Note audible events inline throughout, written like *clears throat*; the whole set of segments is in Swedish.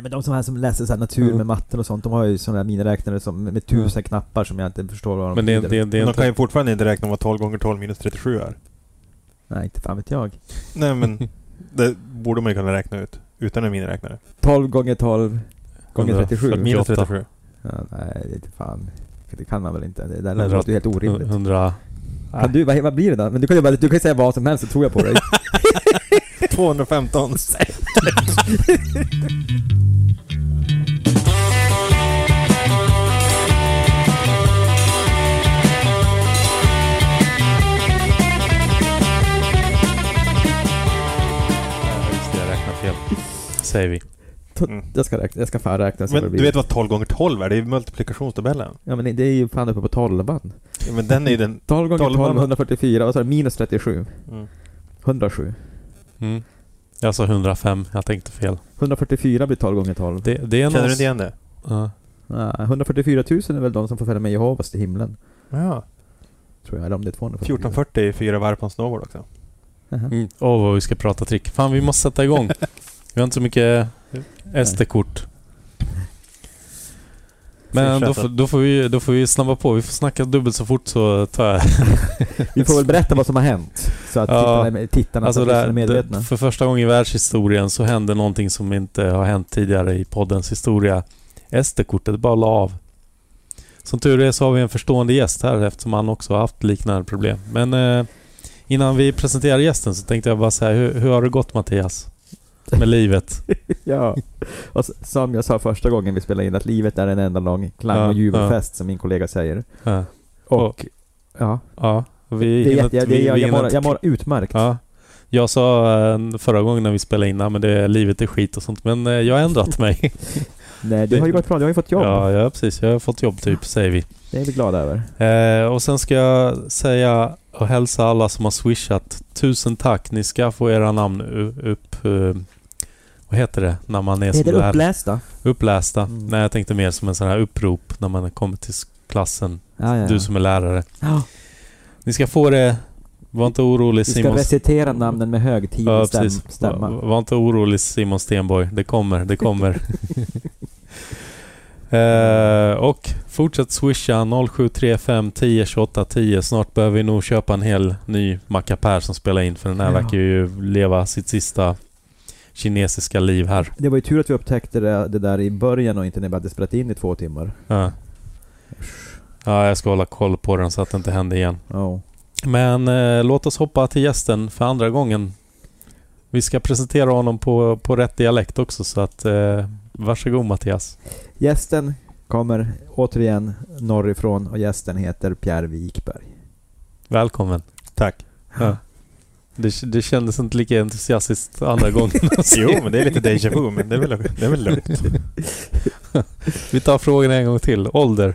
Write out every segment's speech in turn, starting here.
Nej men de som, här som läser så här natur Mm. med matten och sånt, de har ju sådana här miniräknare som, med tusen knappar som jag inte förstår vad de Men det, är- det, är- det är Men de kan ju fortfarande inte räkna vad 12 gånger 12 minus 37 är. Nej, inte fan vet jag. Nej men, *laughs* det borde man ju kunna räkna ut. Utan en miniräknare. 12 gånger 12 gånger 37. 140. Minus 48. 37. Ja, nej, det är inte fan. Det kan man väl inte. Det där låter ju helt orimligt. 100... Kan du, vad, vad blir det då? Men du kan ju bara, du kan ju säga vad som helst så tror jag på dig. *laughs* 215. *laughs* Säger vi. Mm. Jag ska räkna, jag ska fan räkna se vad det Men blir. du vet vad 12 gånger 12 är? Det är ju multiplikationstabellen. Ja men det är ju fan uppe på 12 band. Ja, men den är ju den... *laughs* 12 gånger 12, 12 144, vad sa du? Minus 37. Mm. 107. Mm. Jag sa 105, jag tänkte fel. 144 blir 12 gånger 12. Det, det är Känner någon... du inte igen det? Ja. Nej, 144 000 är väl de som får följa med Jehovas till himlen. Ja. Tror jag, eller om det är 244. 1440 är fyra varv på en snowboard också. Mm. Åh, vad vi ska prata trick. Fan, vi måste sätta igång. *laughs* vi har inte så mycket SD-kort. Men då får, då, får vi, då får vi snabba på. Vi får snacka dubbelt så fort så tar jag... *laughs* Vi får väl berätta vad som har hänt. Så att Ja. tittarna, tittarna Alltså det, är medvetna. det, för första gången i världshistorien så hände någonting som inte har hänt tidigare i poddens historia. SD-kortet bara la av. Som tur är så har vi en förstående gäst här eftersom han också har haft liknande problem. Men eh, innan vi presenterar gästen så tänkte jag bara säga hur, hur har det gått Mattias? *laughs* Med livet? *laughs* ja. Och som jag sa första gången vi spelade in, att livet är en enda lång klang Ja, och jubelfest, som min kollega säger. Ja. Och, ja. Ja, vi Det är hinner inte- det, vi- jag, vi jag, mår, jag mår utmärkt. Ja. Jag sa eh, förra gången när vi spelade in, "Ja, men det, livet är skit och sånt. Men eh, jag har ändrat mig. *laughs* Nej, det har ju gått bra. Du har ju fått jobb. ja, ja, precis. Jag har fått jobb typ, säger vi. Det är vi glada över. Eh, och sen ska jag säga och hälsa alla som har swishat. Tusen tack. Ni ska få era namn upp... vad heter det? När man är som det upplästa? upplästa. Mm. Nej, jag tänkte mer som en sån här upprop när man kommer till klassen. Ja, ja. Du som är lärare. Ja. Ni ska få det... Var inte orolig Vi ska Simon... recitera namnen med högtidlig Ja, precis. stämma. Var, var inte orolig Simon Stenborg. Det kommer, det kommer. *laughs* eh, och fortsätt swisha 0735 10 28 10. Snart behöver vi nog köpa en hel ny mackapär som spelar in för den här Ja. verkar ju leva sitt sista kinesiska liv här. Det var ju tur att vi upptäckte det, det där i början och inte när vi hade spelat in i två timmar. Ja. ja, jag ska hålla koll på den så att det inte händer igen. Ja. Men eh, låt oss hoppa till gästen för andra gången. Vi ska presentera honom på, på rätt dialekt också så att eh, varsågod Mattias. Gästen kommer återigen norrifrån och gästen heter Pierre Wikberg. Välkommen. Tack. Ja. Det, det kändes inte lika entusiastiskt andra *laughs* gången. Jo, men det är lite déjà vu, men det är väl, det är väl lugnt. *laughs* Vi tar frågan en gång till. Ålder?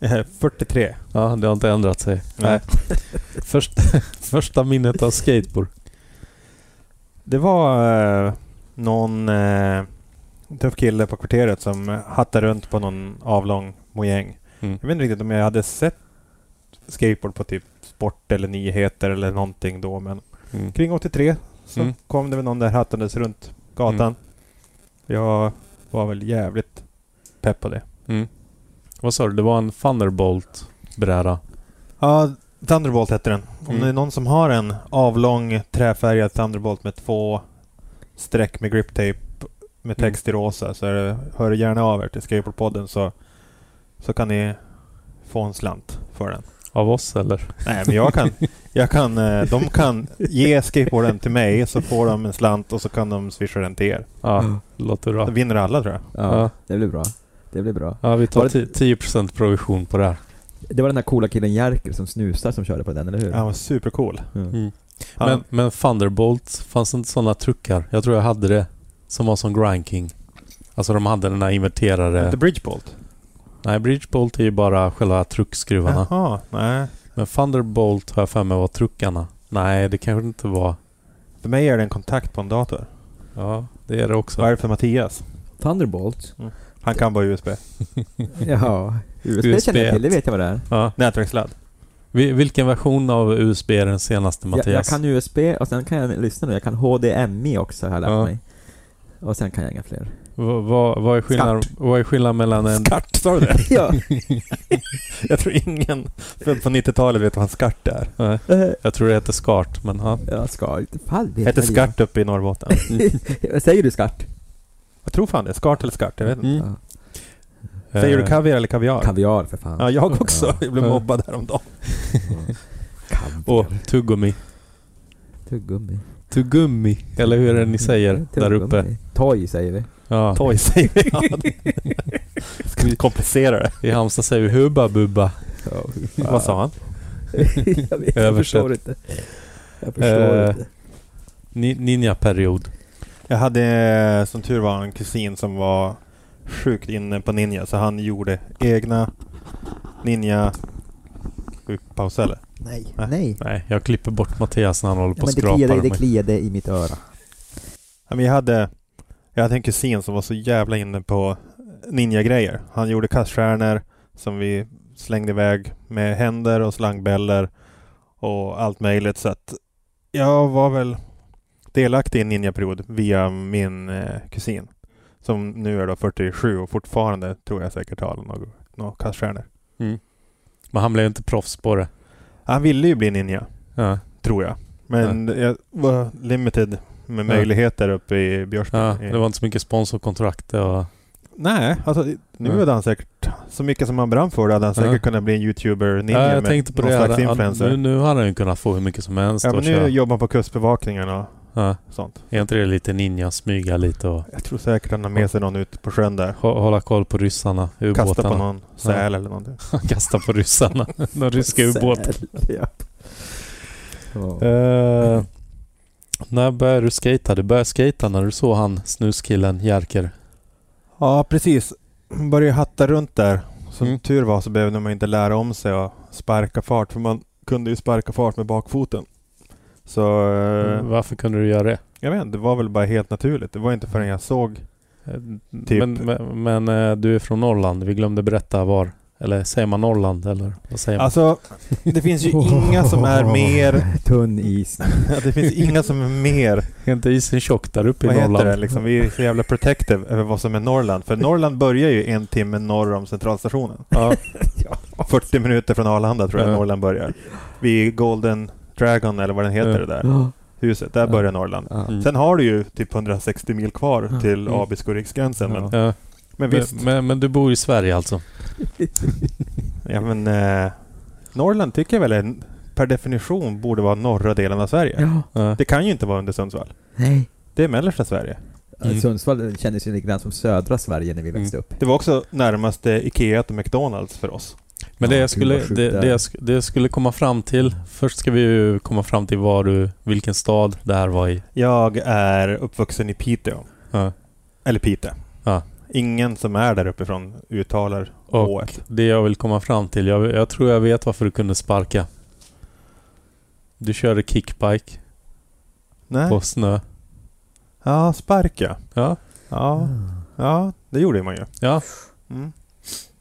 Eh, 43. Ja, det har inte ändrat sig. Nej. *laughs* Först, första minnet av skateboard? Det var eh, någon eh, tuff kille på kvarteret som eh, hattade runt på någon avlång mojäng. Mm. Jag vet inte riktigt om jag hade sett skateboard på typ sport eller nyheter eller någonting då, men Mm. kring 83 så Mm. kom det väl någon där hattandes runt gatan. Mm. Jag var väl jävligt pepp på det. Mm. Vad sa du? Det var en Thunderbolt-bräda? Ja, Thunderbolt hette den. Om Mm. det är någon som har en avlång träfärgad Thunderbolt med två streck med grip tape med Mm. text i rosa så det, hör gärna av er till Skateboardpodden så, så kan ni få en slant för den. Av oss eller? Nej, men jag kan, *laughs* jag kan, eh, de kan ge skateboarden till mig så får de en slant och så kan de swisha den till er. Ja, låter bra. Då vinner alla tror jag. Ja, Ja. det blir bra. Det blir bra. Ja, vi tar det- ti- 10% provision på det här. Det var den där coola killen Jerker som snusar som körde på den, eller hur? Han var supercool. Mm. Mm. Ja. Men, men Thunderbolt, fanns det inte sådana truckar? Jag tror jag hade det. Som var som Grind King. Alltså de hade den här inverterade... Inte Bridgebolt? Nej, Bridgebolt är ju bara själva truckskruvarna. Jaha, nej. Men Thunderbolt har jag för mig var truckarna. Nej, det kanske inte var. För mig är det en kontakt på en dator. Ja, det är det också. Vad är det för Mattias? Thunderbolt? Han kan bara USB. *laughs* Jaha. USB, USB känner jag till, det vet jag vad det är. Ja. Nätverksladd. Vi- Vilken version av USB är den senaste Jag, Mattias? jag kan USB och sen kan jag lyssna nu, jag kan HDMI också har jag lärt Ja. mig. Och sen kan jag inga fler. Vad, vad, vad, är skillnad, vad är skillnaden mellan en... Skart, sa du det? *laughs* ja. *laughs* Jag tror ingen född på 90-talet vet vad en skart är. Nej, Eh, jag tror det heter skart, men ja. Jag ska inte fall vet Hette väl skart uppe i Norrbotten. *laughs* Säger du skart? Jag tror fan det. Skart eller skart, jag vet inte. Mm. Ja. Säger du Eh, kaviar eller kaviar? Kaviar för fan. Ja, jag också. Ja. Jag blev Ja. mobbad häromdagen. Och tuggummi. Tuggummi. Tuggummi, eller hur är det ni säger där uppe? Tuggummi. Toy säger vi. Ja. Toy säger vi. Ja, det- Ska vi komplicera det? I Halmstad säger vi hubba bubba. Vad sa han? *laughs* jag, vet, jag förstår inte. Jag förstår Eh, inte. Ninja-period. Jag hade eh, som tur var en kusin som var sjukt inne på ninja så han gjorde egna ninja... Ska vi pausa eller? Nej. Nej. Nej. Nej, jag klipper bort Mattias när han håller på Ja, och men det skrapar kliade, det kliade i mitt öra. Ja, men jag, hade, jag hade en kusin som var så jävla inne på ninja-grejer. Han gjorde kaststjärnor som vi slängde iväg med händer och slangbällor och allt möjligt. Så att jag var väl delaktig i en ninja-period via min eh, kusin. Som nu är då 47 och fortfarande tror jag säkert har några, några kaststjärnor. Mm. Men han blev inte proffs på det. Han ville ju bli ninja, Ja. tror jag. Men jag var limited med Ja. möjligheter uppe i Björsberg. ja, det var inte så mycket sponsorkontrakt. Och, Nej, alltså nu Ja. hade han säkert så mycket som han brann för det hade han säkert Ja. kunnat bli en youtuber ninja ja, jag tänkte på någon det. slags. Ja, influencer. Nu, nu hade han ju kunnat få hur mycket som helst. ja, men nu köra. jobbar han på Kustbevakningen och ja. sånt. Är inte det lite ninja, smyga lite och Jag tror säkert han har med sig någon ut på sjön där. hå- hålla koll på ryssarna, Kasta på ubåtarna. någon säl eller någonting. *laughs* Kasta på ryssarna. *laughs* De ryska ubåtarna. Säl, ja. Ja. Uh, när började du skata? Du började skata när du såg han snuskillen Jerker. Ja, precis. Började hatta runt där. Som Mm. tur var så behövde man inte lära om sig att sparka fart. För man kunde ju sparka fart med bakfoten. Så eh, Varför kunde du göra det? jag vet det var väl bara helt naturligt. Det var inte förrän jag såg Eh, Typ. Men, men, men eh, du är från Norrland. Vi glömde berätta var. Eller säger man Norrland eller vad säger man? Alltså, det finns ju inga som är *laughs* mer... Tunn is. Det finns inga som är mer... Är inte isen tjock där uppe i Vad heter Norrland? det? Liksom, vi är så jävla protective över vad som är Norrland. För Norrland börjar ju en timme norr om centralstationen. Ja, *laughs* 40 minuter från Arlanda tror jag Ja. Norrland börjar. Vid Golden Dragon eller vad den heter Ja. det där huset. Där Ja. börjar Norrland. Mm. Sen har du ju typ 160 mil kvar till Mm. Ja. ja. men Men, visst. men, men du bor i Sverige alltså? *laughs* Ja, men, eh, Norrland tycker jag väl är, per definition borde vara norra delen av Sverige. ja. Det kan ju inte vara under Sundsvall. Nej. Det är mellersta Sverige. Mm. Sundsvall kändes ju lite grann som södra Sverige när vi växte upp. Det var också närmaste Ikea till McDonalds för oss. Men det, Ja, jag skulle, det, jag, det jag skulle komma fram till. Först ska vi ju komma fram till var du, vilken stad det här var i. Jag är uppvuxen i Piteå. Ja. Eller Pite. Ja. Ingen som är där uppifrån uttalar Och H1. det jag vill komma fram till. Jag, jag tror jag vet varför du kunde sparka. Du körde kickbike Nej. på snö. Ja, sparka. Ja. Ja, ja, det gjorde man ju. Ja. Mm.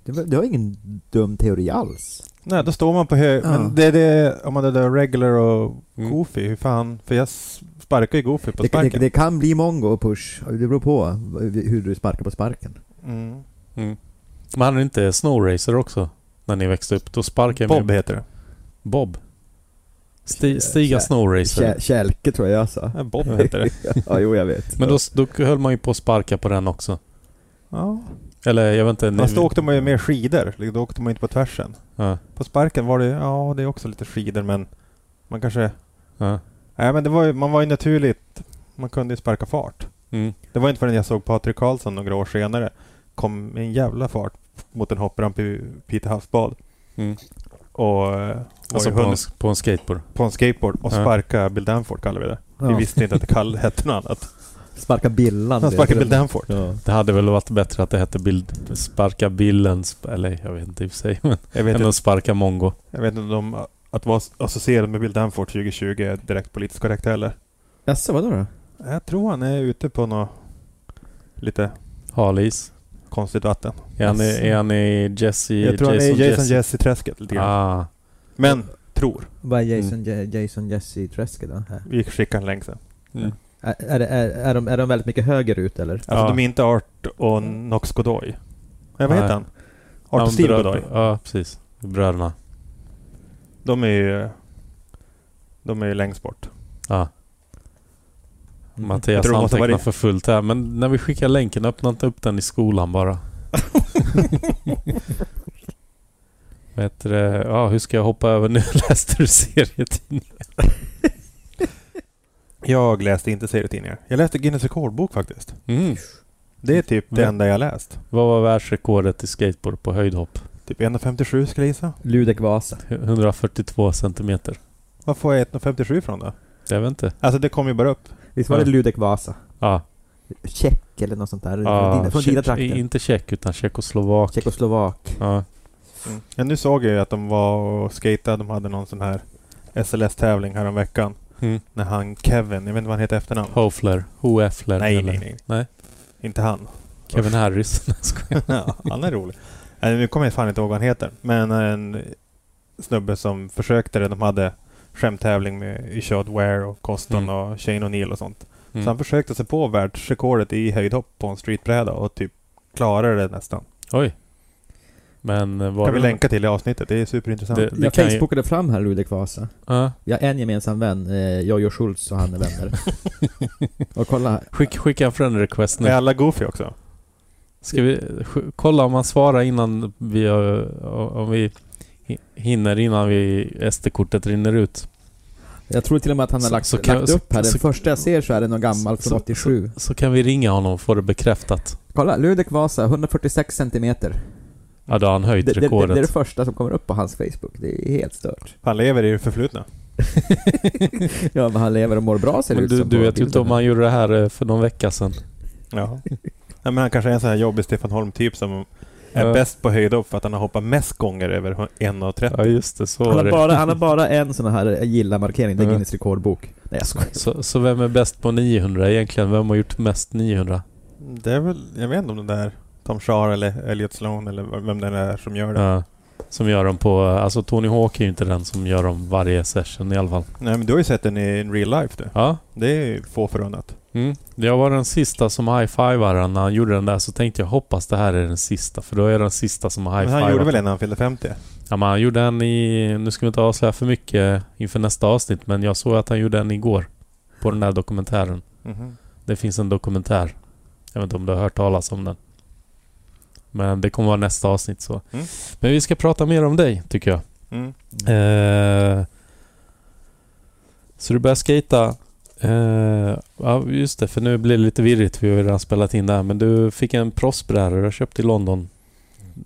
Det, var, det var ingen dum teori alls. Nej, då står man på hög... Ja. Men det är det, om man är där regular och Mm. goofy, hur fan... För jag sparkar ju goofy på Det, sparken. det, det kan bli mongo och push. Det beror på hur du sparkar på sparken. Mm. Mm. Men hade inte snowracer också? När ni växte upp? Då sparkade jag Bob med heter det. Bob. Sti, stiga snowracer. Kä- Kälke tror jag jag sa. Ja, Bob heter det. *laughs* ja, jo jag vet. Men då, då höll man ju på att sparka på den också. Ja. Eller jag vet inte. Fast då åkte man ju mer skidor. Liksom, Då åkte man inte på tvärsen. Ja, På sparken var det, ja det är också lite skidor men man kanske... ja. Nej men det var ju, man var ju naturligt... Man kunde ju sparka fart. Mm. Det var inte förrän jag såg Patrik Karlsson några år senare kom med en jävla fart mot en hoppramp i Piteå havsbad. Mm. Och eh, Alltså på en, på en skateboard. på en skateboard och Ja. sparka Bill Danford kallar vi det. Vi visste inte att det kall, hette något annat. Sparka billan. Han du. Bill Danford. Ja. Det hade väl varit bättre att det hette bild, sparka billen, eller jag vet inte i och för sig. *laughs* Men Jag vet, än inte, att sparka mongo. jag vet inte om att vara associerad med Bill Danford 2020 är direkt politiskt korrekt heller. Jaså, vadå då? Jag tror han är ute på något lite Halis. konstigt vatten. Är han, i- är han i Jesse? Jag tror han är i Jason Jesse-träsket lite grann. Ah, Men, tror. Vad är Jason, J- Jason Jesse Träske då? Här. Vi skickar en länk sen. mm. Är, är, är, de, är de väldigt mycket höger ut eller? Alltså Ja. de är inte Art och Nox Godoy. Nej, vad Nej. heter han? Art Ja, och Steve Godoy. Ja, precis. Bröderna. De är ju... De är ju längst bort. Ja. Mm. Mattias antecknar vara- för fullt här. Men när vi skickar länken, öppna inte upp den i skolan bara. *laughs* Vet du, ja, hur ska jag hoppa över nu? *laughs* Läste du serietidningen? Jag läste inte serietidningar. Jag läste Guinness rekordbok faktiskt. Mm. Det är typ det Va? enda jag läst. Vad var världsrekordet i skateboard på höjdhopp? Typ 1,57 skulle jag gissa. Ludek Vasa. 142 centimeter. Var får jag 1,57 från då? Jag vet inte. Alltså det kom ju bara upp. Visst var det Ja. Ludek Vasa? Ja. Tjeck eller något sånt där? ja från dina, från dina Tjeck- trakter? inte tjeck utan tjeckoslovak. Tjeckoslovak. Ja. Mm. Ja, nu såg jag ju att de var och skatade. De hade någon sån här SLS-tävling här om veckan. Mm. När han Kevin, jag vet inte vad han heter efternamn. Hofler. Hoeffler. nej, nej, nej, Nej. Inte han. Kevin Harris. *laughs* Jag skojar. ja, han är rolig. Nu kommer jag fan inte ihåg vad han heter. Men en snubbe som försökte det. De hade skämttävling med Ishod Ware och Coston Mm. och Shane O'Neill och sånt. Mm. Så han försökte sig på världsrekordet i höjdhopp på en streetbräda och typ klarade det nästan. Oj. Men eh, var kan vi det- länka till i avsnittet. Det är superintressant. Det- Jag kan ju- facebookade fram här Ludek Vasa. Ja. Vi har en gemensam vän, eh, Jojo Schultz och han är vänner. *laughs* och kolla, Skick, skicka en friend request Är nu. alla goofy också? Ska vi kolla om han svarar innan vi... Om vi hi- hinner innan vi SD-kortet rinner ut. jag tror till och med att han har Så- lagt, så kan- lagt upp här. Den så- första jag ser så är det någon gammal från så- 87. Så kan vi ringa honom och få det bekräftat. Kolla, Ludek Vasa, 146 centimeter. Ja, då har han höjt Det, det, det, det är det rekordet. första som kommer upp på hans Facebook. Det är helt stört. Han lever i det förflutna. *laughs* ja, men han lever och mår bra ser det Men ut du, som du vet ju inte om han gjorde det här eh, för någon vecka sedan. Ja. Nej, men han kanske är en sån här jobbig Stefan Holm-typ som är Ja. bäst på höjdhopp för att han har hoppat mest gånger över 1,30. Ja, just det. Så Han har, det. bara, han har bara en sån här gilla-markering, det är. Guinness rekordbok. Nej jag skojar. Så, så vem är bäst på 900 egentligen? Vem har gjort mest 900? Det är väl, jag vet inte om det där Tom Shar eller Elliot Sloan eller vem det är som gör det. Ja. Som gör dem på... Alltså Tony Hawk är ju inte den som gör dem varje session i alla fall. Nej men du har ju sett den i real life du. Ja. Det är få förunnat. Mm. Jag var den sista som high-fivade när han gjorde den där så tänkte jag hoppas det här är den sista för då är jag den sista som har Men han gjorde väl en när han fyllde 50? Ja men han gjorde en i... Nu ska vi inte avslöja för mycket inför nästa avsnitt men jag såg att han gjorde en igår. På den där dokumentären. Mhm. Det finns en dokumentär. Jag vet inte om du har hört talas om den. Men det kommer vara nästa avsnitt så. Mm. Men vi ska prata mer om dig tycker jag. Mm. Eh, så du börjar skata. Eh, ja just det, för nu blir det lite virrigt. Vi har ju redan spelat in där. Men du fick en proffsbräda du har köpt i London.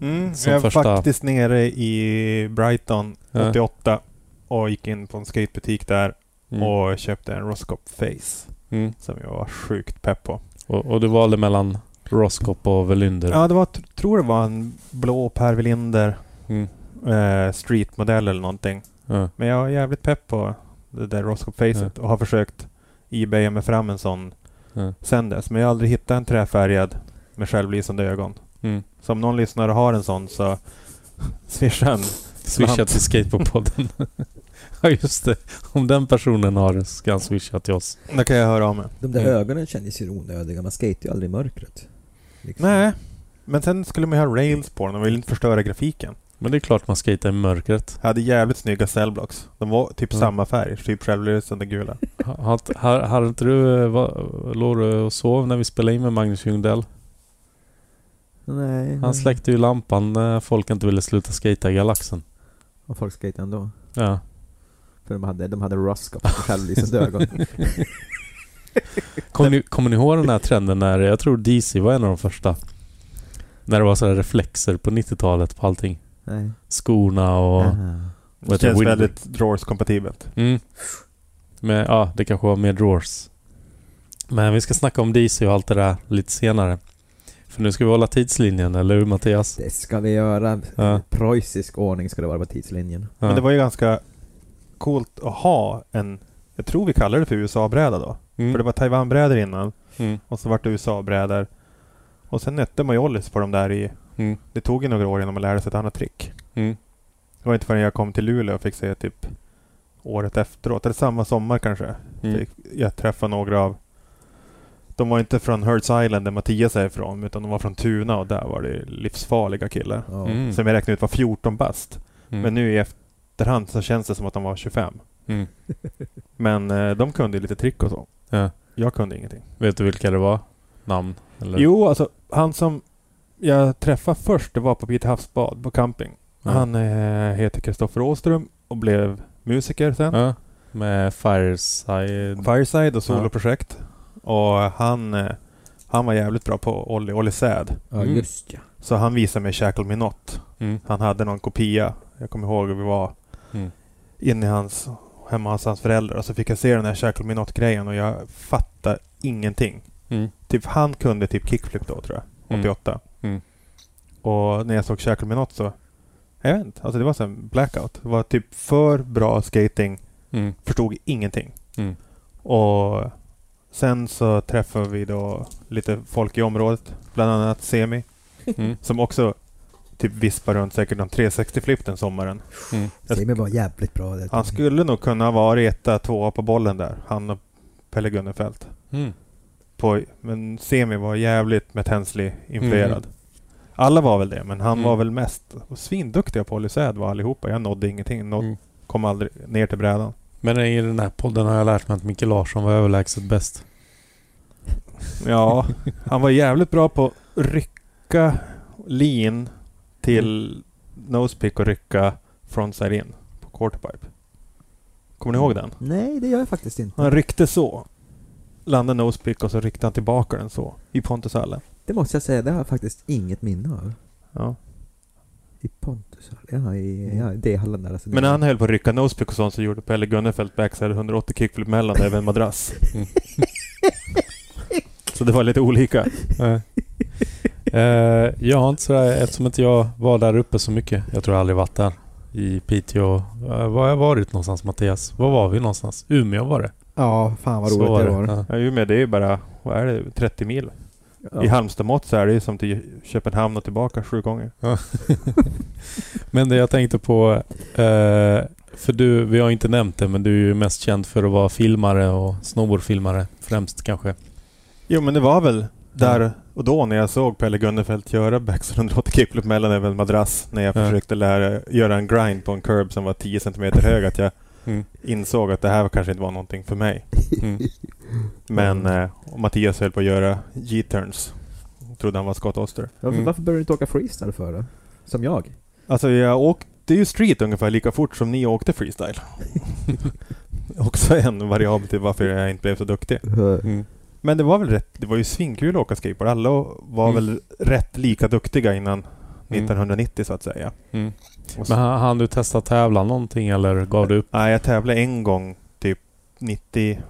Mm. Jag var första- faktiskt nere i Brighton Ja. 88 och gick in på en skatebutik där Mm. och köpte en Roscop Face Mm. som jag var sjukt pepp på. Och, och du valde mellan Roscop och Velunder. Ja, det var, tr- tror det var en blå Per Welinder Mm. eh, streetmodell eller någonting. Ja. Men jag är jävligt pepp på det där Roscop Facet och har försökt ebaya mig fram en sån Ja. sen dess. Men jag har aldrig hittat en träfärgad med självlysande ögon. Mm. Så om någon lyssnare har en sån så *laughs* swisha en. Swisha till Skateboardpodden. *laughs* ja just det. Om den personen har det ska han swisha till oss. Då kan jag höra av mig. De där Mm. ögonen kändes ju onödiga, man skater ju aldrig i mörkret. Liksom. Nej. Men sen skulle man ju ha rails på den och vill inte förstöra grafiken. Men det är klart man skater i mörkret. Jag hade jävligt snygga cellblocks. De var typ Mm. samma färg, typ självlysande gula. *laughs* Har inte du... Låg du och sov när vi spelade in med Magnus Ljungdell? Nej. Han släckte ju lampan när folk inte ville sluta skata i galaxen. Och folk skejtade ändå. Ja. För de hade, de hade Roscop och självlysande ögon. *laughs* Kommer ni, kommer ni ihåg den här trenden när... Jag tror DC var en av de första. När det var sådana reflexer på 90-talet på allting. Nej. Skorna och... Aha. Det känns Wind- väldigt drawers-kompatibelt. Mm. Men ja, det kanske var mer drawers. Men vi ska snacka om DC och allt det där lite senare. För nu ska vi hålla tidslinjen, eller hur Mattias? Det ska vi göra. Ja. Preussisk ordning ska det vara på tidslinjen. Ja. Men det var ju ganska coolt att ha en, jag tror vi kallar det för USA-bräda då. Mm. För det var Taiwan-brädor innan Mm. och så vart det USA-brädor. Och sen nötte man ju Ollis på de där i, Mm. det tog ju några år innan man lärde sig ett annat trick. Mm. Det var inte förrän jag kom till Luleå och fick se typ året efteråt, eller samma sommar kanske. Mm. Fick jag träffa några av De var inte från Hertz Island där Mattias är ifrån, utan de var från Tuna och där var det livsfarliga killar. Mm. Som jag räknade ut var 14 bast. Mm. Men nu i efterhand så känns det som att de var 25. Mm. *laughs* Men eh, de kunde lite trick och så. Ja. Jag kunde ingenting. Vet du vilka det var? Namn? Eller? Jo, alltså han som jag träffade först, det var på Pite havsbad på camping. Ja. Han eh, heter Kristoffer Åström och blev musiker sen. Ja. Med Fireside. Fireside och soloprojekt. Och han, eh, han var jävligt bra på Olli, Olli Säd. Ja, Mm. just ja. Så han visade mig Shackle Me Not. Mm. Han hade någon kopia. Jag kommer ihåg hur vi var Mm. inne i hans, hemma hos hans föräldrar. Och så fick jag se den här Shackle Me Not-grejen och jag fattade ingenting. Mm. Typ han kunde typ kickflip då tror jag. Mm. 88. Mm. Och när jag såg Shackle Me Not så... Jag vet inte. Alltså det var så en blackout. Det var typ för bra skating. Mm. Förstod ingenting. Mm. Och sen så träffade vi då lite folk i området. Bland annat Semi. Mm. Som också typ vispar runt säkert någon 360-flip den sommaren. Mm. Simon var jävligt bra där. Han skulle nog kunna varit etta, tvåa på bollen där. Han och Pelle Gunnefelt. Mm. På, men Semi var jävligt med Hensley influerad. Mm. Alla var väl det, men han Mm. var väl mest och svinduktiga på Olysäd var allihopa. Jag nådde ingenting. Nåd, Mm. Kom aldrig ner till brädan. Men i den här podden har jag lärt mig att Micke Larsson var överlägset bäst. Ja, han var jävligt bra på att rycka lean till nosepick och rycka frontside in på quarterpipe. Kommer ni ihåg den? Nej, det gör jag faktiskt inte. Han ryckte så. Landade nosepick och så ryckte han tillbaka den så. I Pontushallen. Det måste jag säga, det har jag faktiskt inget minne av. Ja. I Pontus? Ja, i ja, det hallen där. Alltså, Men när han höll på att rycka nosepick och sånt så gjorde Pelle Gunnefelt backside 180 kickflip mellan över en madrass. Mm. *laughs* så det var lite olika. *laughs* Eh, jag har inte sådär, eftersom inte jag var där uppe så mycket. Jag tror jag aldrig varit där. I Piteå. Uh, var har jag varit någonstans Mattias? Var var vi någonstans? Umeå var det. Ja, fan vad roligt det var. Ja. Ja, Umeå det är ju bara, vad är det, 30 mil? Ja. I Halmstad-mått så är det ju som till Köpenhamn och tillbaka sju gånger. *laughs* Men det jag tänkte på, eh, för du, vi har inte nämnt det, men du är ju mest känd för att vara filmare och snowboardfilmare främst kanske. Jo men det var väl där och då när jag såg Pelle Gunnefelt göra backside 180 kickflip mellan över en madrass när jag Ja. försökte lära göra en grind på en curb som var 10 cm hög att jag Mm. insåg att det här kanske inte var någonting för mig. Mm. Men eh, och Mattias höll på att göra G-turns. Trodde han var Scott Oster. Varför, Mm. varför började du inte åka freestyle för då? Som jag? Alltså jag åkte ju street ungefär lika fort som ni åkte freestyle. *laughs* *laughs* Också en variabel till varför jag inte blev så duktig. Mm. Men det var väl rätt, det var ju svinkul att åka skateboard. Alla var Mm. väl rätt lika duktiga innan Mm. 1990 så att säga. Mm. Men han, han du testa tävla någonting eller gav du upp? nej, jag tävlade en gång typ 97,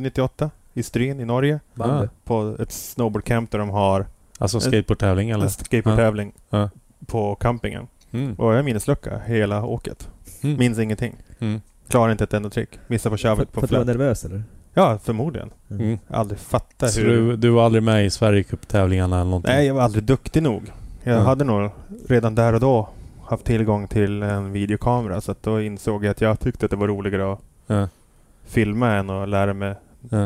98 i Stryn i Norge. Bandy. På ett snowboardcamp där de har Alltså skateboardtävling eller? en skateboardtävling Ja. på campingen. Mm. Och jag minneslucka hela åket. Mm. Minns ingenting. Mm. Klarar inte ett enda trick. Missar på För, shovet för på att du var nervös eller? Ja, förmodligen. Mm. Aldrig fattat Så hur... du, du var aldrig med i Sverigecup-tävlingarna eller någonting? Nej, jag var aldrig duktig nog. Jag Ja. hade nog redan där och då haft tillgång till en videokamera så att då insåg jag att jag tyckte att det var roligare att Ja. filma än att lära mig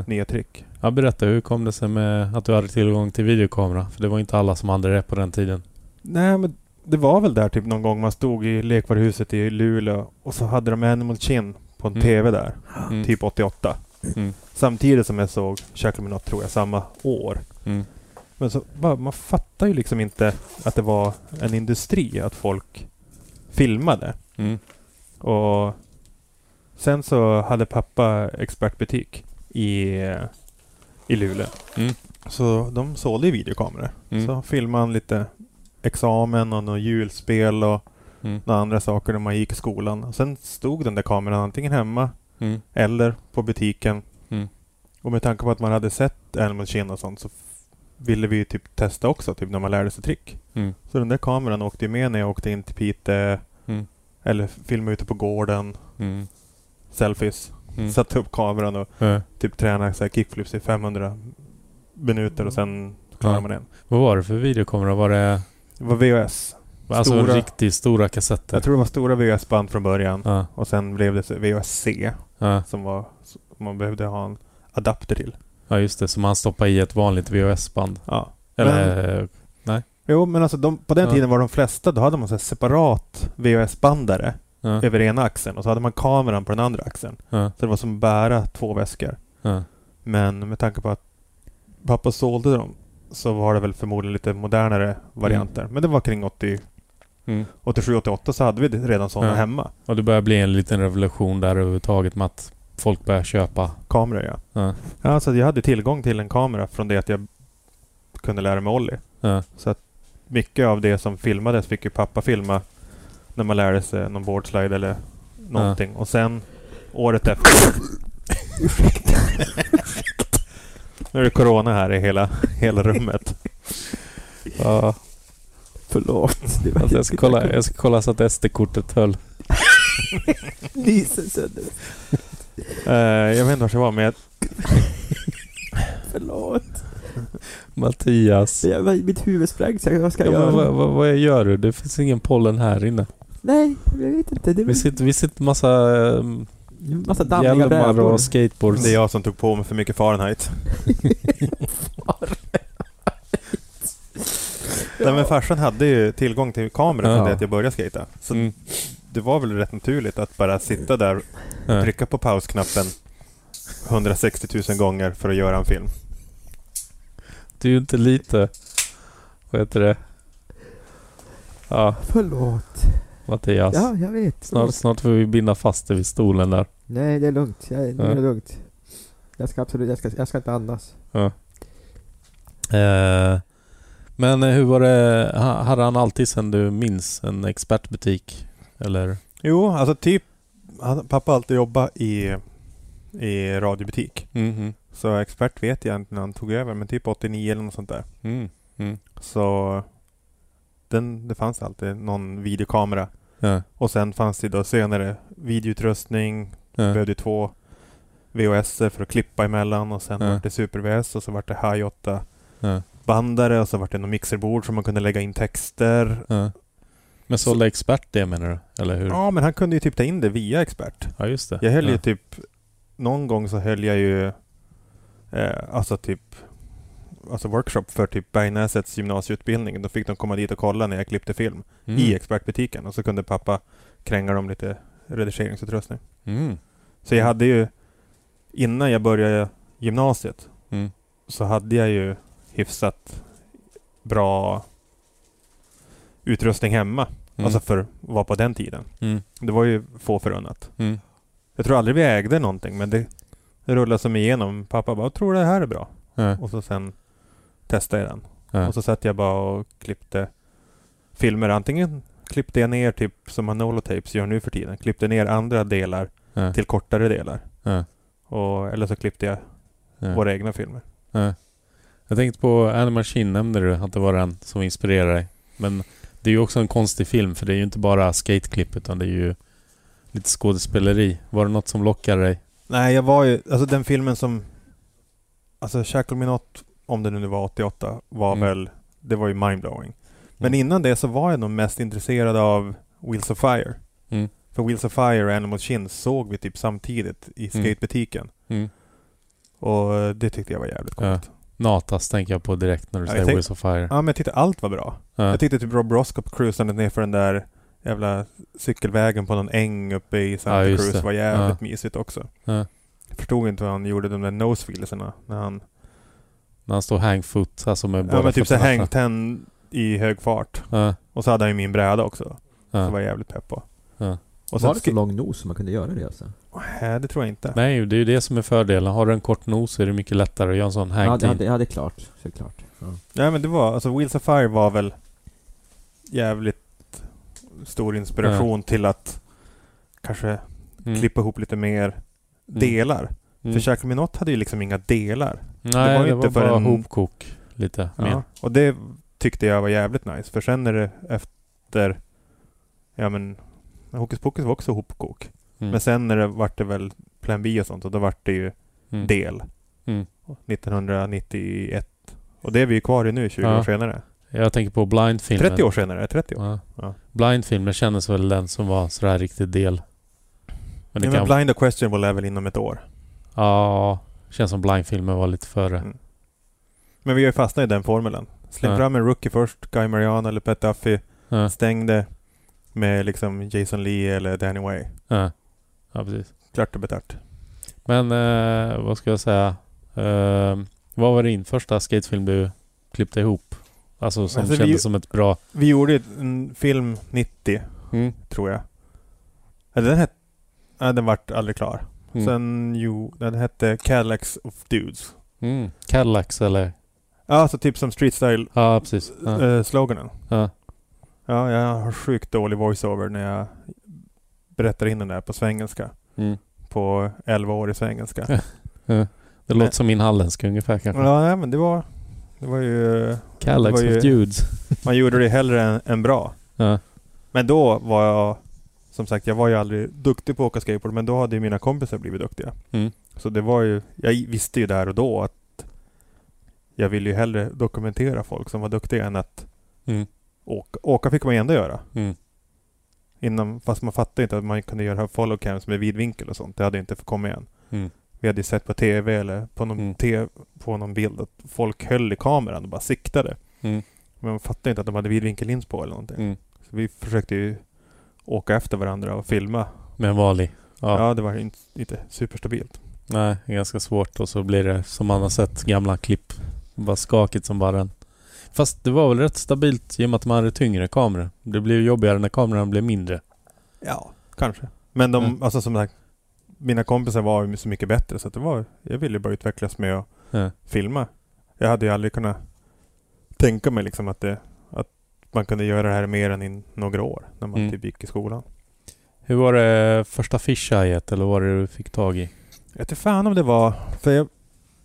nya trick. Ja, berätta, hur kom det sig med att du hade tillgång till videokamera? För det var inte alla som hade det på den tiden. Nej, men det var väl där typ någon gång man stod i lekvaruhuset i Luleå och så hade de Animal Chin på en Mm. TV där. Mm. Typ 88. Mm. Samtidigt som jag såg Shackle Me Not tror jag samma år. Mm. Men så, man fattar ju liksom inte att det var en industri, att folk filmade. Mm. Och sen så hade pappa expertbutik i, i Luleå. Mm. Så de sålde videokameror. Mm. Så filmade han lite examen och något julspel och Mm. några andra saker när man gick i skolan. Och sen stod den där kameran antingen hemma Mm. eller på butiken. Mm. Och med tanke på att man hade sett Animal Chin och sånt så ville vi ju typ testa också, typ när man lärde sig trick. Mm. Så den där kameran åkte med när jag åkte in till Piteå. Mm. Eller filmade ute på gården. Mm. Selfies. Satte upp kameran och typ tränade så här kickflips i 500 minuter och sen klarade Ja. man en. Vad var det för videokamera? Var det Det var VHS. Alltså Stora- riktigt stora kassetter? Jag tror det var stora VHS-band från början. Ja. Och sen blev det VHS-C Ja. som var man behövde ha en adapter till. Ja, just det. Som han stoppade i ett vanligt VHS-band. Ja. Eller... Jo, men alltså de, på den tiden var de flesta, då hade man så separat VHS-bandare över ena axeln och så hade man kameran på den andra axeln. Så det var som att bära två väskor. Men med tanke på att pappa sålde dem så var det väl förmodligen lite modernare varianter. Men det var kring 80, Mm. 87-88 så hade vi redan sådana Ja. hemma. Och det börjar bli en liten revolution där överhuvudtaget med att folk börjar köpa. Kameror ja. Ja, ja. Så jag hade tillgång till en kamera från det att jag kunde lära mig ollie. ja, Så att mycket av det som filmades fick ju pappa filma när man lärde sig någon boardslide eller någonting. Och sen året efter... *laughs* nu är det Corona här i hela, hela rummet. ja. Förlåt. Det var Alltså jag, ska kolla, jag ska kolla så att SD-kortet höll. *laughs* Nysen sönder. Eh, jag vet inte var jag var men jag, Förlåt. Mattias. Jag, mitt huvud sprängs. Vad ska Ja, jag men, göra? vad, vad, vad gör du? Det finns ingen pollen här inne. Nej, jag vet inte. Det är Vi sitter, vi sitter massa um, massa dammiga hjälmar brädor. och skateboards. det är jag som tog på mig för mycket Fahrenheit. *laughs* *laughs* Nej, men farsan hade ju tillgång till kamera från Ja. det att jag började skata. Så Mm. det var väl rätt naturligt att bara sitta där Ja. trycka på pausknappen 160 000 gånger för att göra en film. Det är ju inte lite... Vad heter det? Ja, Förlåt. Mattias. Ja, jag vet. Snart, snart får vi binda fast dig vid stolen där. Nej, det är lugnt. Jag, Ja. är det lugnt. Jag ska absolut... Jag ska, jag ska inte andas. Ja. Eh, men eh, hur var det? ha- Hade han alltid sen du minns en expertbutik? Eller? Jo, alltså typ han, pappa alltid jobbat i, i radiobutik. Mhm. Så expert vet jag inte när han tog över, men typ 89 eller något sånt där. Mm. Mm. Så den, det fanns alltid någon videokamera. Ja. Och sen fanns det då senare videoutrustning, Ja. behövde två VHS för att klippa emellan och sen Ja. var det Super VS och så var det Hi 8 Ja. Bandare och så var det någon mixerbord som man kunde lägga in texter. Ja. Men sålde expert det menar du? Eller hur? Ja, men han kunde ju typ ta in det via expert. Ja, just det. Jag höll ja. ju typ... Någon gång så höll jag ju... Eh, alltså typ... Alltså workshop för typ Bergnäsets gymnasieutbildning. Då fick de komma dit och kolla när jag klippte film Mm. i expertbutiken. Och så kunde pappa kränga dem lite redigeringsutrustning. Mm. Så jag hade ju... Innan jag började gymnasiet Mm. så hade jag ju hyfsat bra utrustning hemma. Mm. Alltså för vad på den tiden. Mm. Det var ju få förunnat. Mm. Jag tror aldrig vi ägde någonting men det, det rullade som igenom. Pappa bara, jag tror det här är bra. Ja. Och så sen testade jag den. Ja. Och så satt jag bara och klippte filmer. Antingen klippte jag ner typ som Manolo Tapes gör nu för tiden. Klippte ner andra delar Ja. till kortare delar. Och, eller så klippte jag Ja. våra egna filmer. Ja. Jag tänkte på Annie Machine nämnde du att det var den som inspirerade dig. Men det är ju också en konstig film för det är ju inte bara skateklipp utan det är ju lite skådespeleri. Var det något som lockade dig? Nej, jag var ju... Alltså den filmen som... Alltså Shackle Me Not, om det nu var 88, var Mm. väl... Det var ju mindblowing. Men Mm. innan det så var jag nog mest intresserad av Wheels of Fire. Mm. För Wheels of Fire och Animal Chin såg vi typ samtidigt i Mm. skatebutiken. Mm. Och det tyckte jag var jävligt Ja. Natas tänker jag på direkt när du Ja, säger tänk- Wheels of Fire. Ja, men jag tyckte allt var bra. Ja. Jag tyckte typ Rob Roscoe cruisade ner för den där jävla cykelvägen på någon äng uppe i Santa Ja, Cruz det. var jävligt mysigt också. Ja. Jag förstod inte hur han gjorde de där nosewheelsarna när han... När han står hangfoot, alltså med båda Ja men typ så fötterna hang fram. ten i hög fart. Ja. Och så hade han ju min bräda också. Så Ja. var jag jävligt pepp på. Ja. Och sen var det så lång nos som man kunde göra det alltså? Nej, det tror jag inte. Nej, det är ju det som är fördelen. Har du en kort nos så är det mycket lättare att göra en sån Ja, det, hang ja, det, ja, det är klart. Såklart. Ja. Nej men det var, alltså Wheels of Fire var väl jävligt stor inspiration till att kanske mm. klippa ihop lite mer delar. Mm. För Shackle Me Not hade ju liksom inga delar. Nej, det det var var, inte bara förrän- hopkok lite mer. Ja. Och det tyckte jag var jävligt nice. För sen är det efter, ja men, Hokus Pokus var också hopkok. Mm. Men sen när det vart det väl Plan B och sånt och då vart det ju Mm. del. Mm. 1991. Och det är vi ju kvar i nu 20 Ja. år senare. Jag tänker på Blind-filmen. 30 år senare, 30 år. Ja. Ja. Blind-filmen kändes väl den som var sådär riktigt del. Men det Ja, kan... men Blind och Questionable är väl inom ett år. Ja, Känns som blindfilmer var lite före. Mm. Men vi har ju fastnat i den formeln. Släpp Ja. fram en rookie först, Guy Mariano eller Pat Duffy. Ja, Stäng det med liksom Jason Lee eller Danny Way. ja. ja precis. Klart och betart. Men eh, vad ska jag säga? Eh, vad var din första skatefilm du klippte ihop? Alltså som Alltså, vi- kändes som ett bra... Vi gjorde en film 90, Mm. tror jag. Eller den hette... Nej, den vart aldrig klar. Mm. Sen, jo, den hette Cadillacs of Dudes. Mm. Cadillacs eller? Ja, alltså typ som street style Ja, precis. Ja. eh, sloganen. Ja. Ja, jag har sjukt dålig voiceover när jag berättar in den där på svengelska. Mm. På 11 år i svengelska. Det Men- låter som min halländska ungefär kanske. ja, men det var... Det var ju... Var of dudes. *laughs* Man gjorde det hellre än, än bra. Ja. Men då var jag... Som sagt, jag var ju aldrig duktig på att åka skateboard, men då hade ju mina kompisar blivit duktiga. Mm. Så det var ju... Jag visste ju där och då att jag ville ju hellre dokumentera folk som var duktiga än att Mm. Åka. Åka fick man ju ändå göra. Mm. Innan, fast man fattade inte att man kunde göra follow cams med vidvinkel och sånt. Det hade inte kommit än. Mm. Vi hade ju sett på TV eller på någon, Mm. te, på någon bild att folk höll i kameran och bara siktade. Mm. Men man fattade inte att de hade vidvinkellins på eller någonting. Mm. Så vi försökte ju åka efter varandra och filma. Med en vanlig. Ja. Ja, det var inte, inte superstabilt. Nej, ganska svårt och så blir det som man har sett gamla klipp. Bara skakigt som bara den. Fast det var väl rätt stabilt i och med att man hade tyngre kameror. Det ju jobbigare när kameran blir mindre. Ja, kanske. Men de, Mm. alltså som sagt, mina kompisar var ju så mycket bättre så att det var, jag ville bara utvecklas med att Ja. filma. Jag hade ju aldrig kunnat tänka mig liksom att det, att man kunde göra det här mer än i några år när man Mm. typ gick i skolan. Hur var det första fishejet eller vad var det du fick tag i? Jag vet inte fan om det var, för jag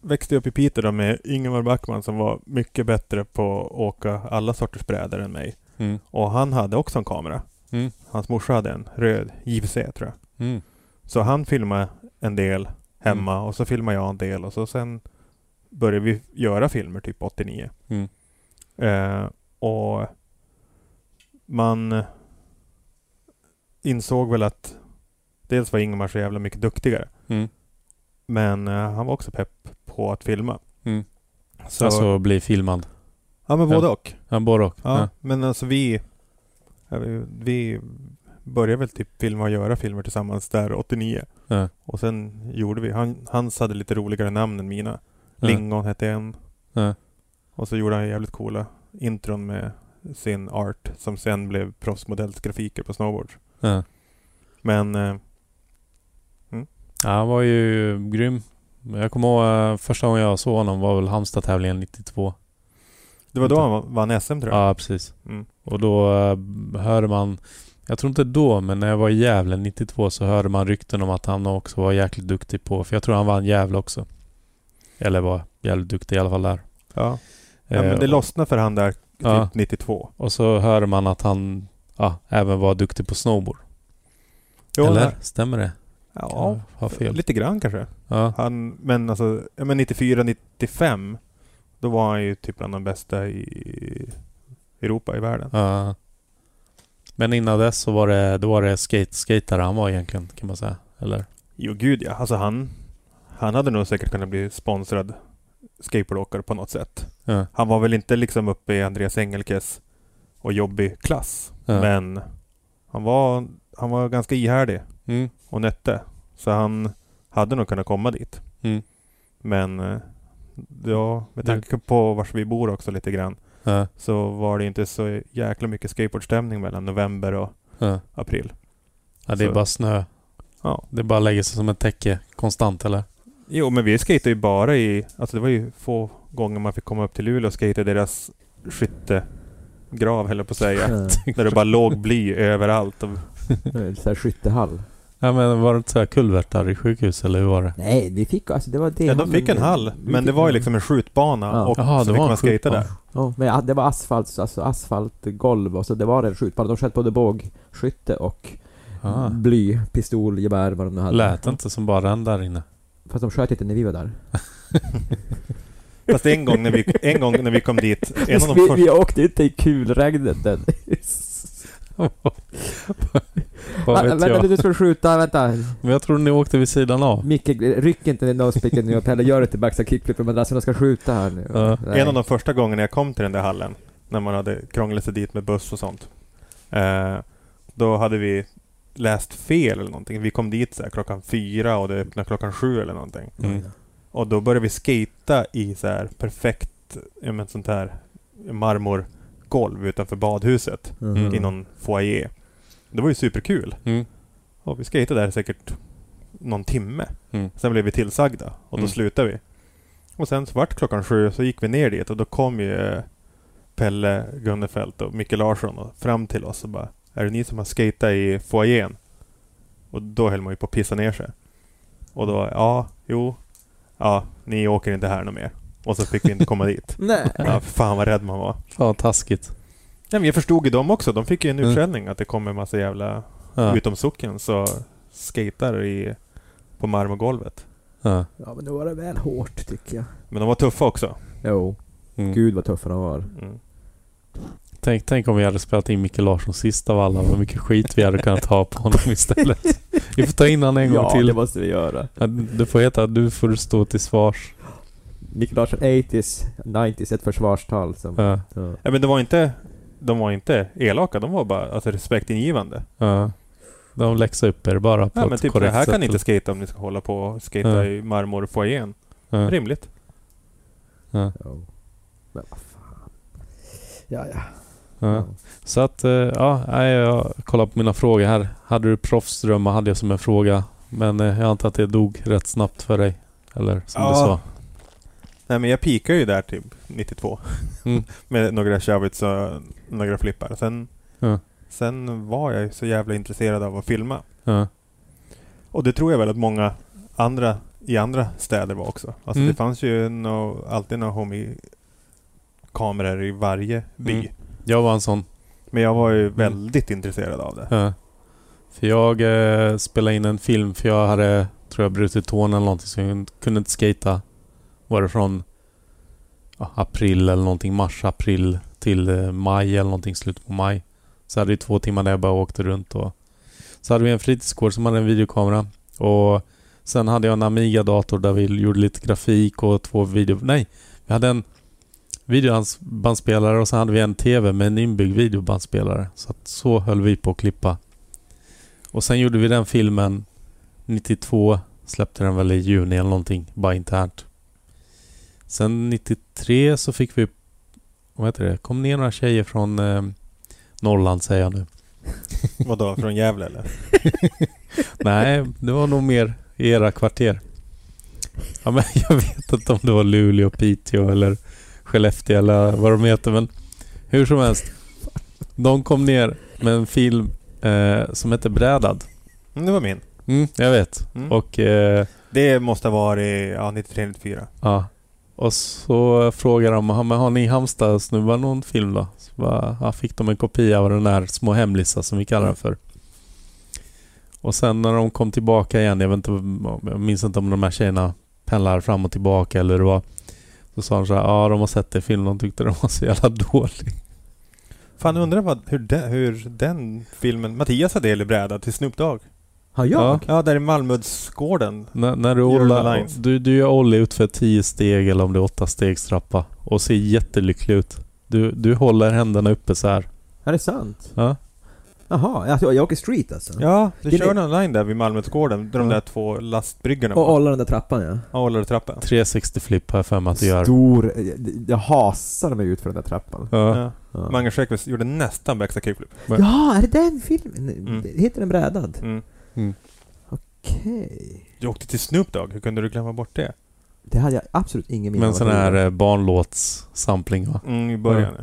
växte upp i Piteå då med Ingemar Backman som var mycket bättre på att åka alla sorters brädor än mig. Mm. Och han hade också en kamera. Mm. Hans morsa hade en röd JVC tror jag. Mm. Så han filmade en del hemma och så filmade jag en del och så sen började vi göra filmer typ 89. Mm. Eh, och man insåg väl att dels var Ingemar så jävla mycket duktigare. Mm. Men eh, han var också pepp på att filma. Mm. Så, Alltså bli filmad. ja men ja. både och. Ja, både och. Ja, Ja. Men alltså vi, ja, vi- började väl typ filma och göra filmer tillsammans där 89. Ja. Och sen gjorde vi, han, hans hade lite roligare namn än mina. Ja. Lingon hette en. Ja. Och så gjorde han jävligt coola intron med sin art som sen blev proffsmodellsgrafiker på snowboard. Ja. Men eh, Ja, han var ju grym. Jag kommer ihåg eh, första gången jag såg honom var väl Halmstad-tävlingen 92. det var då han vann SM tror jag. Ja, precis. Mm. Och då uh, hörde man... Jag tror inte då, men när jag var i Gävle 92 så hörde man rykten om att han också var jäkligt duktig på... För jag tror han vann Gävle också. Eller var jävligt duktig i alla fall där. Ja. ja Eh, men det och- lossnade för han där typ Ja. 92. Och så hörde man att han ja, även var duktig på snowboard. Jo, Eller? Stämmer det? Ja, har fel. lite grann kanske. Ja. Han, men alltså, men 94, 95 då var han ju typ bland de bästa i Europa, i världen. ja. Men innan dess så var det, då var det skate, skatare han var egentligen kan man säga. Eller? Jo gud ja, alltså han, han hade nog säkert kunnat bli sponsrad skateboardåkare på något sätt. Ja. Han var väl inte liksom uppe i Andreas Engelkes och jobbig klass. Ja. Men han var, han var ganska ihärdig Mm. och nötte. Så han hade nog kunnat komma dit. Mm. Men eh, ja, med tanke på var vi bor också lite grann Ja. så var det inte så jäkla mycket skateboardstämning mellan november och Ja. april. ja, det är Så- bara snö. Ja. Det är bara lägga sig som ett täcke konstant eller? Jo, men vi skejtade ju bara i... Alltså det var ju få gånger man fick komma upp till Luleå och skejta i deras skyttegrav, höll jag på att säga. Där det bara låg bly överallt. Och, *laughs* Så här skyttehall. Ja men var det inte så här kulvertar i sjukhus eller hur var det? Nej, vi fick alltså, det var det. ja, de fick en hall, Vi men det var ju liksom en skjutbana Ja. och Jaha, så det fick man skejta där. Ja, men ja, det var asfalt, alltså asfaltgolv och så det var en skjutbana. De sköt både bågskytte och Ah. bly, pistol, gevär vad de nu hade. Lät inte som bara den där inne. Fast de sköt inte när vi var där. Fast en gång när vi, en gång när vi kom dit, en av de vi, första... vi åkte inte i kulregnet den. Vad vet vänta, jag? du ska skjuta, vänta. Men jag tror ni åkte vid sidan av. Micke, ryck inte den nosepicken nu och Pelle, gör det till backside kickflip på madrassen och ska skjuta här nu. Ja. En av de första gångerna jag kom till den där hallen, när man hade krånglat sig dit med buss och sånt. Eh, då hade vi läst fel eller någonting. Vi kom dit så här, klockan fyra och det öppnade klockan sju eller någonting. Mm. Och då började vi skata i så här perfekt, ja men sånt här marmorgolv utanför badhuset Mhm. i någon foyer. Det var ju superkul. Mm. Och vi skejtade där säkert någon timme. Mm. Sen blev vi tillsagda och då Mm. slutade vi. Och sen så vart klockan sju så gick vi ner dit och då kom ju eh, Pelle Gunnefelt och Micke Larsson och fram till oss och bara Är det ni som har skejtat i foajén? Och då höll man ju på att pissa ner sig. Och då, ja, jo, ja, ni åker inte här något mer. Och så fick vi inte komma dit. *laughs* Nej. Ja, fan vad rädd man var. Fan taskigt. Ja, men jag förstod ju dem också. De fick ju en Mm. utskällning att det kommer en massa jävla Ja. utom socken så skater i på marmorgolvet. Ja. Ja men då var det väl hårt tycker jag. Men de var tuffa också. Jo, Mm. gud vad tuffa de var. Mm. Tänk, tänk om vi hade spelat in Micke Larsson sist av alla. Vad mycket skit vi hade kunnat ha på honom *laughs* istället. Vi får ta in honom en gång ja, till. det måste vi göra. Ja, Du får heta, du får stå till svars. Micke Larsson 80s, 90s, ett försvarstal som... Ja. Ja. Ja, men de var inte de var inte elaka, de var bara alltså, respektingivande. Ja. De läxar upp er bara på Ja, ett men typ så korrekt här sätt. kan ni inte skata om ni ska hålla på och skata Ja. i marmorfoajén. Ja. Rimligt. Ja. Ja. Men vad fan. Ja, ja. Ja. Så att, eh, ja, jag kollar på mina frågor här. Hade du proffsdrömmar hade jag som en fråga. Men eh, jag antar att det dog rätt snabbt för dig. Eller som Ja. du sa. Nej men jag pikade ju där typ 92. Mm. *laughs* Med några shovits och några flippar. Sen, Ja. sen var jag så jävla intresserad av att filma. Ja. Och det tror jag väl att många andra i andra städer var också. Alltså Mm. det fanns ju nå alltid några homie-kameror i varje by. Mm. Jag var en sån. Men jag var ju väldigt intresserad av det. Ja. För jag eh, spelade in en film för jag hade, tror jag, brutit tån eller någonting så jag kunde inte skata. Var det från ja, april eller någonting, mars, april till eh, maj eller någonting, slutet på maj. Så hade vi två timmar där jag bara åkte runt och så hade vi en fritidsgård som hade en videokamera och sen hade jag en Amiga-dator där vi gjorde lite grafik och två video... Nej! Vi hade en videobandspelare och så hade vi en TV med en inbyggd videobandspelare. Så att så höll vi på att klippa. Och sen gjorde vi den filmen 92. Släppte den väl i juni eller någonting. Bara internt. Sen 93 så fick vi... Vad heter det? kom ner några tjejer från eh, Norrland säger jag nu. *laughs* Vadå, från Gävle eller? *laughs* Nej, det var nog mer i era kvarter. Ja, men jag vet inte om det var Luleå, Piteå eller Skellefteå eller vad de heter men hur som helst. De kom ner med en film eh, som heter Brädad. Mm, det var min. Mm, jag vet. Mm. Och eh, Det måste ha varit ja, 93-94. ja. Och så frågade de, har ni Halmstad-snubbar någon film då? Så bara, fick de en kopia av den där Små hemlisar som vi kallar den för. Och sen när de kom tillbaka igen, jag vet inte, jag minns inte om de här tjejerna pendlar fram och tillbaka eller det var så sa de så här, ja de har sett det i filmen, de tyckte den var så jävla *laughs* dålig. Fan, undrar vad, hur, den, hur den filmen... Mattias hade del i bräda till Snoop Dogg. Har jag? Ja. Ja, där i Malmödsgården. När, när du, Gör ollar, lines. du, du gör Olli utför 10 steg eller om det är 8 stegs trappa och ser jättelycklig ut. Du, du håller händerna uppe så här. Är det sant? Ja. Jaha, alltså, jag åker street alltså? Ja, du Det kör någon line där vid Malmödsgården. Där de där två lastbryggorna Och hålla den där trappan ja. Ja, håller trappan. 360 flip har jag för mig att du gör. Stor... Jag, hasar mig ut för den där trappan. Ja. Ja. Ja, Mange Schreckvist gjorde nästan backside kickflip. ja är det den filmen? Mm. Heter den Brädad? Mm. Okej. Du åkte till Snoop Dogg, hur kunde du glömma bort det? Det hade jag absolut ingen minne Men av sån att här det var. eh, barnlåts-sampling va? Mm, i början.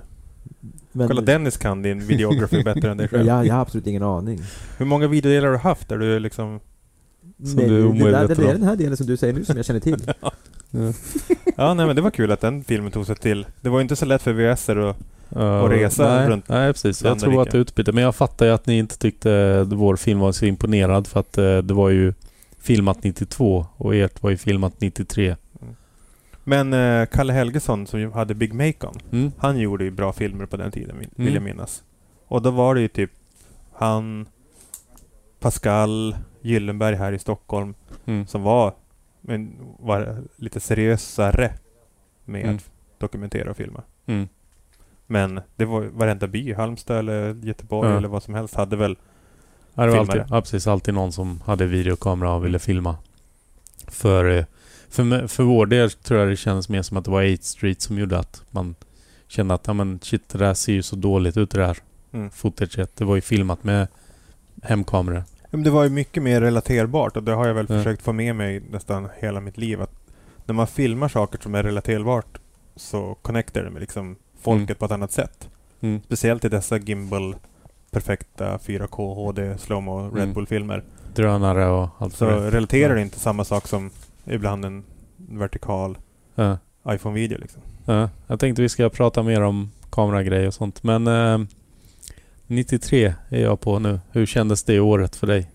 Men- Kolla, Dennis kan din videography bättre än dig själv. *laughs* jag, jag har absolut ingen aning. Hur många videodelar har du haft där du liksom... Som Nej, du är det, där, omedveten det är om. den här delen som du säger nu som jag känner till. *laughs* Ja, nej men det var kul att den filmen tog sig till. Det var ju inte så lätt för VSR och... Ja, Och resa nej, runt Nej precis, jag tror att det utbyte. Men jag fattar ju att ni inte tyckte vår film var så imponerad för att eh, det var ju filmat 92 och ert var ju filmat 93. Men eh, Kalle Helgesson som hade Big Macon, Mm. han gjorde ju bra filmer på den tiden, vill Mm. jag minnas. Och då var det ju typ han, Pascal, Gyllenberg här i Stockholm Mm. som var, men var lite seriösare med Mm. att dokumentera och filma. Mm. Men det var varenda by, Halmstad eller Göteborg Ja. eller vad som helst hade väl Ja, det var Filmare. alltid, ja, precis. Alltid någon som hade videokamera och ville filma. För, eh, för, för vår del tror jag det kändes mer som att det var 8 Street som gjorde att man kände att ja, men shit, det där ser ju så dåligt ut det där Mm. footaget. Det var ju filmat med hemkameror. Ja, men det var ju mycket mer relaterbart och det har jag väl Ja. försökt få med mig nästan hela mitt liv. Att när man filmar saker som är relaterbart så connectar det med liksom folket Mm. på ett annat sätt. Mm. Speciellt i dessa gimbal perfekta 4K HD slowmo Red Mm. Bull-filmer. Drönare och allt Så det relaterar det inte samma sak som ibland en vertikal Ja. iPhone-video liksom. Ja, jag tänkte vi ska prata mer om kameragrejer och sånt. Men eh, 93 är jag på nu. Hur kändes det året för dig?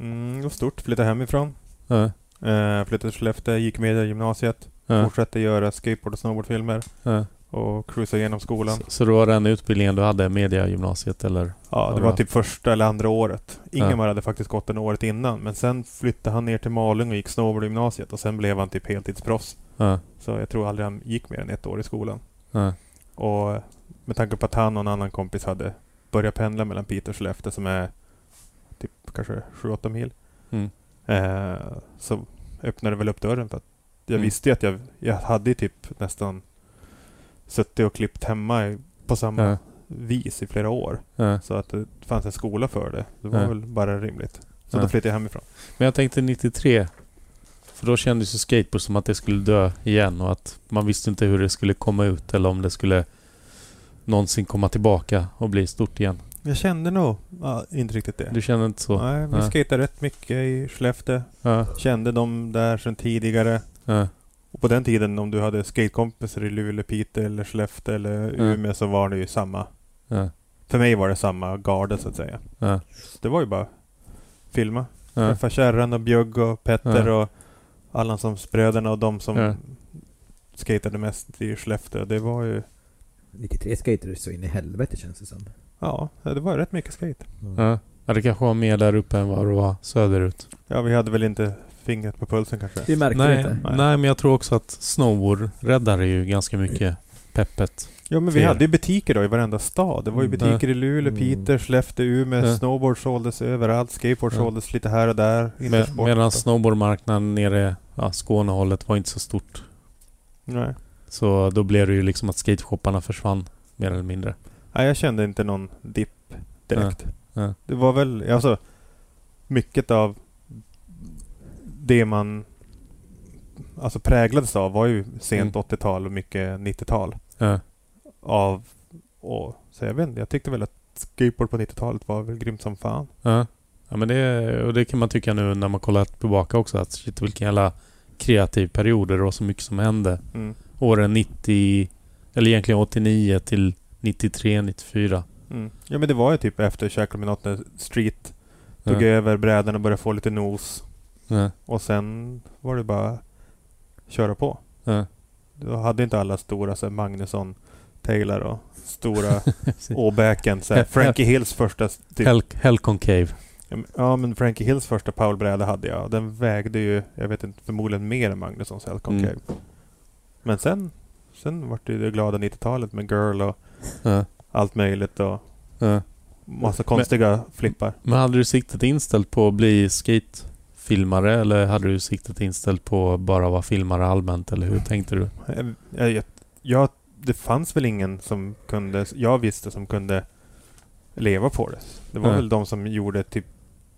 Mm, det var stort. Flyttade hemifrån. Ja, Uh, flyttade till Skellefteå, gick med i gymnasiet. ja, Fortsatte göra skateboard och snowboardfilmer. ja. Och cruisa igenom skolan. Så, så det var den utbildningen du hade, mediagymnasiet eller? Ja, det var typ första eller andra året. Ja. Ingemar hade faktiskt gått den året innan. Men sen flyttade han ner till Malung och gick snowboardgymnasiet. Och sen blev han typ heltidsproffs. Ja, Så jag tror aldrig han gick mer än ett år i skolan. ja, Och med tanke på att han och en annan kompis hade börjat pendla mellan Piteå och Skellefteå som är typ kanske 7-8 mil. mm, Eh, så öppnade väl upp dörren för att jag Mm. visste ju att jag, jag hade typ nästan suttit och klippt hemma på samma ja, vis i flera år. ja. Så att det fanns en skola för det. Det var Ja. väl bara rimligt. Så Ja. då flyttade jag hemifrån. Men jag tänkte 93. För då kändes ju skateboard som att det skulle dö igen och att man visste inte hur det skulle komma ut eller om det skulle någonsin komma tillbaka och bli stort igen. Jag kände nog ja, inte riktigt det. Du känner inte så? Nej, vi Nej. skejtade rätt mycket i Skellefteå. Ja, Kände dem där sedan tidigare. ja, Och på den tiden om du hade skatekompisar i Luleå, Piteå eller Skellefteå eller Ja. Umeå så var det ju samma. ja, För mig var det samma garde så att säga. ja, Det var ju bara filma. ja, Träffa Kärran och Bjugg och Petter och Allansonsbröderna och de som Ja. skatade mest i Skellefteå. Det var ju... 93 skater så in i helvete känns det som. Ja, det var rätt mycket skate. Ja, det kanske var mer där uppe än vad det var söderut. Ja, vi hade väl inte fingret på pulsen kanske. Vi märkte Nej, inte. Nej. nej, men jag tror också att snowboard räddade ju ganska mycket peppet. Ja, men vi Fel. hade ju butiker då i varenda stad. Det var ju Mm. butiker i Luleå, Mm. Piteå, Skellefteå, Umeå. Ja. Snowboard såldes överallt. Skateboard Ja. såldes lite här och där. Med, medan snowboardmarknaden nere ja, Skånehållet var inte så stort. Nej. Så då blev det ju liksom att skateshopparna försvann mer eller mindre. Nej, jag kände inte någon dipp direkt. Ja, ja. Det var väl, alltså mycket av det man alltså präglades av var ju sent Mm. 80-tal och mycket 90-tal. Ja, Av, och, så jag vet inte, jag tyckte väl att skateboard på 90-talet var väl grymt som fan. ja. ja men det, och det kan man tycka nu när man kollar tillbaka också att shit vilken jävla kreativ period det var så mycket som hände. Mm. Åren 90, eller egentligen 89 till 93, 94. Mm. Ja men det var ju typ efter Shackleminot när Street tog Ja, över brädan och började få lite nos. Ja, Och sen var det bara köra på. ja. Då hade inte alla stora så här, Magnusson, Taylor och stora *laughs* Åbäken. Så här, Frankie Hills första... Typ, Hell, Hell Concave. ja men Frankie Hills första Paul-bräda hade jag. Den vägde ju, jag vet inte, förmodligen mer än Magnussons Helcon Mm. Cave. Men sen, sen vart det ju det glada 90-talet med Girl och Ja, allt möjligt och ja. massa konstiga flippar. Men hade du siktet inställt på att bli skatefilmare eller hade du siktet inställt på bara vara filmare allmänt eller hur tänkte du? Jag, jag, jag, det fanns väl ingen som kunde, jag visste som kunde leva på det. Det var Nej. väl de som gjorde typ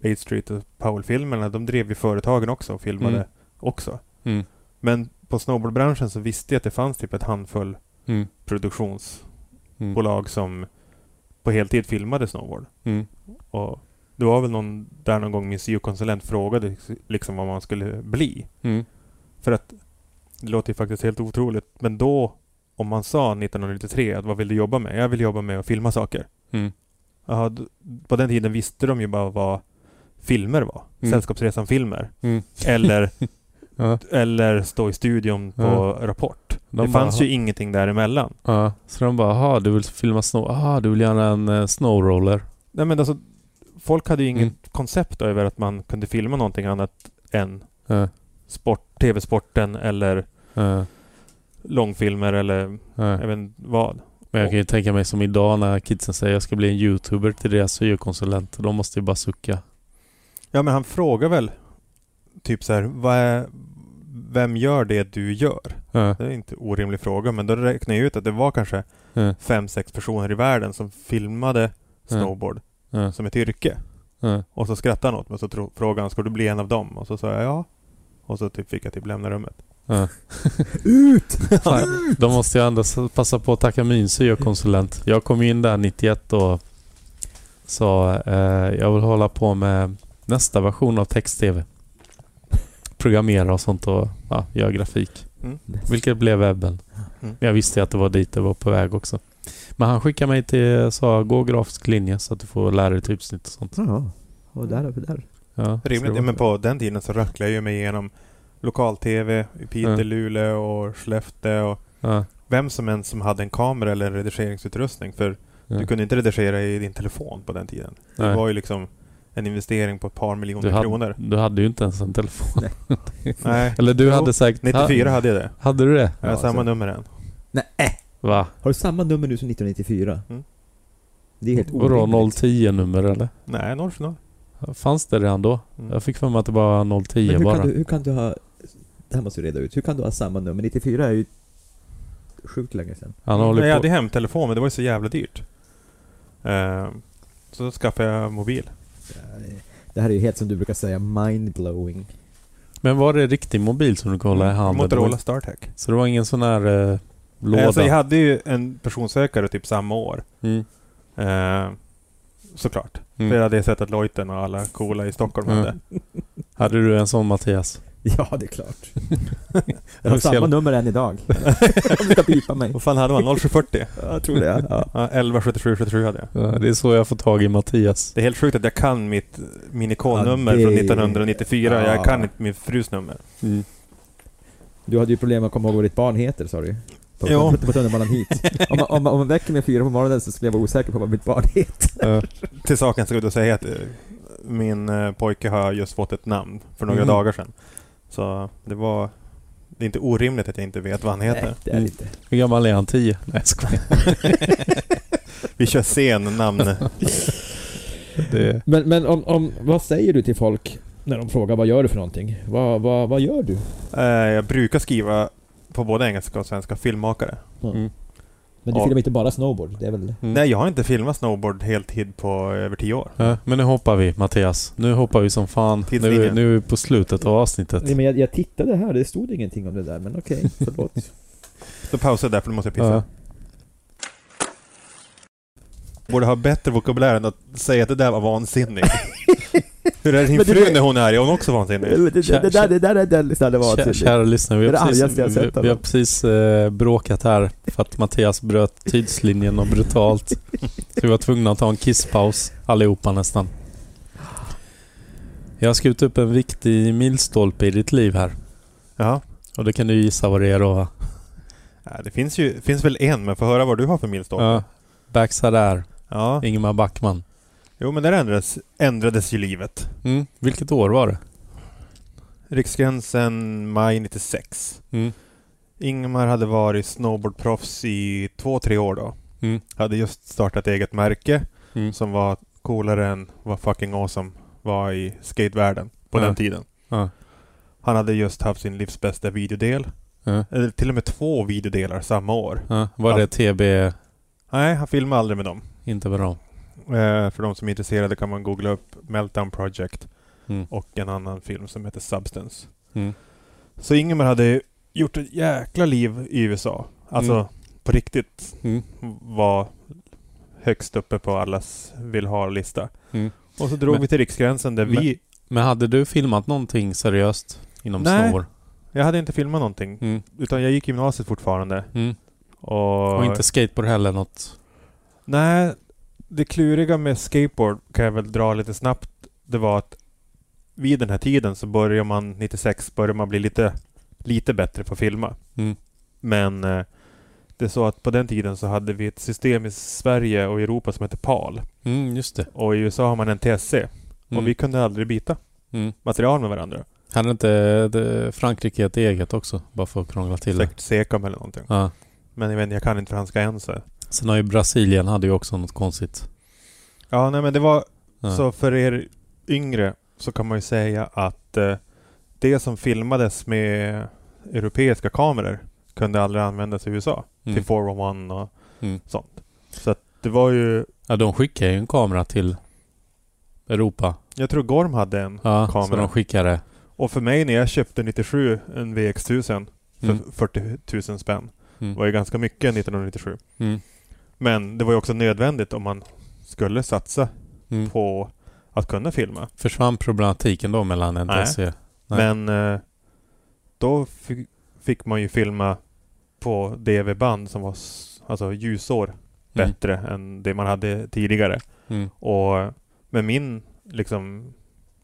8 Street och Powell-filmerna. De drev ju företagen också och filmade Mm. också. Mm. Men på snowboardbranschen så visste jag att det fanns typ ett handfull Mm. produktionsbolag Mm. som på heltid filmade snowboard. Mm. Och det var väl någon där någon gång min syokonsulent frågade liksom vad man skulle bli. Mm. För att det låter ju faktiskt helt otroligt. Men då, om man sa 1993 att vad vill du jobba med? Jag vill jobba med att filma saker. Mm. Jaha, d- på den tiden visste de ju bara vad filmer var. Mm. Sällskapsresan-filmer. Mm. Eller, *laughs* eller stå i studion på Ja. Rapport. De det bara, fanns ju ingenting däremellan. Ja, så de bara, jaha du vill filma snow, jaha du vill göra en uh, snowroller? Nej men alltså, folk hade ju inget Mm. koncept över att man kunde filma någonting annat än Ja, sport, tv-sporten eller ja, långfilmer eller ja. jag vet inte vad. Men jag kan ju tänka mig som idag när kidsen säger jag ska bli en youtuber till deras syokonsulent. De måste ju bara sucka. Ja men han frågar väl typ så här, vad är, vem gör det du gör? Ja, Det är inte en orimlig fråga men då räknar jag ut att det var kanske ja, fem, sex personer i världen som filmade snowboard ja, som ett yrke. ja. Och så skrattade han åt mig och så tro, frågade han, ska du bli en av dem? Och så sa jag ja. Och så typ fick jag typ lämna rummet. ja. *laughs* Ut! *laughs* Fan, Då måste jag ändå passa på att tacka min syokonsulent. Jag kom in där 91 och sa eh, jag vill hålla på med nästa version av text-tv. Programmera och sånt och ja, göra grafik. Mm. Vilket blev webben. Mm. Men jag visste ju att det var dit det var på väg också. Men han skickade mig till, sa gå grafisk linje så att du får lära dig typsnitt och sånt. Jaha. Och där uppe där. Ja, det Rimligt. Ja, men på den tiden så racklade jag ju mig igenom lokal-tv i Piteå, Ja. Luleå och Skellefteå. Och Ja, vem som än som hade en kamera eller en redigeringsutrustning. För ja. du kunde inte redigera i din telefon på den tiden. Det Nej. var ju liksom en investering på ett par miljoner du, hade, kronor. du hade ju inte ens en telefon. Nej. *laughs* Eller du Jo, hade säkert... 94 hade jag det. Hade du det? Jag har Ja, samma så- nummer än. Nej. Va? Har du samma nummer nu som 1994? Mm. Det är helt Vadå orimligt. 010 nummer eller? Nej, 020. Fanns det redan då? Mm. Jag fick för mig att det var Men 010 hur bara. kan, du, hur kan du ha... Det här måste vi reda ut. Hur kan du ha samma nummer? 94 är ju sjukt länge sedan. Han jag håller på... hade hemtelefon men det var ju så jävla dyrt. Eh, så då skaffade jag mobil. Det här är ju helt som du brukar säga, mindblowing. Men var det riktig mobil som du hålla i handen? Mm. Motorola StarTech. Så det var ingen sån här eh, låda? Alltså jag hade ju en personsökare typ samma år. mm. Eh, såklart. Mm. För jag hade sett att Lojten och alla coola i Stockholm Mm. hade. *laughs* Hade du en sån Mattias? *laughs* Ja, det är klart. *laughs* Jag har samma nummer än idag. Om du ska pipa mig. Vad fan hade man? 0740? Ja, Jag tror det. Ja. Ja, 11 77 77 hade jag. Ja, det är så jag får tag i Mattias. Det är helt sjukt att jag kan mitt Minicon-nummer Ja, det- från 1994. Ja. Jag kan inte min frus nummer. Mm. Du hade ju problem med att komma ihåg vad ditt barn heter, sa du På, Jo. på, på tunnelbanan hit. *laughs* Om man, om, man, om man väcker mig fyra på morgonen så skulle jag vara osäker på vad mitt barn heter. Ja. Till saken ska jag säga att eh, min eh, pojke har just fått ett namn för några Mhm. dagar sedan. Så det var... Det är inte orimligt att jag inte vet vad han heter. Nej, det är Mm. inte. Hur gammal är han? 10? Nej jag skojar. *laughs* Vi kör sen namn. *laughs* Det, Men, men om, om, vad säger du till folk när de frågar vad gör du för någonting? Vad, vad, vad gör du? Eh, jag brukar skriva på både engelska och svenska filmmakare. mm. Men du filmar inte bara snowboard? Det är väl... Mm. Nej, jag har inte filmat snowboard heltid på över tio år. Ja, men nu hoppar vi Mattias. Nu hoppar vi som fan. Nu, nu är vi på slutet av avsnittet. Nej, men jag, jag tittade här, det stod ingenting om det där, men okej, *laughs* förlåt. Då pausar jag där för nu måste jag pissa. Ja. Borde ha bättre vokabulär än att säga att det där var vansinnigt. *laughs* Hur är din fru när hon är arg? Är hon också vansinnig? det, det, det, där, det där är den listan det var. Kära, kära lyssnare, vi är har precis, jag vi, sett, vi har alltså. precis eh, bråkat här för att Mattias bröt tidslinjen och brutalt. *laughs* Så vi var tvungna att ta en kisspaus allihopa nästan. Jag har skrivit upp en viktig milstolpe i ditt liv här. Ja. Och det kan du gissa vad det är då va? ja. Det finns ju finns väl en, men få höra vad du har för milstolpe. Ja. Backside Air, ja. Ingemar Backman. Jo, men där ändrades, ändrades ju livet. Mm. Vilket år var det? Riksgränsen maj 96. Mm. Ingmar hade varit snowboardproffs i två, tre år då. Mm. Hade just startat eget märke Mm. som var coolare än vad fucking awesome var i skatevärlden på Ja. den tiden. Ja. Han hade just haft sin livs bästa videodel. Ja. Eller till och med två videodelar samma år. Var det TB? Nej, han filmade aldrig med dem. Inte bra. Eh, för de som är intresserade kan man googla upp Meltdown Project Mm. och en annan film som heter Substance. Mm. Så Ingemar hade gjort ett jäkla liv i USA. Alltså Mm. på riktigt Mm. var högst uppe på allas vill ha-lista. Mm. Och så drog Men- vi till Riksgränsen där men- vi... Men hade du filmat någonting seriöst inom Nej. snowboard? Jag hade inte filmat någonting. Mm. Utan jag gick gymnasiet fortfarande. Och... Och inte skateboard heller något? Nej, det kluriga med skateboard kan jag väl dra lite snabbt. Det var att vid den här tiden så börjar man, 96, börjar man bli lite, lite bättre på att filma. Mm. Men eh, Det är så att på den tiden så hade vi ett system i Sverige och Europa som heter PAL. Mm, just det. Och i USA har man en TSC. Mm. Och vi kunde aldrig byta mm. material med varandra. Hade inte det, Frankrike ett eget också? Bara för att krångla till det. Säkert Secam eller någonting. Ja. Men jag vet jag kan inte franska än så. Sen har ju Brasilien hade ju också något konstigt. Ja, nej men det var Ja. så för er yngre så kan man ju säga att eh, det som filmades med europeiska kameror kunde aldrig användas i USA. Mm. Till 401 och Mm. sånt. Så att det var ju... Ja, de skickar ju en kamera till Europa. Jag tror Gorm hade en. Ja, så Kamera. de skickade... Och för mig när jag köpte 97 en VX1000 för Mm. 40 000 spänn. Mm. var ju ganska mycket 1997. Mm. Men det var ju också nödvändigt om man skulle satsa Mm. på att kunna filma. Försvann problematiken då mellan NTSC? Nej. Men eh, då fi- fick man ju filma på DV-band som var alltså ljusår Mm. bättre än det man hade tidigare. Mm. Och med min liksom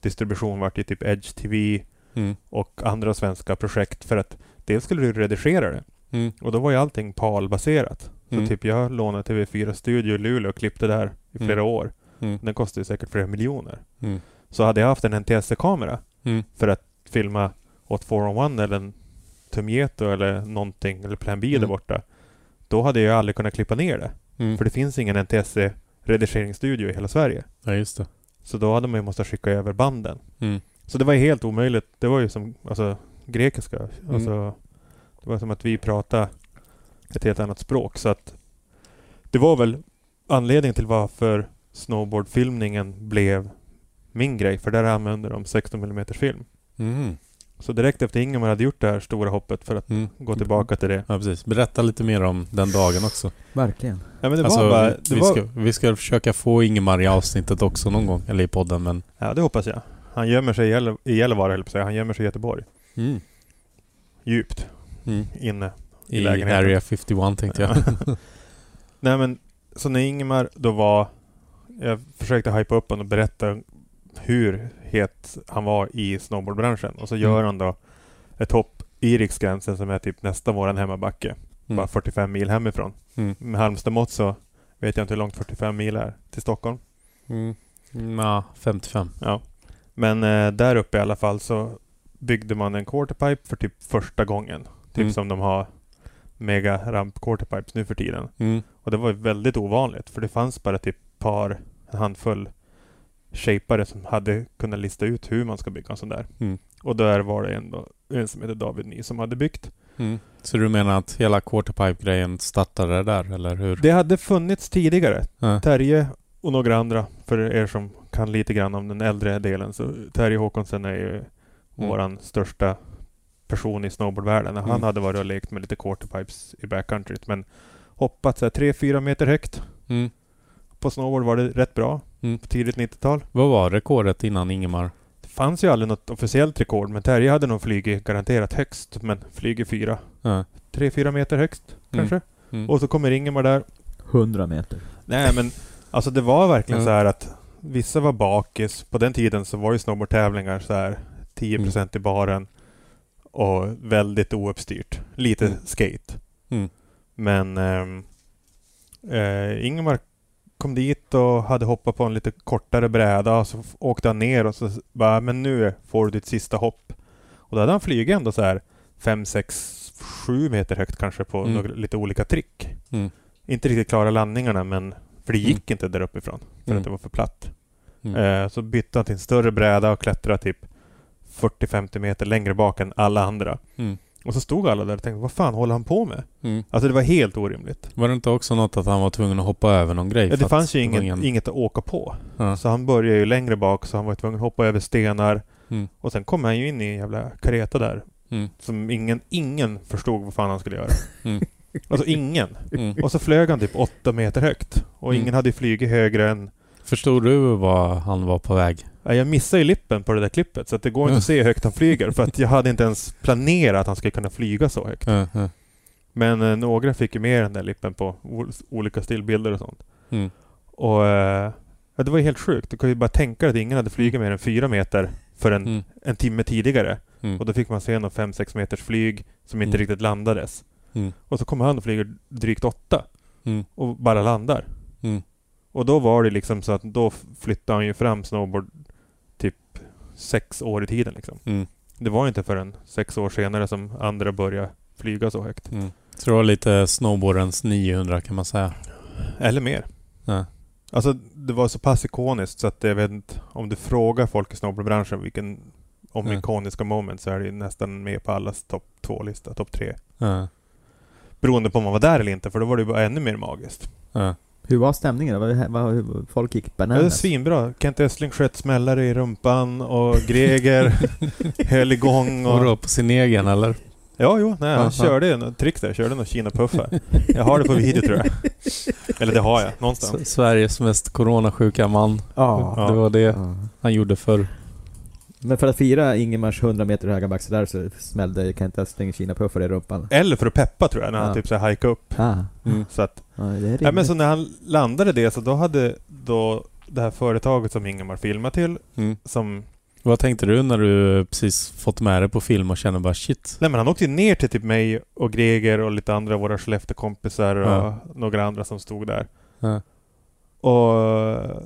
distribution vart det typ Edge TV Mm. och andra svenska projekt för att dels skulle du redigera det Mm. och då var ju allting PAL-baserat. Så Mm. typ jag lånade TV4 Studio i Luleå och klippte där i flera Mm. år. Mm. Den kostade säkert flera miljoner. Mm. Så hade jag haft en NTSC-kamera Mm. för att filma åt 401 eller en Tumieto eller någonting, eller Plan B där Mm. borta. Då hade jag aldrig kunnat klippa ner det. Mm. För det finns ingen NTSC-redigeringsstudio i hela Sverige. Ja, just det. Så då hade man ju måste skicka över banden. Mm. Så det var ju helt omöjligt. Det var ju som alltså, grekiska. Mm. Alltså, det var som att vi pratade ett helt annat språk. Så att det var väl anledningen till varför snowboardfilmningen blev min grej. För där använde de 16 mm film. Mm. Så direkt efter Ingemar hade gjort det här stora hoppet för att Mm. gå tillbaka till det. Ja, precis. Berätta lite mer om den dagen också. Verkligen. Ja, men det alltså, var bara... vi, Det vi, var, ska, vi ska försöka få Ingemar i avsnittet också någon gång, eller i podden, men... Ja, det hoppas jag. Han gömmer sig i Gällivare, höll jag. Han gömmer sig i Göteborg. Mm. Djupt Mm. inne. I, lägenheten. Area 51 tänkte jag. *laughs* Nej men, så när Ingemar då var... Jag försökte hypa upp honom och berätta hur het han var i snowboardbranschen. Och så gör Mm. han då ett hopp i Riksgränsen som är typ nästa våran hemmabacke. Bara Mm. 45 mil hemifrån. Mm. Med Halmstad-mått så vet jag inte hur långt 45 mil är till Stockholm. Mm. Ja, 55. Ja. Men eh, där uppe i alla fall så byggde man en quarterpipe för typ första gången. Typ Mm. som de har mega ramp quarterpipes nu för tiden. Mm. Och det var ju väldigt ovanligt för det fanns bara typ par, en handfull shapare som hade kunnat lista ut hur man ska bygga en sån där. Mm. Och där var det ändå en som heter David Ny som hade byggt. Mm. Så du menar att hela quarterpipe-grejen startade där, eller hur? Det hade funnits tidigare. Ja. Terje och några andra, för er som kan lite grann om den äldre delen, så Terje Håkonsen är ju våran största person i snowboardvärlden. Han Mm. hade varit och lekt med lite quarterpipes i backcountryt, men hoppat så här 3-4 meter högt. Mm. På snowboard var det rätt bra. Mm. På tidigt 90-tal. Vad var rekordet innan Ingemar? Det fanns ju aldrig något officiellt rekord, men Terje hade nog flugit garanterat högst, men flyger fyra. Ja. 3-4 meter högst, Mm. kanske. Mm. Och så kommer Ingemar där. 100 meter. Nej men, alltså det var verkligen så här att vissa var bakis. På den tiden så var ju snowboardtävlingar så här 10% i baren och väldigt ouppstyrt. Lite Mm. skate. Mm. Men ehm, eh, Ingemar kom dit och hade hoppat på en lite kortare bräda och så åkte han ner och så bara, men nu får du ditt sista hopp. Och då hade han flugit ändå så här 5, 6, 7 meter högt kanske på Mm. några, lite olika trick. Mm. Inte riktigt klara landningarna men för det Mm. gick inte där uppifrån. För Mm. att det var för platt. Mm. Eh, så bytte han till en större bräda och klättrade typ 40-50 meter längre bak än alla andra. Mm. Och så stod alla där och tänkte, vad fan håller han på med? Mm. Alltså det var helt orimligt. Var det inte också något att han var tvungen att hoppa över någon grej? Ja, det fanns ju var ingen, inget att åka på. Ja. Så han började ju längre bak så han var tvungen att hoppa över stenar. Mm. Och sen kom han ju in i en jävla kareta där. Mm. Som ingen, ingen förstod vad fan han skulle göra. *laughs* Mm. Alltså ingen. Mm. Och så flög han typ åtta meter högt. Och Mm. ingen hade flugit högre än... Förstod du vad han var på väg? Ja, Jag missade ju lippen på det där klippet så det går inte att se hur högt han flyger. För att jag hade inte ens planerat att han skulle kunna flyga så högt. Men eh, några fick ju med den där lippen på ol- olika stillbilder och sånt. Mm. Och eh, ja, det var ju helt sjukt. Du kan ju bara tänka dig att ingen hade flugit mer än fyra meter för en, Mm. en timme tidigare. Mm. Och då fick man se någon 5-6 meters flyg som inte Mm. riktigt landades. Mm. Och så kommer han och flyger drygt åtta. Mm. Och bara landar. Och då var det liksom så att då flyttade han ju fram snowboard sex år i tiden liksom. Mm. Det var inte förrän sex år senare som andra började flyga så högt. Mm. Så det var lite snowboardens 900 kan man säga. Eller mer. Ja. Alltså det var så pass ikoniskt så att jag vet inte om du frågar folk i snowboardbranschen vilken om Ja. ikoniska moment så är det nästan med på allas topp två-lista, topp tre. Ja. Beroende på om man var där eller inte, för då var det bara ännu mer magiskt. Ja. Hur var stämningen då? Vad, vad, hur- folk gick Ja, det är bananas? svinbra. Kent Östling sköt smällare i rumpan och Greger *laughs* höll igång. Och då på sin egen eller? Ja, jo, nej, han körde en trick där. Körde någon Kina-puffar. Jag har det på video tror jag. Eller det har jag, någonstans. S- Sveriges mest coronasjuka man. Ja. Ja. Det var det ja. han gjorde för Men för att fira Ingemars 100 meter höga backe där så smällde Kent Östling Kina-puffar i rumpan. Eller för att peppa tror jag, när han Ja. typ så här hajka upp. Ah. Mm. Så att, Ja, det är rimligt. ja, men så när han landade det, så då hade då det här företaget som Ingemar filmade till, Mm. som... Vad tänkte du när du precis fått med det på film och känner bara shit? Nej men han åkte ju ner till typ mig och Greger och lite andra av våra Skellefteå-kompisar och Ja. några andra som stod där. Ja. Och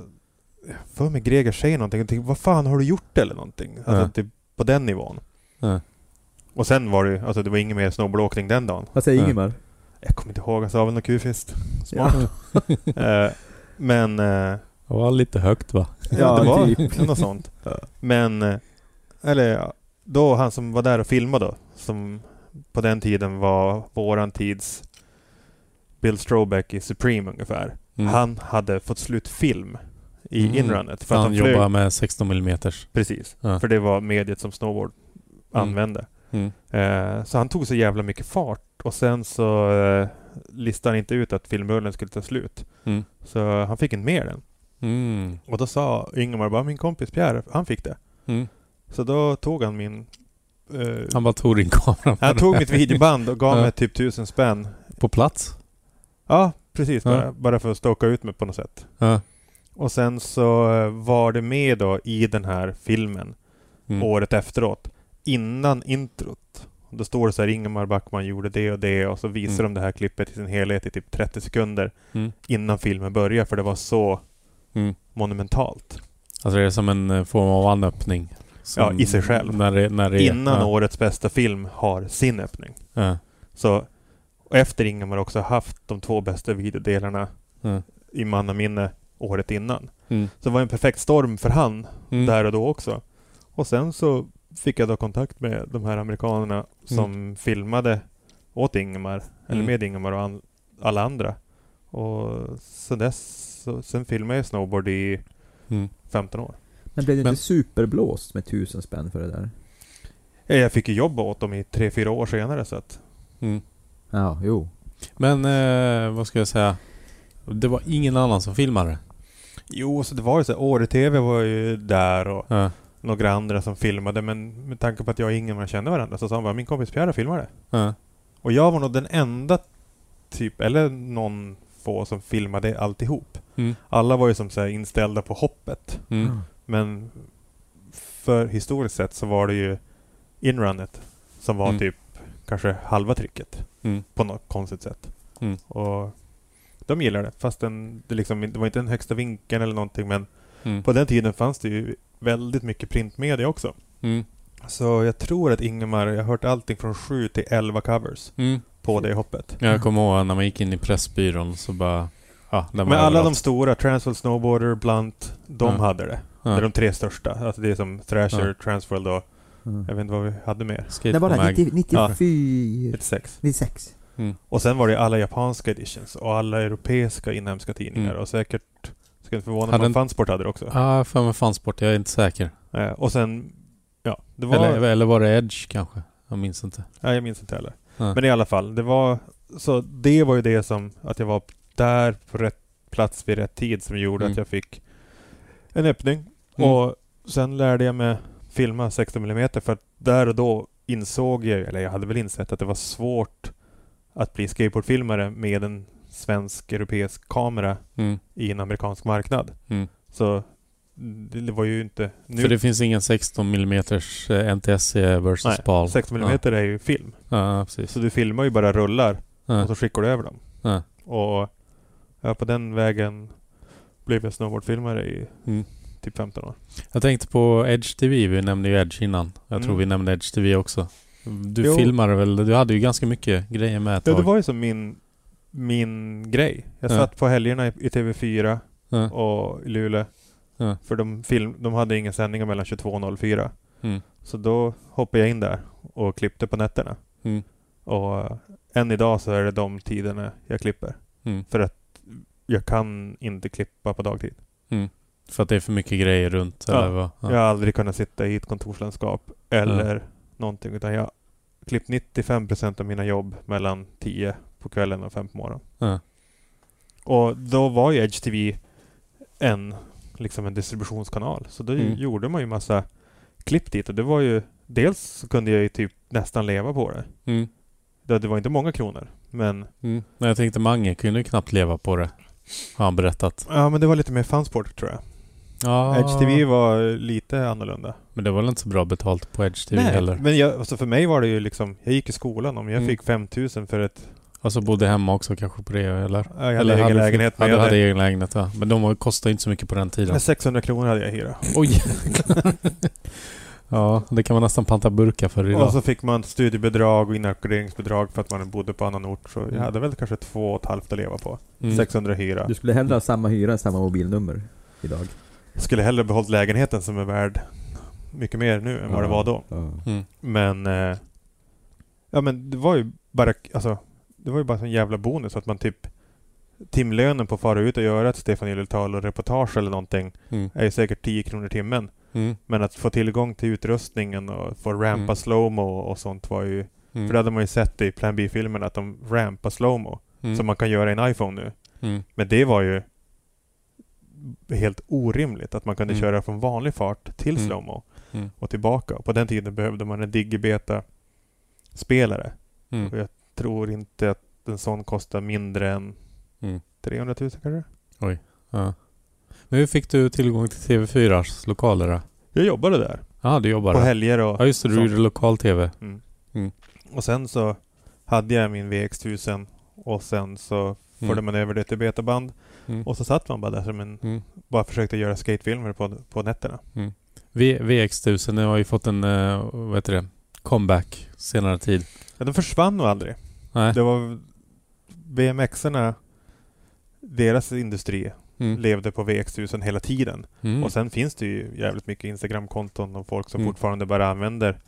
för mig Greger säger någonting. Jag tänkte, vad fan har du gjort eller någonting? Alltså Ja. typ på den nivån. Ja. Och sen var det alltså det var ingen mer snowboardåkning den dagen. Vad säger Ja. Ingemar? Jag kommer inte ihåg, han sa väl något kufist. Smart. *laughs* Eh, men eh, Det var lite högt va? Ja, det var typ. *laughs* något sånt. Ja. Men, eh, eller ja, då han som var där och filmade då, som på den tiden var våran tids Bill Strobeck i Supreme ungefär. Mm. Han hade fått slut film i Mm. inrunnet. För han, flög- jobbar med 16 mm. Precis. Ja. För det var mediet som snowboard Mm. använde. Mm. Eh, så han tog så jävla mycket fart och sen så eh, listade han inte ut att filmrullen skulle ta slut. Mm. Så han fick inte med den. Mm. Och då sa Ingemar bara, min kompis Pierre, han fick det. Mm. Så då tog han min... eh, Han bara tog din kamera. han tog mitt videoband och gav *laughs* Ja. mig typ tusen spänn. På plats? Ja, precis. Ja. Bara, bara för att stoka ut mig på något sätt. Ja. Och sen så eh, var det med då i den här filmen Mm. året efteråt. Innan introt. Då står det så här Ingemar Backman gjorde det och det och så visar Mm. de det här klippet i sin helhet i typ 30 sekunder Mm. innan filmen börjar för det var så Mm. monumentalt. Alltså det är som en eh, form av anöppning. Ja, i sig själv. När det, när det Innan ja. årets bästa film har sin öppning. Ja. Så och efter Ingemar också haft de två bästa videodelarna i mannaminne året innan. Mm. Så det var en perfekt storm för han Mm. där och då också. Och sen så fick jag då kontakt med de här amerikanerna som filmade åt Ingemar, eller Mm. med Ingemar och an, alla andra. Och sen dess, så, sen filmade jag snowboard i Mm. 15 år. Men blev du Men- inte superblåst med tusen spänn för det där? Eh, Jag fick ju jobba åt dem i 3-4 år senare så att Mm. Ja, jo. Men eh, vad ska jag säga? Det var ingen annan som filmade. Jo, så det var ju så Åre-TV var ju där och Ja. några andra som filmade men med tanke på att jag och Ingemar kände varandra så sa han bara min kompis Pierre filmade. Ja. Och jag var nog den enda typ, eller någon få som filmade alltihop. Mm. Alla var ju som så här inställda på hoppet. Mm. Men för historiskt sett så var det ju inrunnet som var Mm. typ kanske halva tricket Mm. på något konstigt sätt. Mm. Och de gillade det. Fast den, det, liksom, det var inte den högsta vinkeln eller någonting men Mm. på den tiden fanns det ju väldigt mycket printmedia också. Mm. Så jag tror att Ingemar, jag har hört allting från 7 till 11 covers Mm. på det hoppet. Jag kommer ihåg när man gick in i Pressbyrån så bara... Ja, Men alla de överallt. stora, Transworld Snowboarder, Blunt, de Ja. hade det. Det Ja. är de tre största. Alltså det är som Thrasher, Ja. Transworld och Mm. jag vet inte vad vi hade mer. Skate Det var det, Mag. 90, 94... 96. 96. Mm. Och sen var det alla japanska editions och alla europeiska inhemska tidningar Mm. och säkert, ska inte förvåna mig om en- Fansport hade det också. Ja, för mig fansport. Jag är inte säker. Eh, och sen, ja, det var... Eller, eller var det Edge kanske? Jag minns inte. Nej, jag minns inte heller. Ja. Men i alla fall, det var... Så det var ju det som, att jag var där på rätt plats vid rätt tid som gjorde Mm. att jag fick en öppning. Mm. Och sen lärde jag mig filma 16 mm för att där och då insåg jag, eller jag hade väl insett att det var svårt att bli skateboardfilmare med en svensk-europeisk kamera Mm. i en amerikansk marknad. Mm. Så det, var ju inte... Nu, För det finns ingen 16 mm NTSC versus Nej, PAL. 16 mm är ju film. Ja, ja precis. Så du filmar ju bara rullar Ja. och så skickar du över dem. Ja. Och ja, på den vägen blev jag snowboardfilmare i Mm. typ 15 år. Jag tänkte på Edge TV. Vi nämnde ju Edge innan. Jag tror Mm. vi nämnde Edge TV också. Du Jo. filmade väl? Du hade ju ganska mycket grejer med ett Ja, tag. det var ju som min, min grej. Jag Ja. satt på helgerna i, i TV4 Ja. och i Luleå. Ja. För de, film, de hade inga sändningar mellan 22 och 04. Mm. Så då hoppade jag in där och klippte på nätterna. Mm. Och eh, än idag så är det de tiderna jag klipper. Mm. För att jag kan inte klippa på dagtid. För att det är för mycket grejer runt? Ja. Eller vad? Jag har aldrig kunnat sitta i ett kontorslandskap eller någonting. Utan jag klippt 95% av mina jobb mellan 10 på kvällen och 5 på morgonen. Ja. Och då var ju Edge TV en, liksom en distributionskanal. Så då Mm. gjorde man ju massa klipp dit. Och det var ju... Dels så kunde jag ju typ nästan leva på det. Mm. Det, det var inte många kronor. Men, Mm. Men jag tänkte Mange kunde ju knappt leva på det. Har han berättat. ja, men det var lite mer fansport tror jag. Ja. Edge TV var lite annorlunda. Men det var väl inte så bra betalt på Edge TV heller? men jag, alltså för mig var det ju liksom... Jag gick i skolan. Om jag Mm. fick 5000 för ett... Och så bodde hemma också kanske på det eller? Ja, jag hade eller egen du- lägenhet. Ja, Men du jag hade hade, egen lägenhet ja. Men de kostade inte så mycket på den tiden. men 600 kronor hade jag hyra. Oj! ja, det kan man nästan panta burkar för idag. Och så fick man studiebidrag och inackorderingsbidrag för att man bodde på annan ort. Så Mm. jag hade väl kanske två och ett halvt att leva på. Mm. 600 hyra. Du skulle hellre ha samma hyra samma mobilnummer idag. Skulle hellre behållit lägenheten som är värd mycket mer nu än vad det var då. Ja. Mm. Men... Eh, ja men det var ju bara... Alltså, det var ju bara en jävla bonus att man typ... Timlönen på att fara ut och göra ett Stefan Gyllental och reportage eller någonting Mm. är ju säkert 10 kronor timmen. Mm. Men att få tillgång till utrustningen och få rampa Mm. slowmo och sånt var ju... Mm. För det hade man ju sett i Plan B-filmerna att de rampar slowmo. Mm. Som man kan göra i en iPhone nu. Mm. Men det var ju helt orimligt att man kunde Mm. köra från vanlig fart till Mm. slowmo Mm. och tillbaka. Och på den tiden behövde man en digibeta-spelare. Mm. Och jag tror inte att en sån kostar mindre än Mm. 300 000 kanske? Ja. Men hur fick du tillgång till TV4s lokaler då? Jag jobbade där. Ja, du jobbar På helger och Ja, just det. Du sånt. gjorde lokal-TV. Mm. Mm. Och sen så hade jag min VX1000 och sen så förde Mm. man över det till betaband. Mm. Och så satt man bara där som en... Mm. Bara försökte göra skatefilmer på, på nätterna. V- VX1000 har ju fått en, eh, vad heter det, comeback senare tid. Ja, de försvann nog aldrig. Nej. Det var BMX-erna, deras industri Mm. levde på VX1000 hela tiden. Mm. Och sen finns det ju jävligt mycket Instagram-konton och folk som Mm. fortfarande bara använder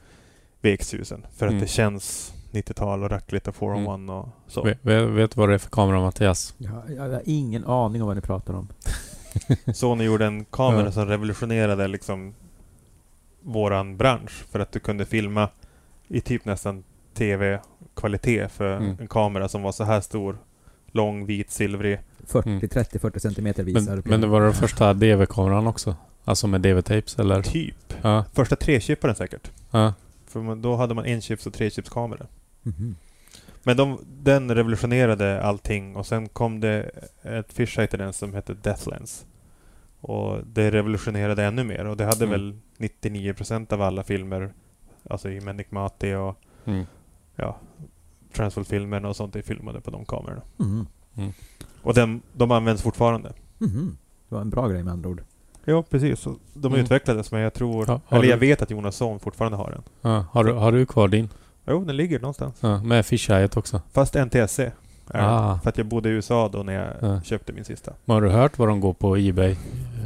VX1000. För att Mm. det känns 90-tal och rackligt och 401 och så. Vet, du vad det är för kamera Mattias? Jag, jag har ingen aning om vad ni pratar om. *laughs* Sony gjorde en kamera Ja. som revolutionerade liksom våran bransch. För att du kunde filma i typ nästan TV-kvalitet för Mm. en kamera som var så här stor. Lång, vit, silvrig. 40, Mm. 30, 40 centimeter visar. Men, men det var den första DV-kameran också? Alltså med DV-tapes eller? Typ. Ja. Första trechipparen säkert. Ja. För då hade man en chips och tre chips kamera. Men de, den revolutionerade allting och sen kom det ett fisheye till den som hette Deathlens. Och det revolutionerade ännu mer och det hade Mm. väl 99% av alla filmer, alltså i Menikmati och Mm. ja, Transworld-filmerna och sånt är filmade på de kamerorna. Mhm. Och den, de används fortfarande. Mhm. Det var en bra grej med andra ord. Ja, precis. Så de Mm. utvecklades men jag tror, Ja, eller du- jag vet att Jonas Son fortfarande har den. Ja. Har, du, har du kvar din? Jo, den ligger någonstans. Ja. Med fisheyet också? Fast NTSC. Är den. Ah. För att jag bodde i USA då när jag Ja. köpte min sista. Men har du hört vad de går på Ebay?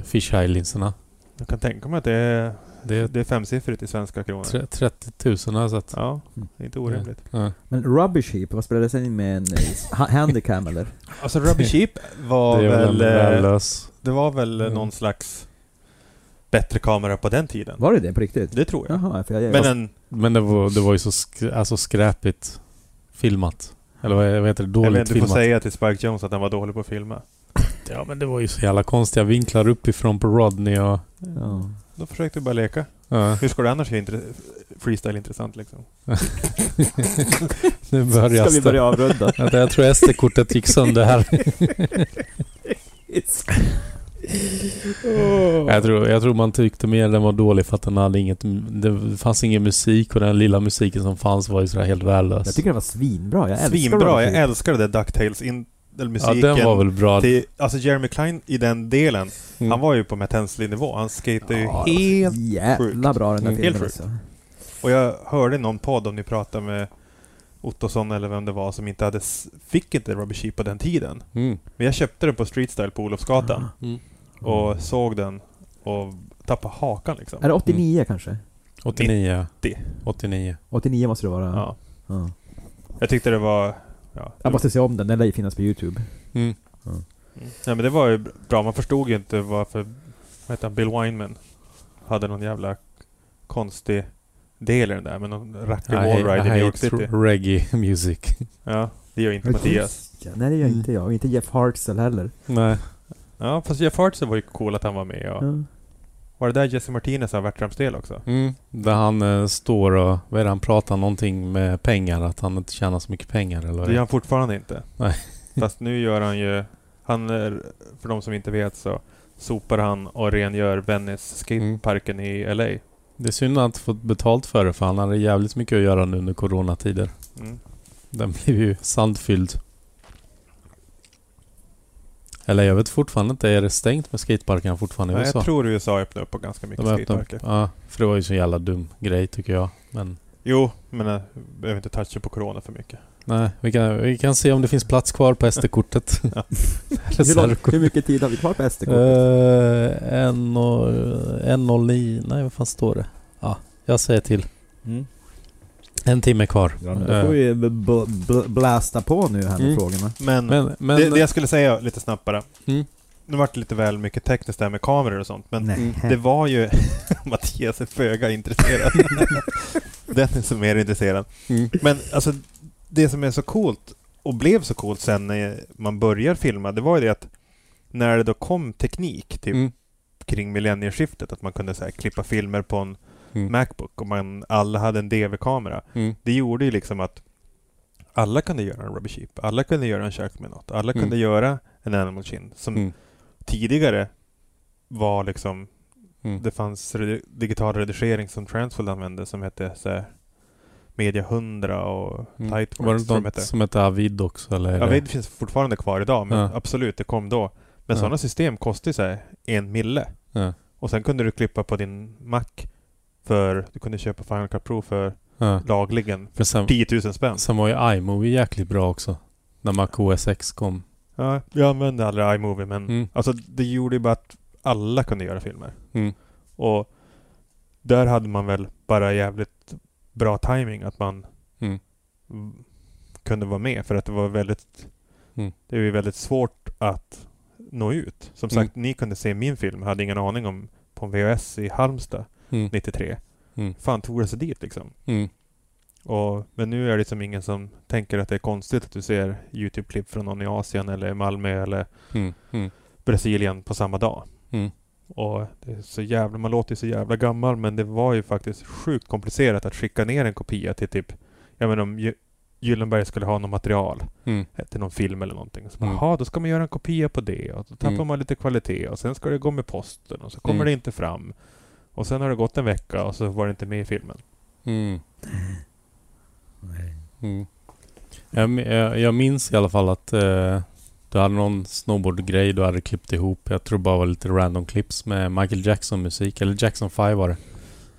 Fisheye-linserna? Jag kan tänka mig att det är, Det är det är femsiffrigt i svenska kronor. tre- 30 000 har jag sett. Ja, det är inte orimligt. Ja. Men Rubbish Heap, vad spelades in med en eh, ha- handicam eller? *laughs* Alltså Rubber Sheep var Det väl... väl eh. Det var väl Mm. någon slags bättre kamera på den tiden. Var det det på riktigt? Det tror jag. Jaha, för jag... Men en... Men det var, det var ju så sk- alltså skräpigt filmat. Eller vad, vad heter det? Jag Dåligt vet, du får filmat. säga till Spike Jones att han var dålig på att filma. Ja men det var ju så jävla konstiga vinklar uppifrån på Rodney och... ja. Då försökte du bara leka. Ja. Hur ska du annars göra intre- freestyle intressant liksom? *laughs* nu börjar Ska vi börja avrunda? Jag tror SD-kortet gick sönder här. *laughs* *laughs* Jag, tror, jag tror man tyckte mer den var dålig för att den hade inget... Det fanns ingen musik och den lilla musiken som fanns var ju sådär helt värdelös. Jag tycker det var svinbra. Jag älskar Svinbra. Jag älskar det där Ducktails in, eller ja, musiken. den var väl bra. till, alltså Jeremy Klein i den delen, Mm. han var ju på Matt Hensley-nivå. Han skatade ju Ja, helt... Jävla bra den där Mm. filmen Helt sjukt. alltså. Och jag hörde någon podd om ni pratade med Ottosson eller vem det var som inte hade... Fick inte Rubber Sheep på den tiden. Mm. Men jag köpte den på Street Style på Olofsgatan. Mm. Och såg den och tappade hakan liksom. Är det 89 kanske? 89. 90. 89. 89 måste det vara. Ja. Ja. Jag tyckte det var... Ja, Jag måste se om den, den lär ju finnas på Youtube. Mm. Mm. Nej men det var ju bra. Man förstod ju inte varför... Vad heter han? Bill Wineman hade någon jävla konstig del i den där med någon rackig I, wallride i New York City. reggae music. Ja, det gör inte Mattias. Ja, nej det gör Mm. inte jag. Inte Jeff Hartzell heller. Nej. Ja, fast Jeff Hartzell var ju cool att han var med. Och Ja. Var det där Jesse Martinez har Vertrams del också? Mm. Där han eh, står och... Vad är det han pratar någonting med pengar? Att han inte tjänar så mycket pengar eller Det gör är? han fortfarande inte. Nej. Fast nu gör han ju... Han är, för de som inte vet så sopar han och rengör Venice skateparken i LA. Det är synd att han inte fått betalt för det för han hade jävligt mycket att göra nu under coronatider. Mm. Den blev ju sandfylld. Eller jag vet fortfarande inte, är det stängt med skateparkerna fortfarande i Nej, USA? jag tror USA öppnar upp på ganska mycket upp- skateparker. Ja, för det var ju så jävla dum grej tycker jag. Men Jo, men jag behöver inte toucha på corona för mycket. nej, vi kan, vi kan se om det finns plats kvar på SD-kortet. *laughs* Ja. *laughs* Hur, hur mycket tid har vi kvar på SD-kortet? Uh, en och... En och li, Nej, vad fan står det? Ja, jag säger till. Mm. En timme kvar. Ja, då får vi blasta på nu här med Mm. frågorna. Men, men, men, det, det jag skulle säga lite snabbt bara. Mm. Nu vart det lite väl mycket tekniskt där med kameror och sånt. Men Nej. Det var ju... *laughs* Mattias är föga intresserad. *laughs* Den är så mer intresserad. Mm. Men alltså, det som är så coolt och blev så coolt sen när man börjar filma, det var ju det att när det då kom teknik, typ Mm. kring millennieskiftet, att man kunde så här, klippa filmer på en Mm. Macbook och man alla hade en DV-kamera. Mm. Det gjorde ju liksom att alla kunde göra en Rubber Sheep, alla kunde göra en Sharkminot, alla Mm. kunde göra en Animal Chin som Mm. tidigare var liksom Mm. det fanns re- digital redigering som Transfold använde som hette så här, Media 100 och Mm. Tightworks. Var det något hette. som hette Avid också eller? Avid finns fortfarande kvar idag, men Ja. absolut, det kom då. Men Ja. sådana system kostar ju en mille. Ja. Och sen kunde du klippa på din Mac för, du kunde köpa Final Cut Pro för Ja. lagligen För sen, 10 000 spänn. sen var ju iMovie jäkligt bra också. När Mac OS X kom. Ja, jag använde aldrig iMovie, men Mm. alltså det gjorde ju bara att alla kunde göra filmer. Mm. Och där hade man väl bara jävligt bra timing att man Mm. kunde vara med för att det var väldigt Mm. det är ju väldigt svårt att nå ut. Som Mm. sagt, ni kunde se min film, hade ingen aning om på en VHS i Halmstad Mm. 93. Mm. Fan tog det sig dit liksom. Mm. Och, men nu är det som ingen som tänker att det är konstigt att du ser Youtube-klipp från någon i Asien eller Malmö eller Mm. Mm. Brasilien på samma dag. Mm. Och det är så jävla, man låter ju så jävla gammal men det var ju faktiskt sjukt komplicerat att skicka ner en kopia till typ, jag menar om Gy- Gyllenberg skulle ha något material Mm. till någon film eller någonting. Så Mm. jaha, då ska man göra en kopia på det och då tappar Mm. man lite kvalitet och sen ska det gå med posten och så kommer Mm. det inte fram. Och sen har det gått en vecka och så var det inte med i filmen. Mm. Mm. Jag, mi- jag, jag minns i alla fall att eh, du hade någon snowboardgrej du hade klippt ihop. Jag tror bara var lite random clips med Michael Jackson musik. Eller Jackson 5 var det.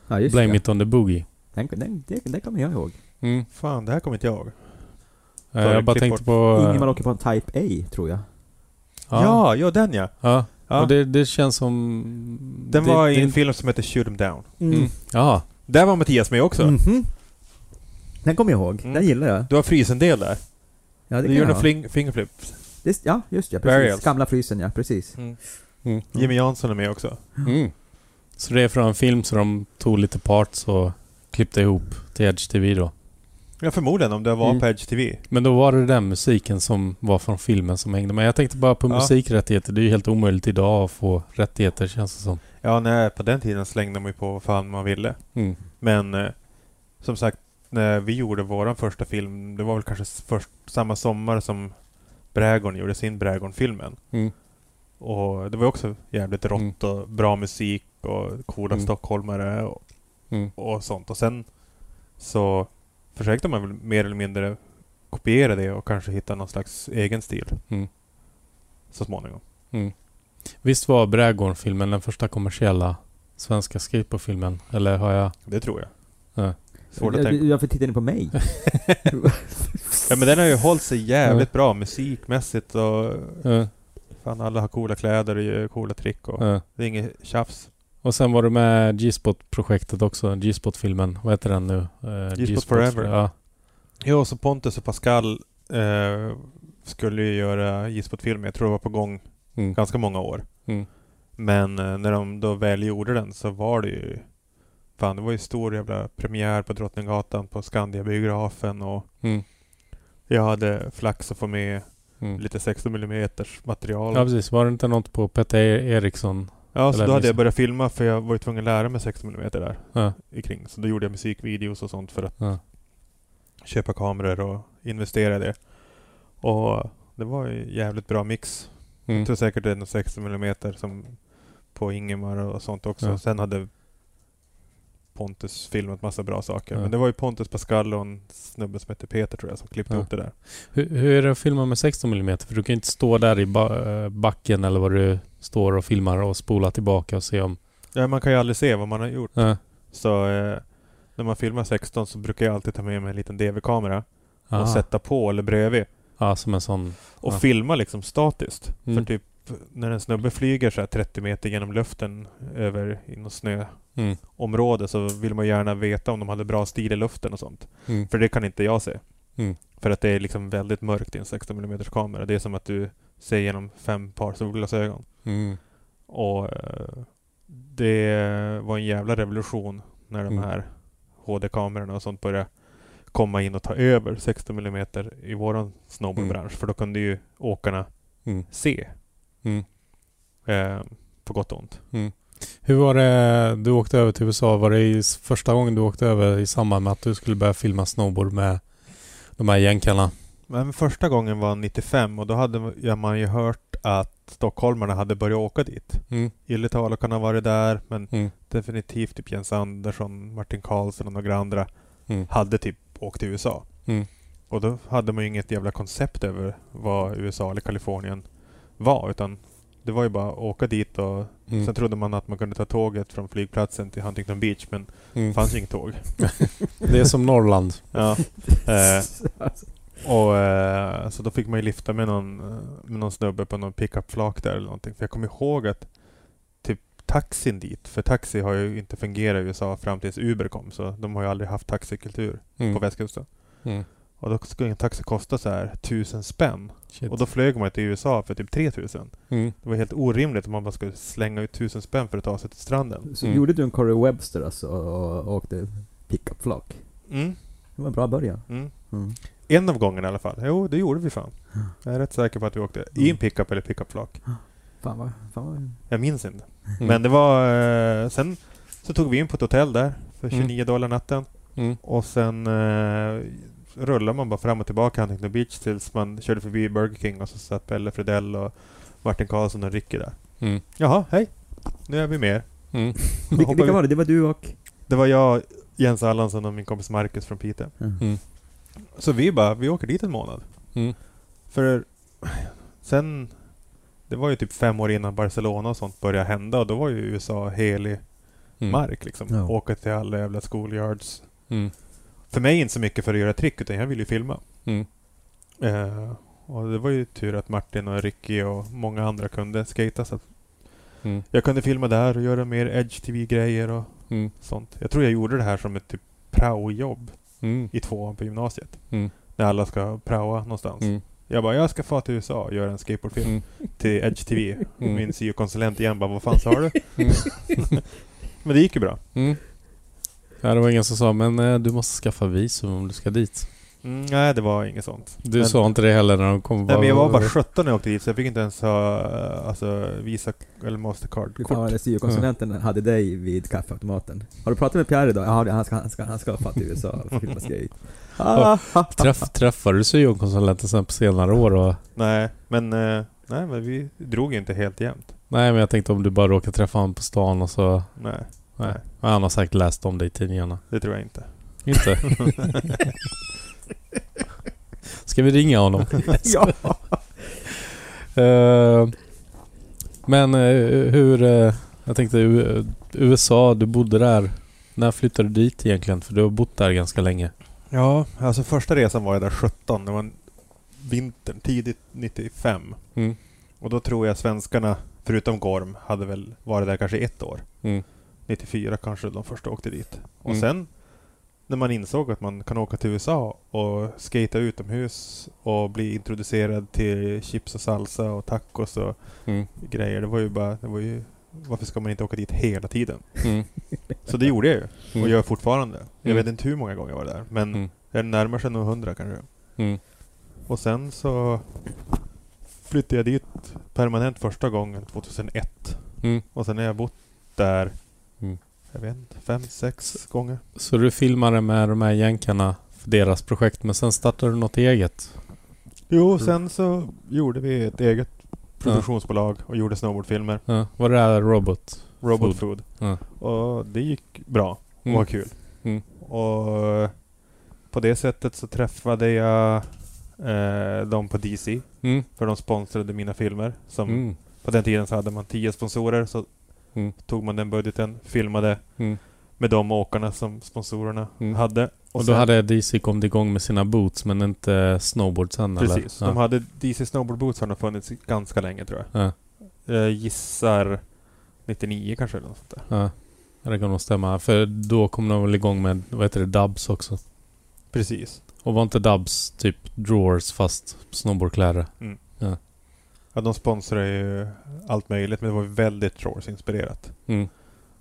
Ja, just Blame det. it on the boogie. Den, den, det, det kommer jag ihåg. Mm. Fan, det här kommer inte jag ihåg. Eh, jag bara tänkte bort. på... Ingemar åker på en Type A, tror jag. Ja, ja, den ja. ja. Ja. Och det, det känns som... den det, var i det, en film som heter Shoot 'em Down. Mm. Ja. Där var Mattias med också. Mhm. Den kommer jag ihåg. Mm. Den gillar jag. Du har frysendel där. Ja, det du gör en fling, fingerflip. Det, ja, just ja. Precis. Burials. Gamla frysen, ja. Precis. Mm. Mm. Jimmy Jansson är med också. Mm. Så det är från en film så de tog lite parts och klippte ihop till Edge TV då. Ja, förmodligen om det var Mm. på Edge TV. Men då var det den musiken som var från filmen som hängde med. Jag tänkte bara på Ja. musikrättigheter. Det är ju helt omöjligt idag att få rättigheter känns det som. Ja, nej, på den tiden slängde man ju på vad fan man ville. Mm. Men eh, som sagt, när vi gjorde våran första film, det var väl kanske först, samma sommar som Brägård gjorde sin Brägård-filmen. Mm. Och det var också jävligt rått och bra musik och coola Mm. stockholmare och, Mm. och sånt. Och sen så försökte man väl mer eller mindre kopiera det och kanske hitta någon slags egen stil. Mm. Så småningom. Mm. Visst var Brädgården-filmen den första kommersiella svenska skateboardfilmen? Eller har jag... Det tror jag. Ja. Svårt att Jag- tänka. Varför tittar ni på mig? *laughs* Ja men den har ju hållit sig jävligt bra musikmässigt och Ja, fan alla har coola kläder och coola trick och ja. det är inget tjafs. Och sen var du med G-spot-projektet också. G-spot-filmen. Vad heter den nu? Eh, G-spot Forever. Ja. Jo, så Pontus och Pascal eh, skulle ju göra J-spot-film. Jag tror det var på gång Mm. ganska många år. Mm. Men eh, när de då väl gjorde den så var det ju Fan, det var ju stor jävla premiär på Drottninggatan på Skandia-biografen och Mm. jag hade flax att få med Mm. lite 16 mm material. Ja precis. Var det inte något på Petter Eriksson? Ja, så då hade liksom- jag börjat filma för jag var ju tvungen att lära mig 16 mm där Ja. i kring. Så då gjorde jag musikvideos och sånt för att Ja. köpa kameror och investera i det. Och det var ju jävligt bra mix. Mm. Jag tror säkert det är någon 60 mm som på Ingemar och sånt också. Ja. Sen hade Pontus filmat massa bra saker. Ja. Men det var ju Pontus Pascal och en snubbe som heter Peter tror jag som klippte Ja. ihop det där. Hur, hur är det att filma med 16 mm? För du kan inte stå där i ba eh, backen eller vad du står och filmar och spola tillbaka och se om... Ja, man kan ju aldrig se vad man har gjort. Ja. Så eh, när man filmar 16 så brukar jag alltid ta med mig en liten DV-kamera och sätta på eller bredvid. Ja, som en sån... Och Ja. filma liksom statiskt. Mm. För typ när en snubbe flyger så här 30 meter genom luften över i något snöområde Mm. så vill man gärna veta om de hade bra stil i luften och sånt. Mm. För det kan inte jag se. Mm. För att det är liksom väldigt mörkt i en 16 mm kamera. Det är som att du ser genom fem par solglasögon. Mm. Och eh, det var en jävla revolution när de Mm. här HD-kamerorna och sånt började komma in och ta över 16 mm i våran snowboardbransch. För då kunde ju åkarna Mm. se. Mm. Eh, på gott och ont. Hur var det du åkte över till USA? Var det första gången du åkte över i samband med att du skulle börja filma snowboard med de här jänkarna? Men första gången var 95 och då hade man ju hört att stockholmarna hade börjat åka dit. Mm. Ylletalo kan ha varit där men Mm. definitivt typ Jens Andersson, Martin Karlsson och några andra Mm. hade typ åkt till USA. Mm. Och då hade man ju inget jävla koncept över vad USA eller Kalifornien var utan det var ju bara att åka dit och Mm. sen trodde man att man kunde ta tåget från flygplatsen till Huntington Beach men Mm. det fanns ju inget tåg. *laughs* Det är som Norrland. Ja. *laughs* Eh, och eh, så då fick man ju lifta med någon, med någon snubbe på någon pickup-flak där eller någonting. För jag kommer ihåg att typ taxin dit, för taxi har ju inte fungerat i USA fram tills Uber kom så de har ju aldrig haft taxikultur Mm. på västkusten. Mm. Och då skulle en taxi kosta så här tusen spänn. Shit. Och då flög man till USA för typ 3000. Mm. Det var helt orimligt om man bara skulle slänga ut tusen spänn för att ta sig till stranden. Så Mm. gjorde du en Corey Webster alltså och, och åkte pickup-flak? Mm. Det var en bra början. Mm. Mm. En av gångerna i alla fall. Jo, det gjorde vi fan. Jag är rätt säker på att vi åkte i en pickup eller pickup-flak. Fan vad... Fan vad... Jag minns inte. Mm. Men det var... Eh, sen så tog vi in på ett hotell där för Mm. 29 dollar natten. Mm. Och sen eh, rullade man bara fram och tillbaka Huntington Beach tills man körde förbi Burger King och så satt Pelle Fredell och Martin Karlsson och Ricky där. Mm. Jaha, hej! Nu är vi med. Mm. *laughs* Vilka, vilka vi- var det? Det var du och... Det var jag, Jens Allansson och min kompis Marcus från Piteå. Mm. Så vi bara, vi åker dit en månad. Mm. För sen, det var ju typ fem år innan Barcelona och sånt började hända och då var ju USA helig Mm. mark liksom. Ja. Åka till alla jävla schoolyards. För mig inte så mycket för att göra trick utan jag ville ju filma. Mm. Eh, och det var ju tur att Martin och Ricky och många andra kunde skata så att Mm. jag kunde filma där och göra mer Edge TV-grejer och Mm. sånt. Jag tror jag gjorde det här som ett typ praojobb Mm. i tvåan på gymnasiet. Mm. När alla ska praoa någonstans. Mm. Jag bara, jag ska få till USA och göra en skateboardfilm Mm. till Edge TV. Mm. Min syokonsulent igen bara, vad fan sa du? Mm. *laughs* Men det gick ju bra. Mm. Ja, det var ingen som sa men eh, du måste skaffa visum om du ska dit. Mm, nej, det var inget sånt. Du Men- sa inte det heller när de kom. Nej, men jag var bara 17 när jag åkte dit så jag fick inte ens ha alltså, Visa eller Mastercard-kort. vad syokonsulenten hade dig vid kaffeautomaten. Har du pratat med Pierre idag? Ja, han ska, han ska, han ska fatta i USA och filma *laughs* skate. Ah, Träff, träffade du syokonsulenten sen på senare år och... Nej, men eh, Nej, men vi drog ju inte helt jämnt. Nej, men jag tänkte om du bara råkar träffa honom på stan och så... Nej, Nej. Han har säkert läst om det i tidningarna. det tror jag inte. Inte? *laughs* Ska vi ringa honom? *laughs* ja. Eh, men eh, hur... eh, jag tänkte USA, du bodde där. När flyttade du dit egentligen? För du har bott där ganska länge. Ja, alltså första resan var jag där 17. Det var en vintern, tidigt 95. Mm. Och då tror jag svenskarna, förutom Gorm, hade väl varit där kanske ett år. Mm. 94 kanske de första åkte dit. Och Mm. sen när man insåg att man kan åka till USA och skata utomhus och bli introducerad till chips och salsa och tacos och Mm. grejer. Det var ju bara, det var ju, varför ska man inte åka dit hela tiden? Mm. Så det gjorde jag ju. Och Mm. gör fortfarande. Jag Mm. vet inte hur många gånger jag var där. Men Mm. närmar sig nog 100 kanske. Mm. Och sen så flyttade jag dit permanent första gången 2001. Mm. Och sen har jag bott där, Mm. jag vet inte, fem, sex gånger. Så du filmade med de här jänkarna för deras projekt, men sen startade du något eget? Jo, sen så gjorde vi ett eget produktionsbolag och gjorde snowboardfilmer. Ja. Var det här Robot? Robot Food. Food. Ja. Och det gick bra och Mm. var kul. Mm. Och på det sättet så träffade jag eh, dem på DC. Mm. För de sponsrade mina filmer. Som Mm. På den tiden så hade man 10 sponsorer. Så Mm. tog man den budgeten, filmade Mm. med de åkarna som sponsorerna Mm. hade. Och då sen- hade DC kommit igång med sina boots, men inte snowboard sen eller? Precis. Ja. De hade DC Snowboard Boots har funnits ganska länge tror jag. Ja. Jag gissar 99 kanske eller något sånt där. Ja. Det kan nog stämma. För då kom de väl igång med, vad heter det, dubs också. Precis. Och var inte dubs typ drawers fast snowboardkläder? Ja, de sponsrar ju allt möjligt men det var väldigt Shores-inspirerat. Mm.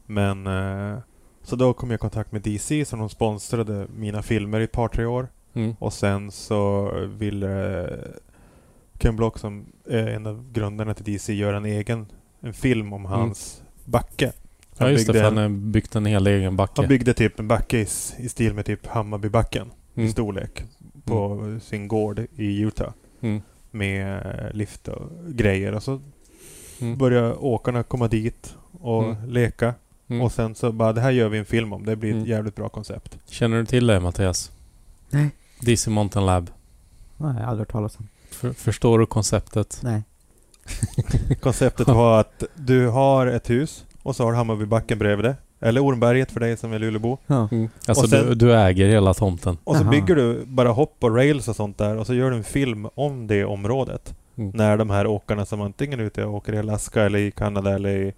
Men... Eh, så då kom jag i kontakt med DC som de sponsrade mina filmer i ett par tre år. Mm. Och sen så ville eh, Ken Block som är en av grundarna till DC göra en egen en film om hans backe. Mm. Ja just det, för han en- har byggt en hel egen backe. Han byggde typ en backe i, i stil med typ Hammarbybacken i mm. storlek på sin gård i Utah. Mm. Med eh, lift och grejer. Och så Mm. började åkarna komma dit och Mm. leka. Mm. Och sen så bara, det här gör vi en film om. Det blir ett Mm. jävligt bra koncept. Känner du till det Mattias? Nej. DC Mountain Lab. Nej, jag har aldrig hört talas om. För, förstår du konceptet? Nej. *laughs* Konceptet var att du har ett hus och så har du Hammarbybacken bredvid det. Eller Ormberget för dig som är Luleåbo. Ja. Alltså Och sen- du, du äger hela tomten? Och så Jaha. bygger du bara hopp och rails och sånt där och så gör du en film om det området. Mm. När de här åkarna som antingen är ute och åker i Alaska eller i Kanada eller i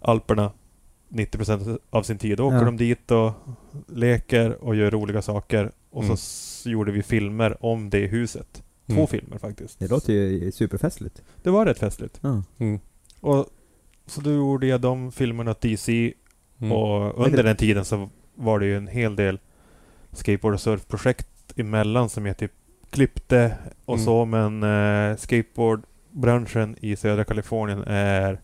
Alperna 90% av sin tid. Då åker Ja. de dit och leker och gör roliga saker. Och Mm. så gjorde vi filmer om det huset. Två Mm. filmer faktiskt. Det låter ju superfestligt. Det var rätt festligt. Mm. Och så då gjorde jag de filmerna åt DC Mm. och under den tiden så var det ju en hel del skateboard och surfprojekt emellan som jag typ klippte och Mm. så men eh, skateboardbranschen i södra Kalifornien är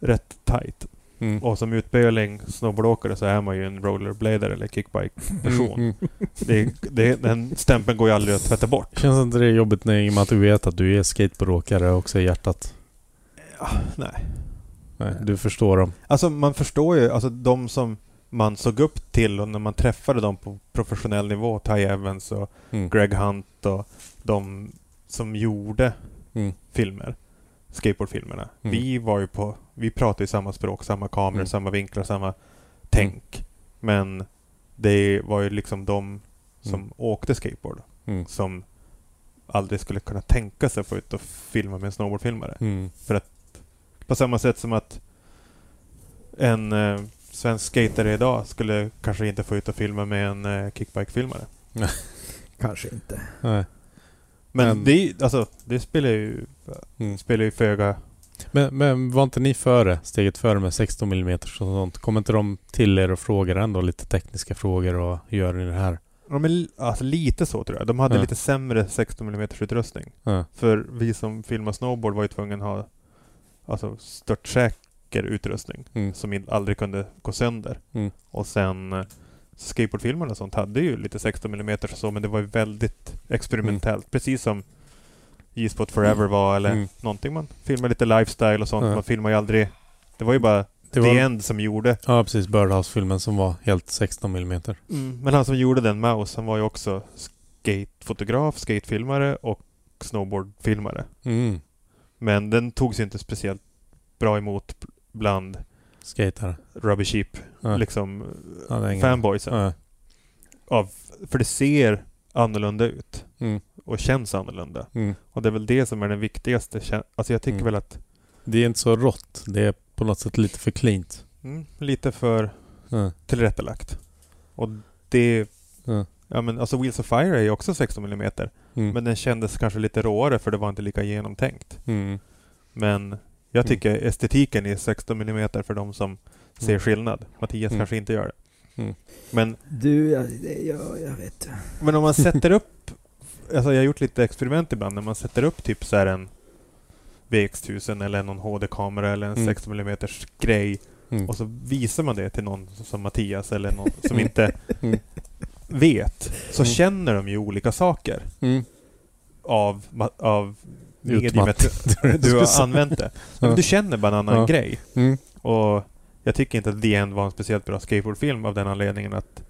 rätt tight. Mm. Och som utböling snowboardåkare så är man ju en rollerblader eller kickbike-person. Mm. Det, det, den stämpeln går ju aldrig att tvätta bort. Känns inte det jobbigt när, i och med att du vet att du är skateboardåkare också i hjärtat? Ja, nej. Nej, du förstår dem. Alltså man förstår ju, alltså de som man såg upp till och när man träffade dem på professionell nivå, Ty Evans och Mm. Greg Hunt och de som gjorde Mm. filmer, skateboardfilmerna. Mm. Vi var ju på, vi pratade ju samma språk, samma kameror, Mm. samma vinklar, samma tänk. Men det var ju liksom de som Mm. åkte skateboard Mm. som aldrig skulle kunna tänka sig att få ut och filma med en snowboardfilmare. Mm. På samma sätt som att en eh, svensk skatare idag skulle kanske inte få ut och filma med en eh, kickbike-filmare. *laughs* Kanske inte. Nej. Men, Men- det, alltså, det spelar ju, Mm. spelar ju föga... Men, men var inte ni före? Steget före med 16 mm och sånt? Kommer inte de till er och frågar ändå lite tekniska frågor och hur gör ni det här? Men, li- alltså, lite så tror jag. De hade Ja. lite sämre 16 mm utrustning. Ja. För vi som filmar snowboard var ju tvungna att ha alltså, störtsäker utrustning Mm. som aldrig kunde gå sönder. Mm. Och sen eh, skateboardfilmerna och sånt hade ju lite 16 mm och så men det var ju väldigt experimentellt. Precis som J-Spot Forever var eller Mm. någonting. Man filmar lite lifestyle och sånt. Ja. Man filmar ju aldrig... Det var ju bara Det The var, End som gjorde. ja, precis. Birdhouse-filmen som var helt 16 mm. Men han som gjorde den, Mouse, han var ju också skatefotograf, skatefilmare och snowboardfilmare. Mm. Men den togs inte speciellt bra emot bland Skatare. Rubber Sheep, Ja. liksom Ja, fanboysen. Ja. Av, för det ser annorlunda ut Mm. och känns annorlunda. Mm. Och det är väl det som är den viktigaste. Alltså jag tycker Mm. väl att Det är inte så rått. Det är på något sätt lite för cleant. mm, lite för Ja. tillrättalagt. Och det... Ja. Men alltså Wheels of Fire är ju också 16 mm. Mm. Men den kändes kanske lite råare för det var inte lika genomtänkt. Mm. Men jag Mm. tycker estetiken är 16 mm för de som ser Mm. skillnad. Mattias Mm. kanske inte gör det. Mm. Men, Du, jag, jag, jag vet. men om man sätter upp... Alltså jag har gjort lite experiment ibland när man sätter upp typ så här en VX1000 eller någon HD-kamera eller en Mm. 16 mm grej Mm. och så visar man det till någon som Mattias eller någon som Mm. *laughs* inte Mm. Vet. Så Mm. känner de ju olika saker Mm. av, av Utmatt. *laughs* du har använt det. *laughs* Men du känner bara en annan Ja. grej. Mm. Och jag tycker inte att The End var en speciellt bra skateboardfilm av den anledningen att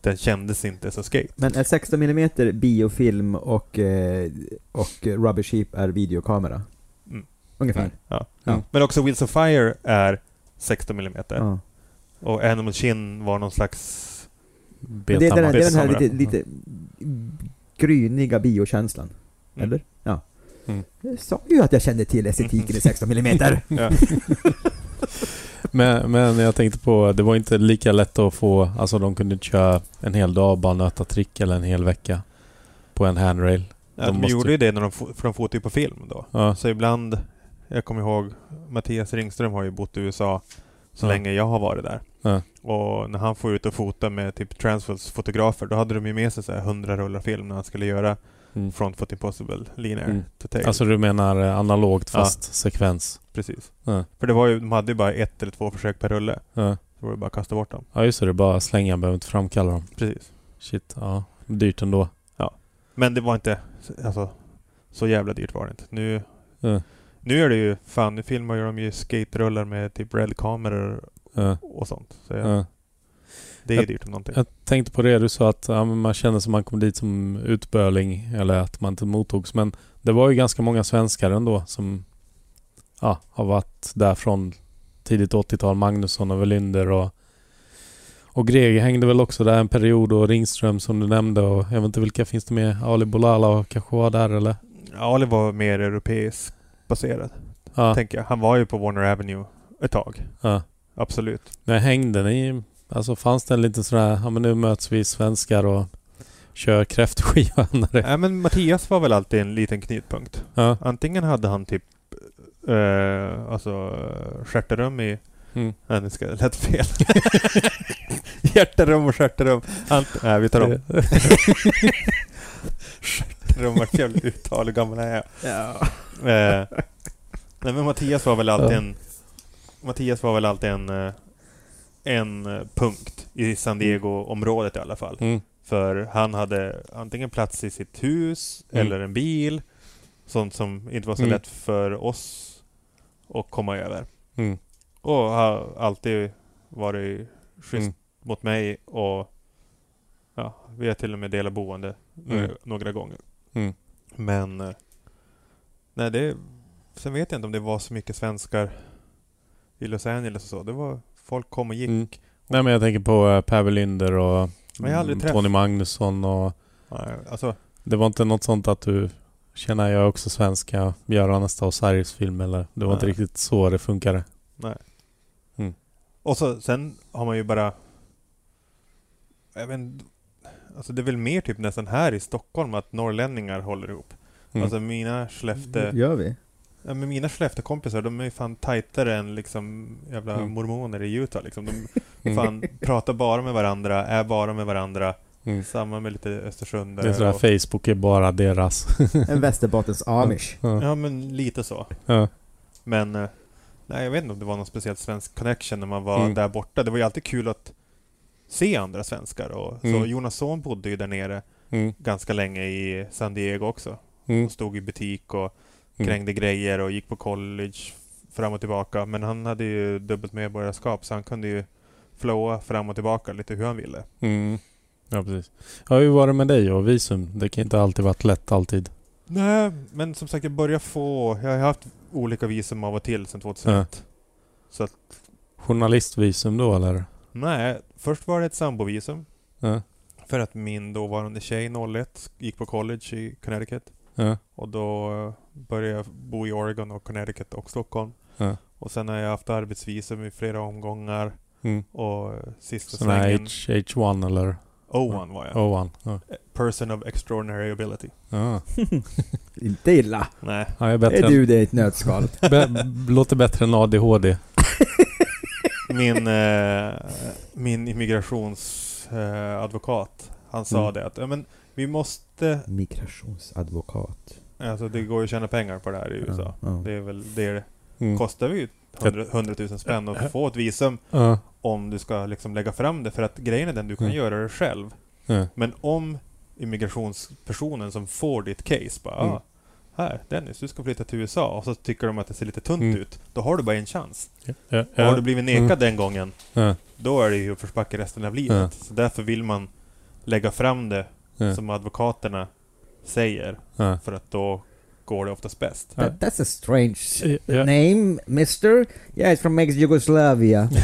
den kändes inte så skate. Men är 16 mm biofilm och, eh, och Rubber Sheep är videokamera? Mm. Ungefär? Mm. Ja. Ja. Men också Wheels of Fire är 16 mm. Ja. Och Animal Chin var någon slags... Men Det är, den, det är den här lite, lite gryniga biokänslan. Mm. Eller? Ja. Mm. Jag sa ju att jag kände till estetiken i 16 mm. *laughs* Men, men jag tänkte på, det var inte lika lätt att få, alltså de kunde inte köra en hel dag bara nöta trick eller en hel vecka på en handrail. Ja, De de måste- gjorde ju det när de, för de fotade ju på film då. Ja. Så ibland, jag kommer ihåg, Mattias Ringström har ju bott i USA så Ja. länge jag har varit där. Ja. Och när han får ut och fota med typ Transworlds fotografer, då hade de ju med sig så här 100 rullar film när han skulle göra Mm. Front Foot Impossible, Linear Mm. to Tail. Alltså du menar eh, analogt Ja. fast sekvens? Precis. Ja. För det var ju, de hade ju bara ett eller två försök per rulle. Ja. Så var det bara att kasta bort dem. ja just det, det är bara att slänga, behöver inte framkalla dem. Precis. Shit, ja. Dyrt ändå. Men det var inte, alltså, så jävla dyrt var det inte. Nu, Ja. Nu är det ju, fan nu filmar ju de ju skaterullar med typ RED-kameror Ja. och sånt. Så Ja. det är Jag- dyrt om någonting. Jag tänkte på det du sa att ja, man känner som man kom dit som utböling eller att man inte mottogs. Men det var ju ganska många svenskar ändå som ja, har varit där från tidigt 80-tal. Magnusson och Welinder och och Greger hängde väl också där en period och Ringström som du nämnde och jag vet inte vilka finns det med? Ali Bolala kanske var där eller? Ali var mer europeisk baserad, Ja, tänker jag. Han var ju på Warner Avenue ett tag. ja. Absolut. Men hängde ni? Alltså fanns det en liten sån här, ja men nu möts vi svenskar och kör kräftskiva när. Nej men Mattias var väl alltid en liten knutpunkt. Ja. Antingen hade han typ eh, alltså stjärterum i Mm. Nej, nu ska det lät fel. *laughs* Hjärterum och stjärterum. Ant- Nej, vi tar om. *laughs* *laughs* Stjärterum vart jävligt *laughs* uttal. Hur gammal är jag? Ja. Eh, nej men Mattias var väl alltid Ja. en... Mattias var väl alltid en... eh, En eh, punkt i San Diego-området i alla fall. Mm. För han hade antingen plats i sitt hus Mm. eller en bil. Sånt som inte var så Mm. lätt för oss att komma över. Mm. Och har alltid varit schysst Mm. mot mig och ja, vi har till och med delat boende Mm. några gånger. Mm. Men eh, nej, det, sen vet jag inte om det var så mycket svenskar i Los Angeles och så. Det var, folk kom och gick. Mm. Nej men jag tänker på uh, Per Welinder och Tony Magnusson och Nej, Alltså, det var inte något sånt att du känner jag är också svensk, jag gör nästa Osiris film eller det var inte Nej. riktigt så det funkade. nej. Mm. Och så, sen har man ju bara... Jag vet inte, Alltså det är väl mer typ nästan här i Stockholm att norrlänningar håller ihop. Mm. Alltså mina Skellefteå... Gör vi? Ja, men mina Skellefteå-kompisar, de är ju fan tajtare än liksom jävla Mm. mormoner i Utah liksom. De *laughs* Mm. fan pratar bara med varandra, är bara med varandra. Mm. Samma med lite Östersund. Det är sådär och- Facebook är bara deras. *laughs* En Västerbottens amish. ja. Ja, men lite så. Ja. Men eh, nej, jag vet inte om det var någon speciellt svensk connection när man var Mm. där borta. Det var ju alltid kul att se andra svenskar. Och, Så Mm. Jonas son bodde ju där nere Mm. ganska länge i San Diego också. Mm. och stod i butik och Mm. krängde grejer och gick på college fram och tillbaka. Men han hade ju dubbelt medborgarskap så han kunde ju flowa fram och tillbaka lite hur han ville. Mm. Ja, precis. Ja, hur var det med dig och visum? Det kan inte alltid varit lätt alltid. Nej, men som sagt jag börjar få... Jag har haft olika visum av och till sedan 2001. Så att, Journalistvisum då eller? nej, först var det ett sambovisum. Ja. För att min dåvarande tjej 01 gick på college i Connecticut. Ja. Och då eh, började jag bo i Oregon och Connecticut och Stockholm. Ja. Och sen har jag haft arbetsvisum i flera omgångar. Mm. Och eh, sista Sån här svängen... H, H1 eller O1 var jag. O1? Ja. Person of extraordinary ability. Ja. *laughs* Inte illa. Nej. Ja, jag är är du det i ett nötskal. *laughs* be, låter bättre än ADHD. Min, eh, min immigrationsadvokat, eh, han sa Mm. det att ja, men vi måste... Migrationsadvokat. Alltså det går ju att tjäna pengar på det här i USA. Ja, ja. Det är väl det det Mm. kostar ju 100, 100 000 spänn att få ett visum Ja. om du ska liksom lägga fram det. För att grejen är den, du kan Mm. göra det själv. Ja. Men om immigrationspersonen som får ditt case bara Mm. ah, här Dennis, du ska flytta till USA och så tycker de att det ser lite tunt Mm. ut. Då har du bara en chans. Ja. Ja. Och har Ja. du blivit nekad Mm. den gången, Ja. då är det ju uppförsbacke resten av livet. Ja. Så därför vill man lägga fram det Ja. som advokaterna säger. Ja. För att då går det oftast bäst. Ja. That, that's a strange Ja. name, mister. Yeah, it's from ex-Jugoslavia. *laughs*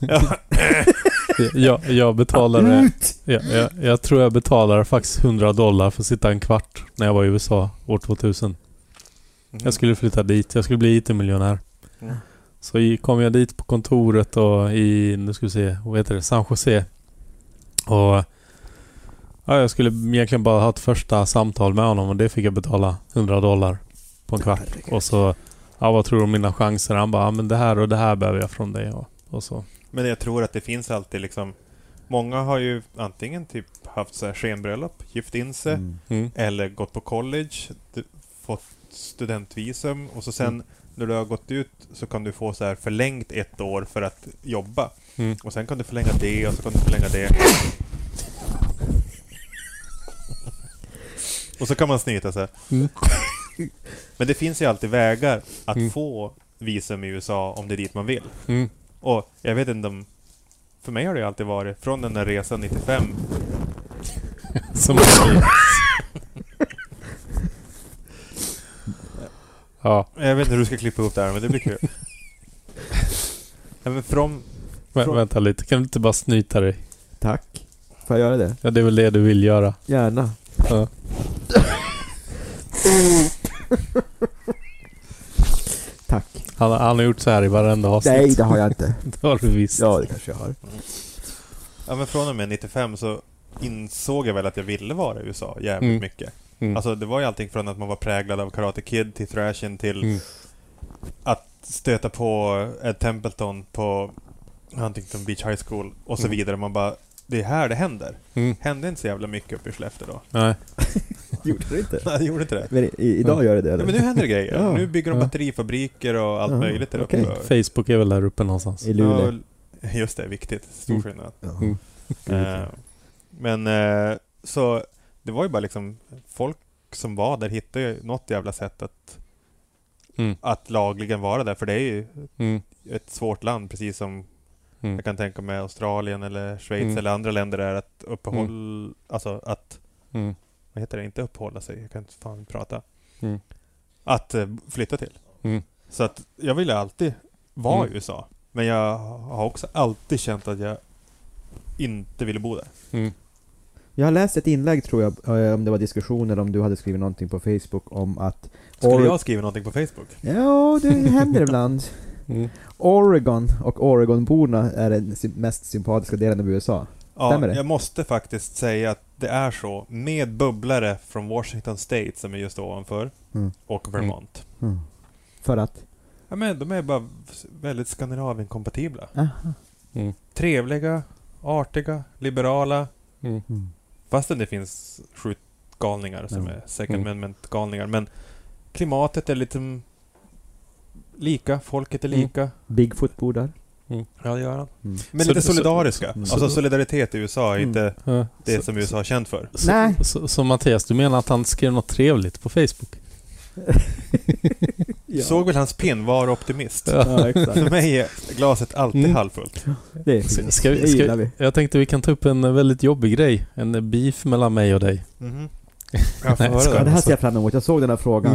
*laughs* Ja. Jag, jag betalade... Jag, jag, jag tror jag betalade faktiskt 100 dollar för att sitta en kvart när jag var i USA år 2000. Mhm. Jag skulle flytta dit. Jag skulle bli IT-miljonär. Mm. Så kom jag dit på kontoret och i, nu ska vi se, vad heter det, San Jose. Och ja, jag skulle egentligen bara ha ett första samtal med honom och det fick jag betala 100 dollar på en kvart. Och så, ja vad tror du om mina chanser? Han bara, ja, men det här och det här behöver jag från dig. Och, och så. Men jag tror att det finns alltid liksom Många har ju antingen typ haft så här skenbröllop, gift in sig, Mm. Mm. eller gått på college, fått studentvisum och så sen Mm. när du har gått ut så kan du få så här förlängt ett år för att jobba. Mm. Och sen kan du förlänga det och så kan du förlänga det. Och så kan man snyta sig. Mm. *laughs* Men det finns ju alltid vägar att Mm. få visum i USA om det är dit man vill. Mm. Och jag vet inte om... För mig har det alltid varit, från den där resan 95, *laughs* Som *laughs* Ja, jag vet inte hur du ska klippa ihop det här men det blir kul. *laughs* ja, men från, vä- Från- vänta lite. Kan du inte bara snyta dig? Tack. Får jag göra det? Ja, det är väl det du vill göra. Gärna. Ja. Tack. Han, han har gjort så här i varenda avsnitt. Nej, det har jag inte. *laughs* Det har du visst. Ja, det kanske jag har. ja, men från och med 95 så insåg jag väl att jag ville vara i USA jävligt Mm. mycket. Mm. Alltså det var ju allting från att man var präglad av Karate Kid till Thrashen till Mm. att stöta på Ed Templeton på Huntington Beach High School och så Mm. vidare. Man bara, det är här det händer. Mm. Hände inte så jävla mycket uppe i Skellefteå då. Nej. *laughs* *laughs* Gjorde det inte? *laughs* Nej, det gjorde inte det. Men i, idag gör det det Ja, men nu händer det grejer. Ja. Nu bygger de Ja. batterifabriker och allt Ja, möjligt där okej. uppe. Facebook är väl där uppe någonstans. I Luleå. Ja, just det, viktigt. Stor Mm. skillnad. Mm. Eh, men eh, så det var ju bara liksom folk som var där hittade ju något jävla sätt att, Mm. att lagligen vara där. För det är ju Mm. ett svårt land, precis som Mm. jag kan tänka mig Australien eller Schweiz Mm. eller andra länder är att uppehålla, alltså att, Mm. Vad heter det, inte uppehålla sig, jag kan inte fan prata. Mm. Att eh, flytta till. Mm. Så att jag ville alltid vara Mm. i USA. Men jag har också alltid känt att jag inte ville bo där. Mm. Jag har läst ett inlägg tror jag, eh, om det var diskussioner om du hade skrivit någonting på Facebook om att... Skulle Or- jag skriva någonting på Facebook? Ja, det händer ibland. Mm. Oregon och Oregonborna är den mest sympatiska delen av USA. Ja, Stämmer det? jag måste faktiskt säga att det är så. Med bubblare från Washington State som är just ovanför Mm. och Vermont. Mm. För att... Ja, men de är bara väldigt Skandinavien-kompatibla. Mm. Trevliga, artiga, liberala. Mm. Mm. Fastän det finns skjutgalningar som är second Mm. amendment-galningar. Men klimatet är lite lika, folket är Mm. lika. Bigfoot bor där. Ja, det gör han. Mm. Men Så lite solidariska. så- alltså solidaritet i USA är Mm. inte Ja. det Så- som USA är känt för. Så, Nej. Så, så Mattias, du menar att han skrev något trevligt på Facebook? *laughs* ja. Såg väl hans pin, var optimist. Ja. För mig är glaset alltid Mm. halvfullt. Det är Ska, ska, det vi, ska, gillar vi- jag tänkte vi kan ta upp en väldigt jobbig grej. En beef mellan mig och dig. Mhm. Jag Nej, det det. här ser jag fram emot. Jag såg den här frågan.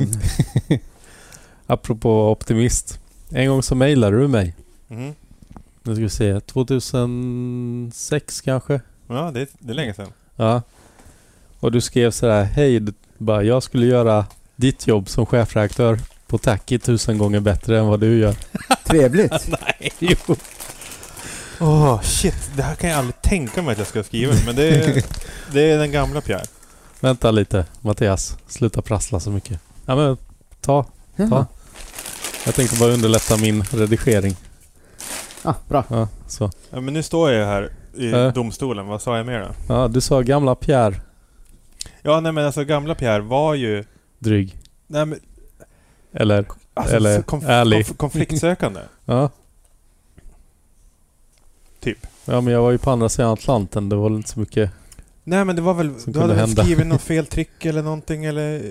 Mm. *laughs* Apropå optimist. En gång så mejlade du mig. Mhm. Nu ska vi se. 2006 kanske? Ja, det är, det är länge sedan. Ja. Och du skrev sådär. Hej, bara, jag skulle göra ditt jobb som chefredaktör på Tacky tusen gånger bättre än vad du gör. *laughs* Trevligt. *laughs* Nej. Jo. Åh, shit. Det här kan jag aldrig tänka mig att jag ska skriva. Men det är, *laughs* det är den gamla Pierre. Vänta lite Mattias. Sluta prassla så mycket. Ja men ta. Jaha. Jag tänkte bara underlätta min redigering. Ah, bra. Ja, så. Ja, men nu står jag här i Äh. domstolen. Vad sa jag mer då? Ja, du sa gamla Pierre. Ja, nej men alltså gamla Pierre var ju... Dryg. Nej, men, Eller? alltså, Eller konf- ärlig. konf- konfliktsökande. *laughs* Ja. Typ. Ja men jag var ju på andra sidan Atlanten. Det var väl inte så mycket. Nej men det var väl... Du hade väl skrivit något *laughs* fel trick eller någonting eller eh,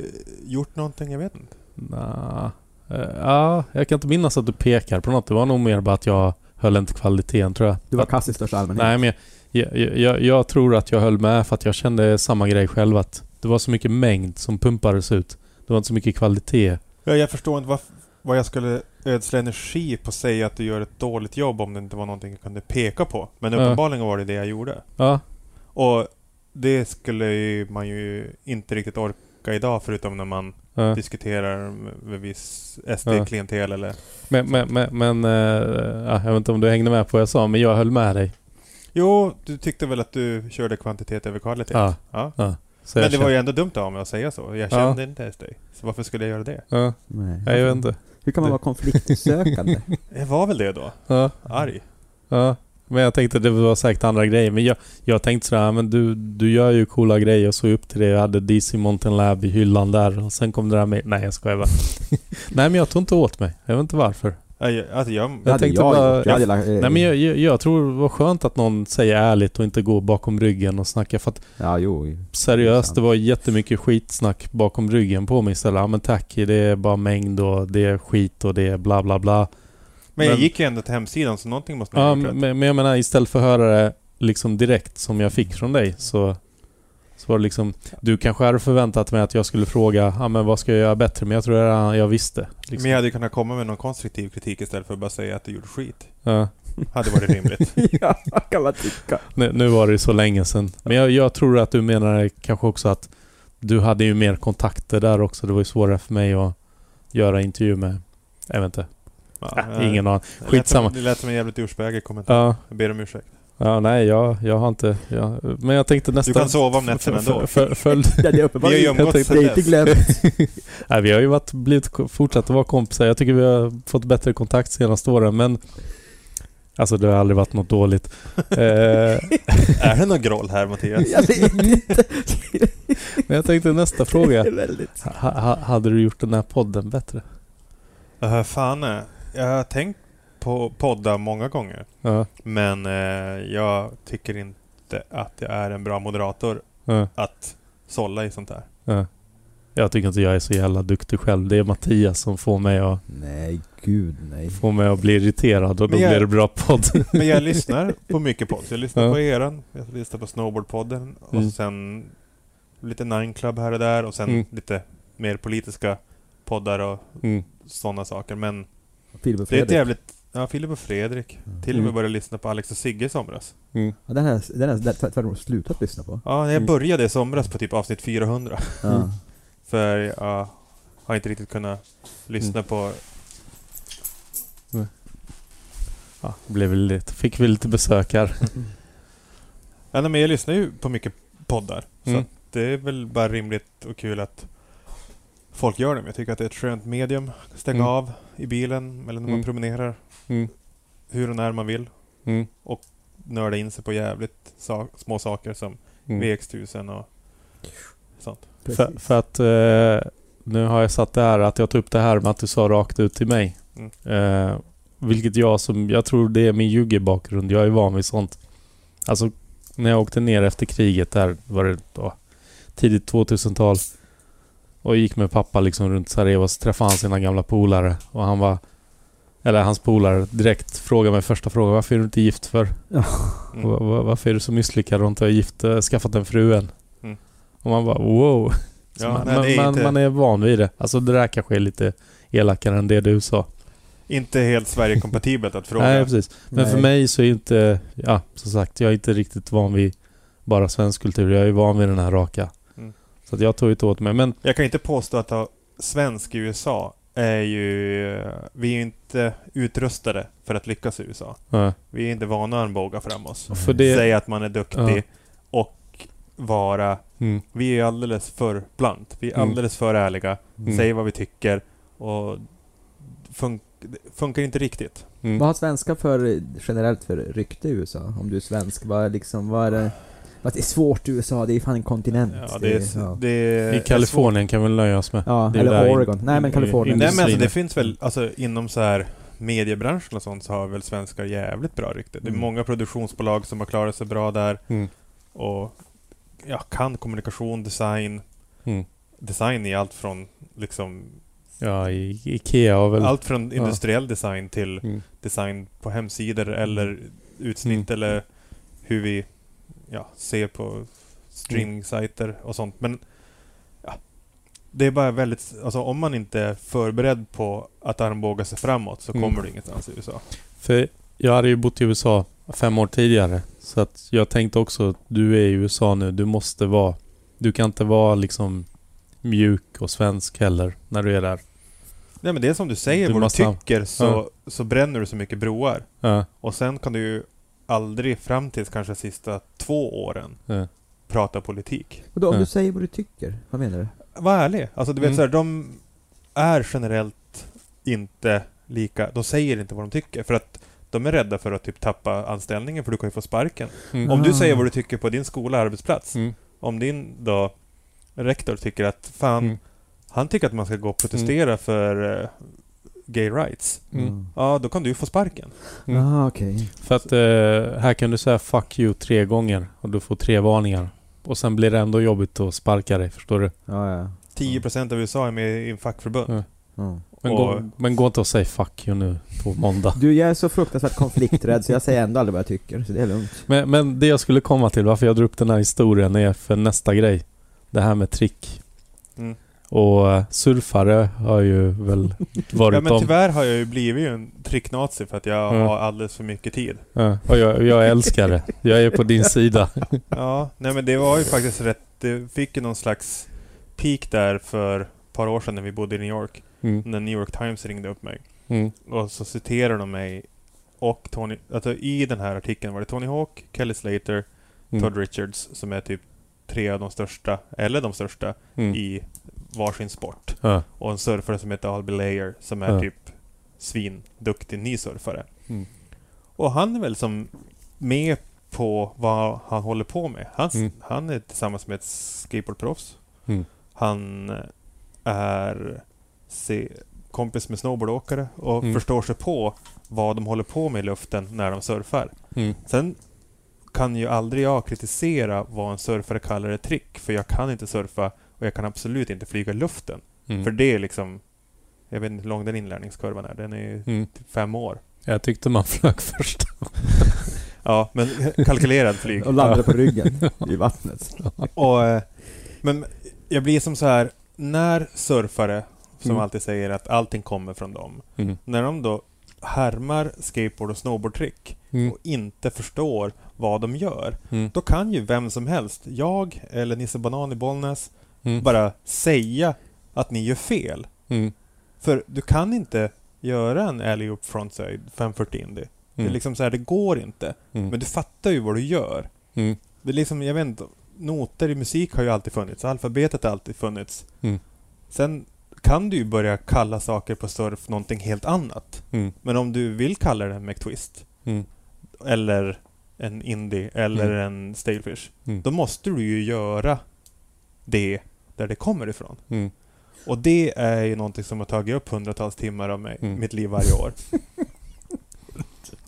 gjort någonting, jag vet inte. Nah. Eh, Ja, jag kan inte minnas att du pekar på något. Det var nog mer bara att jag höll inte kvaliteten tror jag. Du var kass i största allmänhet. Nej men jag, jag, jag, jag tror att jag höll med för att jag kände samma grej själv att det var så mycket mängd som pumpades ut. Det var inte så mycket kvalitet. Ja, jag förstår inte vad, vad jag skulle ödsla energi på att säga att du gör ett dåligt jobb om det inte var någonting jag kunde peka på. Men uppenbarligen var det det jag gjorde. Ja, Och det skulle ju man ju inte riktigt orka idag förutom när man ja. diskuterar med viss Ja. SD-klientel eller... Men, men, men, men ja, jag vet inte om du hängde med på vad jag sa, men jag höll med dig. Jo, du tyckte väl att du körde kvantitet över kvalitet? Ja. ja. Så Men det var kände- ju ändå dumt av mig att säga så. Jag Ja. kände inte ens dig. Så varför skulle jag göra det? Ja, Nej. jag vet inte. Hur kan man vara konfliktsökande? *laughs* Jag var väl det då? Ja, Arg. ja. Men jag tänkte det var säkert andra grejer. Men jag, jag tänkte sådär, men du, du gör ju coola grejer och såg upp till det. Jag hade DC Mountain Lab i hyllan där och sen kom det där med... Nej jag skojar bara. *laughs* nej men jag tog inte åt mig. Jag vet inte varför. Ja, jag- Alltså jag... Tänkte jag bara-. Jag Nej men jag, jag, jag tror det var skönt att någon säger ärligt och inte går bakom ryggen och snackar. För att Ja, jo. seriöst, det var jättemycket skitsnack bakom ryggen på mig istället. Ja men tack, det är bara mängd och det är skit och det är bla bla bla. Men jag gick ju ändå till hemsidan så någonting måste Ja, ha gjort rätt. men, men jag menar istället för att höra det liksom direkt som jag fick från dig så, så var det liksom... Du kanske hade förväntat mig att jag skulle fråga ja, men vad ska jag göra bättre? Men jag tror redan jag visste. Liksom. Men jag hade ju kunnat komma med någon konstruktiv kritik istället för att bara säga att du gjorde skit. Ja. Hade varit rimligt. *laughs* ja, kan man tycka. Nu, nu var det ju så länge sedan. Men jag, jag tror att du menar kanske också att du hade ju mer kontakter där också. Det var ju svårare för mig att göra intervju med... Jag vet inte. Ja, nej. ingen aning. Skitsamma. Det lät som en jävligt urspägig kommentar. Ja, Jag ber om ursäkt. ja nej jag, jag har inte... Jag, men jag tänkte nästan... Du kan sova om nätterna ändå. För, för, följ, Ja, det är uppenbart. Vi har ju umgåtts det är inte glömt. *laughs* Nej, vi har ju varit, blivit, fortsatt att vara kompisar. Jag tycker vi har fått bättre kontakt senaste åren, men... Alltså det har aldrig varit något dåligt. eh, *laughs* Är det något groll här Mattias? Jag vet inte. *laughs* men jag tänkte nästa fråga. Väldigt... Ha, ha, hade du gjort den här podden bättre? Uh, fan, eh, jag har tänkt på podda många gånger. Ja. Men eh, jag tycker inte att jag är en bra moderator ja, att sålla i sånt här. ja. Jag tycker inte jag är så jävla duktig själv. Det är Mattias som får mig att, Nej, gud nej. får mig att bli irriterad och då jag- blir det bra podd. *laughs* Men jag lyssnar *laughs* på mycket podd. Jag lyssnar Ja. på eran, jag lyssnar på Snowboardpodden och Mm. sen lite Nine Club här och där och sen Mm. lite mer politiska poddar och Mm. sådana saker. Men Filip och det är ett Fredrik. jävligt... Ja, Filip och Fredrik. Till och med Mm. började lyssna på Alex och Sigge i somras. Mm. Ja, den här, den här, den tvärtom slutat lyssna på. Ja, jag Mm. började i somras på typ avsnitt 400. Ja. Mm. För jag har inte riktigt kunnat lyssna Mm. på... Ja, blev lite, fick vi lite besök här. Ja, men jag lyssnar ju på mycket poddar. Så Mm. det är väl bara rimligt och kul att folk gör det. Men jag tycker att det är ett skönt medium. Stänga Mm. av i bilen eller när man Mm. promenerar. Mm. Hur och när man vill. Mm. Nörda in sig på jävligt sa- små saker som Mm. VX1000 och sånt. För, för att eh, nu har jag satt det här att jag tog upp det här med att du sa rakt ut till mig. Mm. Eh, vilket jag som... Jag tror det är min jugge-bakgrund. Jag är van vid sånt. Alltså, när jag åkte ner efter kriget där var det då, tidigt 2000-tal. Och gick med pappa liksom runt Sarajevo så träffade han sina gamla polare. Och han var... Eller hans polare direkt frågade mig första frågan. Varför är du inte gift för? Ja. Mm. Va- va- Varför är du så misslyckad och inte har gift, äh, skaffat en fru än? Mm. Och man bara wow. Ja, man, nej, man, är man, inte- man är van vid det. Alltså det där kanske är lite elakare än det du sa. Inte helt Sverige-kompatibelt att fråga. Nej, precis. Men Nej. för mig så är inte... Ja, som sagt, jag är inte riktigt van vid bara svensk kultur. Jag är van vid den här raka. Så att jag tog inte åt mig. Men Jag kan inte påstå att ha svensk i USA är ju... Vi är ju inte utrustade för att lyckas i USA. ja, Vi är inte vana att armbåga fram oss. för det... Säga att man är duktig och vara... Mm, Vi är alldeles för blunt. Vi är Mm. alldeles för ärliga. mm, Säger vad vi tycker och fun det funkar inte riktigt. mm. Vad har svenskar för, generellt för rykte i USA? Om du är svensk, vad liksom, vad är det? Fast det är svårt i USA, det är fan en kontinent. Ja, det är, ja. det är I Kalifornien kan vi nöja oss med. Ja, eller där in- Oregon. Nej men Kalifornien. Nej men alltså, det finns väl, alltså inom så här mediebranschen och sånt så har väl svenskar jävligt bra rykte. Det är Mm. många produktionsbolag som har klarat sig bra där Mm, och ja, kan kommunikation, design. mm. Design är allt från liksom Ja, i, Ikea har väl... allt från ja. industriell design till Mm, design på hemsidor eller utsnitt Mm. eller hur vi ja, ser på streamingsajter och sånt. Men ja, det är bara väldigt, alltså om man inte är förberedd på att armbåga sig framåt så Mm. kommer du ingenstans i USA. För jag hade ju bott i USA fem år tidigare. Så att jag tänkte också att du är i USA nu. Du måste vara... Du kan inte vara liksom mjuk och svensk heller när du är där. Nej men det är som du säger, Du vad måste du tycker så, så bränner du så mycket broar. Ja, Och sen kan du ju aldrig fram till kanske sista två åren ja. prata politik. Och då, om Ja. du säger vad du tycker, vad menar du? Var ärlig. Alltså du vet Mm. så här, de är generellt inte lika, de säger inte vad de tycker för att de är rädda för att typ tappa anställningen för du kan ju få sparken. Mm. Om du Ah. säger vad du tycker på din skola, arbetsplats. Mm. Om din då rektor tycker att fan, Mm. han tycker att man ska gå och protestera för eh, gay rights. Mm. Ja, då kan du ju få sparken. Mm. Ah, okej. För att eh, här kan du säga 'fuck you' tre gånger och du får tre varningar. Och sen blir det ändå jobbigt att sparka dig, förstår du? Ja, ja. 10% av USA är med i en fackförbund. Ja. Men, Och- gå, men gå inte och säg 'fuck you' nu på måndag. Du, jag är så fruktansvärt konflikträdd så jag säger ändå aldrig vad jag tycker, så det är lugnt. Men, men det jag skulle komma till, varför jag drar upp den här historien är för nästa grej. Det här med trick. Mm. Och eh, surfare har ju väl *laughs* varit Ja men om... tyvärr har jag ju blivit ju en tricknazi för att jag Ja. har alldeles för mycket tid. Ja, och jag, jag älskar det. Jag är på din *laughs* sida. Ja, nej men det var ju faktiskt rätt. Det fick ju någon slags peak där för ett par år sedan när vi bodde i New York. Mm. När New York Times ringde upp mig. Mm. Och så citerade de mig och Tony, alltså i den här artikeln var det Tony Hawk, Kelly Slater, Mm. Todd Richards som är typ tre av de största, eller de största, Mm. i varsin sport. Ja. Och en surfare som heter Albie Layer som är Ja. typ svinduktig ny surfare. Mm. Och han är väl som med på vad han håller på med. Han, Mm. han är tillsammans med ett skateboardproffs. Mm. Han är se, kompis med snowboardåkare och Mm. förstår sig på vad de håller på med i luften när de surfar. Mm. Sen kan ju aldrig jag kritisera vad en surfare kallar ett trick, för jag kan inte surfa och jag kan absolut inte flyga i luften. Mm. För det är liksom... Jag vet inte hur lång den inlärningskurvan är. Den är ju Mm. typ fem år. Jag tyckte man flög *laughs* först. *laughs* Ja, men kalkylerad flyg. Och landade på ryggen *laughs* i vattnet. Och, eh, men jag blir som så här, när surfare, som Mm. alltid säger att allting kommer från dem, Mm. när de då härmar skateboard och snowboardtrick Mm. och inte förstår vad de gör, Mm. då kan ju vem som helst, jag eller Nisse Banan i Bollnäs, Mm. bara säga att ni gör fel. Mm. För du kan inte göra en alley-oop frontside 540 indie. Det är Mm. liksom så här, det går inte. Mm. Men du fattar ju vad du gör. Mm. Det är liksom, jag vet inte, noter i musik har ju alltid funnits, alfabetet har alltid funnits. Sen kan du ju börja kalla saker på surf någonting helt annat. Mm. Men om du vill kalla det en McTwist, Mm. eller en indie, eller Mm. en stalefish, då måste du ju göra det där det kommer ifrån. Mm. Och det är ju någonting som har tagit upp hundratals timmar av mig, Mm. mitt liv varje år. *laughs*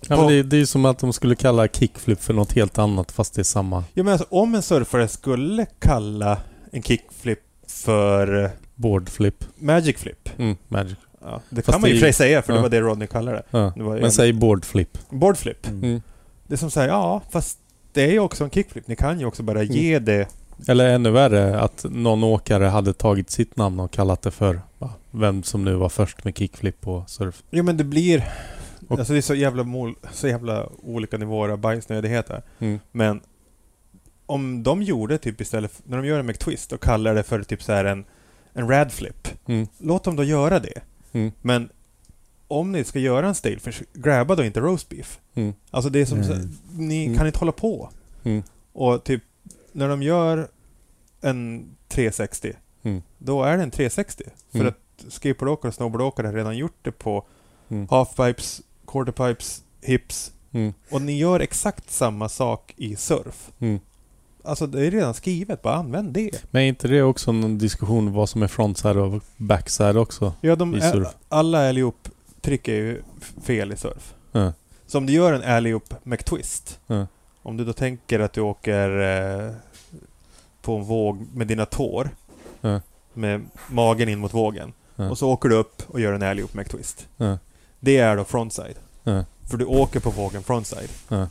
Ja, men det, det är ju som att de skulle kalla kickflip för något helt annat fast det är samma Ja, men alltså, om en surfare skulle kalla en kickflip för eh, boardflip. magic flip. Mm, magic. Ja, det Fast kan man ju i och det- för sig säga, för det ja. var det Rodney kallade det. Ja. det Men en säg boardflip. boardflip. Mm. Mm. Det är som säger, ja, fast det är ju också en kickflip. Ni kan ju också bara ge det... Eller ännu värre, att någon åkare hade tagit sitt namn och kallat det för va, vem som nu var först med kickflip på surf. Jo, men det blir... Och- Alltså det är så jävla, mol, så jävla olika nivåer av bajsnödighet här. Mm. Men om de gjorde typ istället, när de gör en McTwist och kallar det för typ så här en, en radflip. Mm. Låt dem då göra det. Mm. Men om ni ska göra en stalefish, grabba då inte roast beef. Mm. Alltså det är som så, Nej. ni Mm. kan inte hålla på. Mm. Och typ, när de gör en 360, Mm. då är det en 360. För Mm. att skateboardåkare och snowboardåkare har redan gjort det på Mm. halfpipes, quarterpipes, hips. Mm. Och ni gör exakt samma sak i surf. Mm. Alltså det är redan skrivet, bara använd det. Men är inte det också någon diskussion vad som är frontside och backside också? Ja, de I är, surf. alla alley-oop-trick är ju fel i surf. Ja. Så om du gör en alley-oop McTwist. Ja. Om du då tänker att du åker eh, på en våg med dina tår. Ja. Med magen in mot vågen. Ja. Och så åker du upp och gör en alley-oop McTwist. Ja. Det är då frontside. För du åker på vågen frontside. Ja.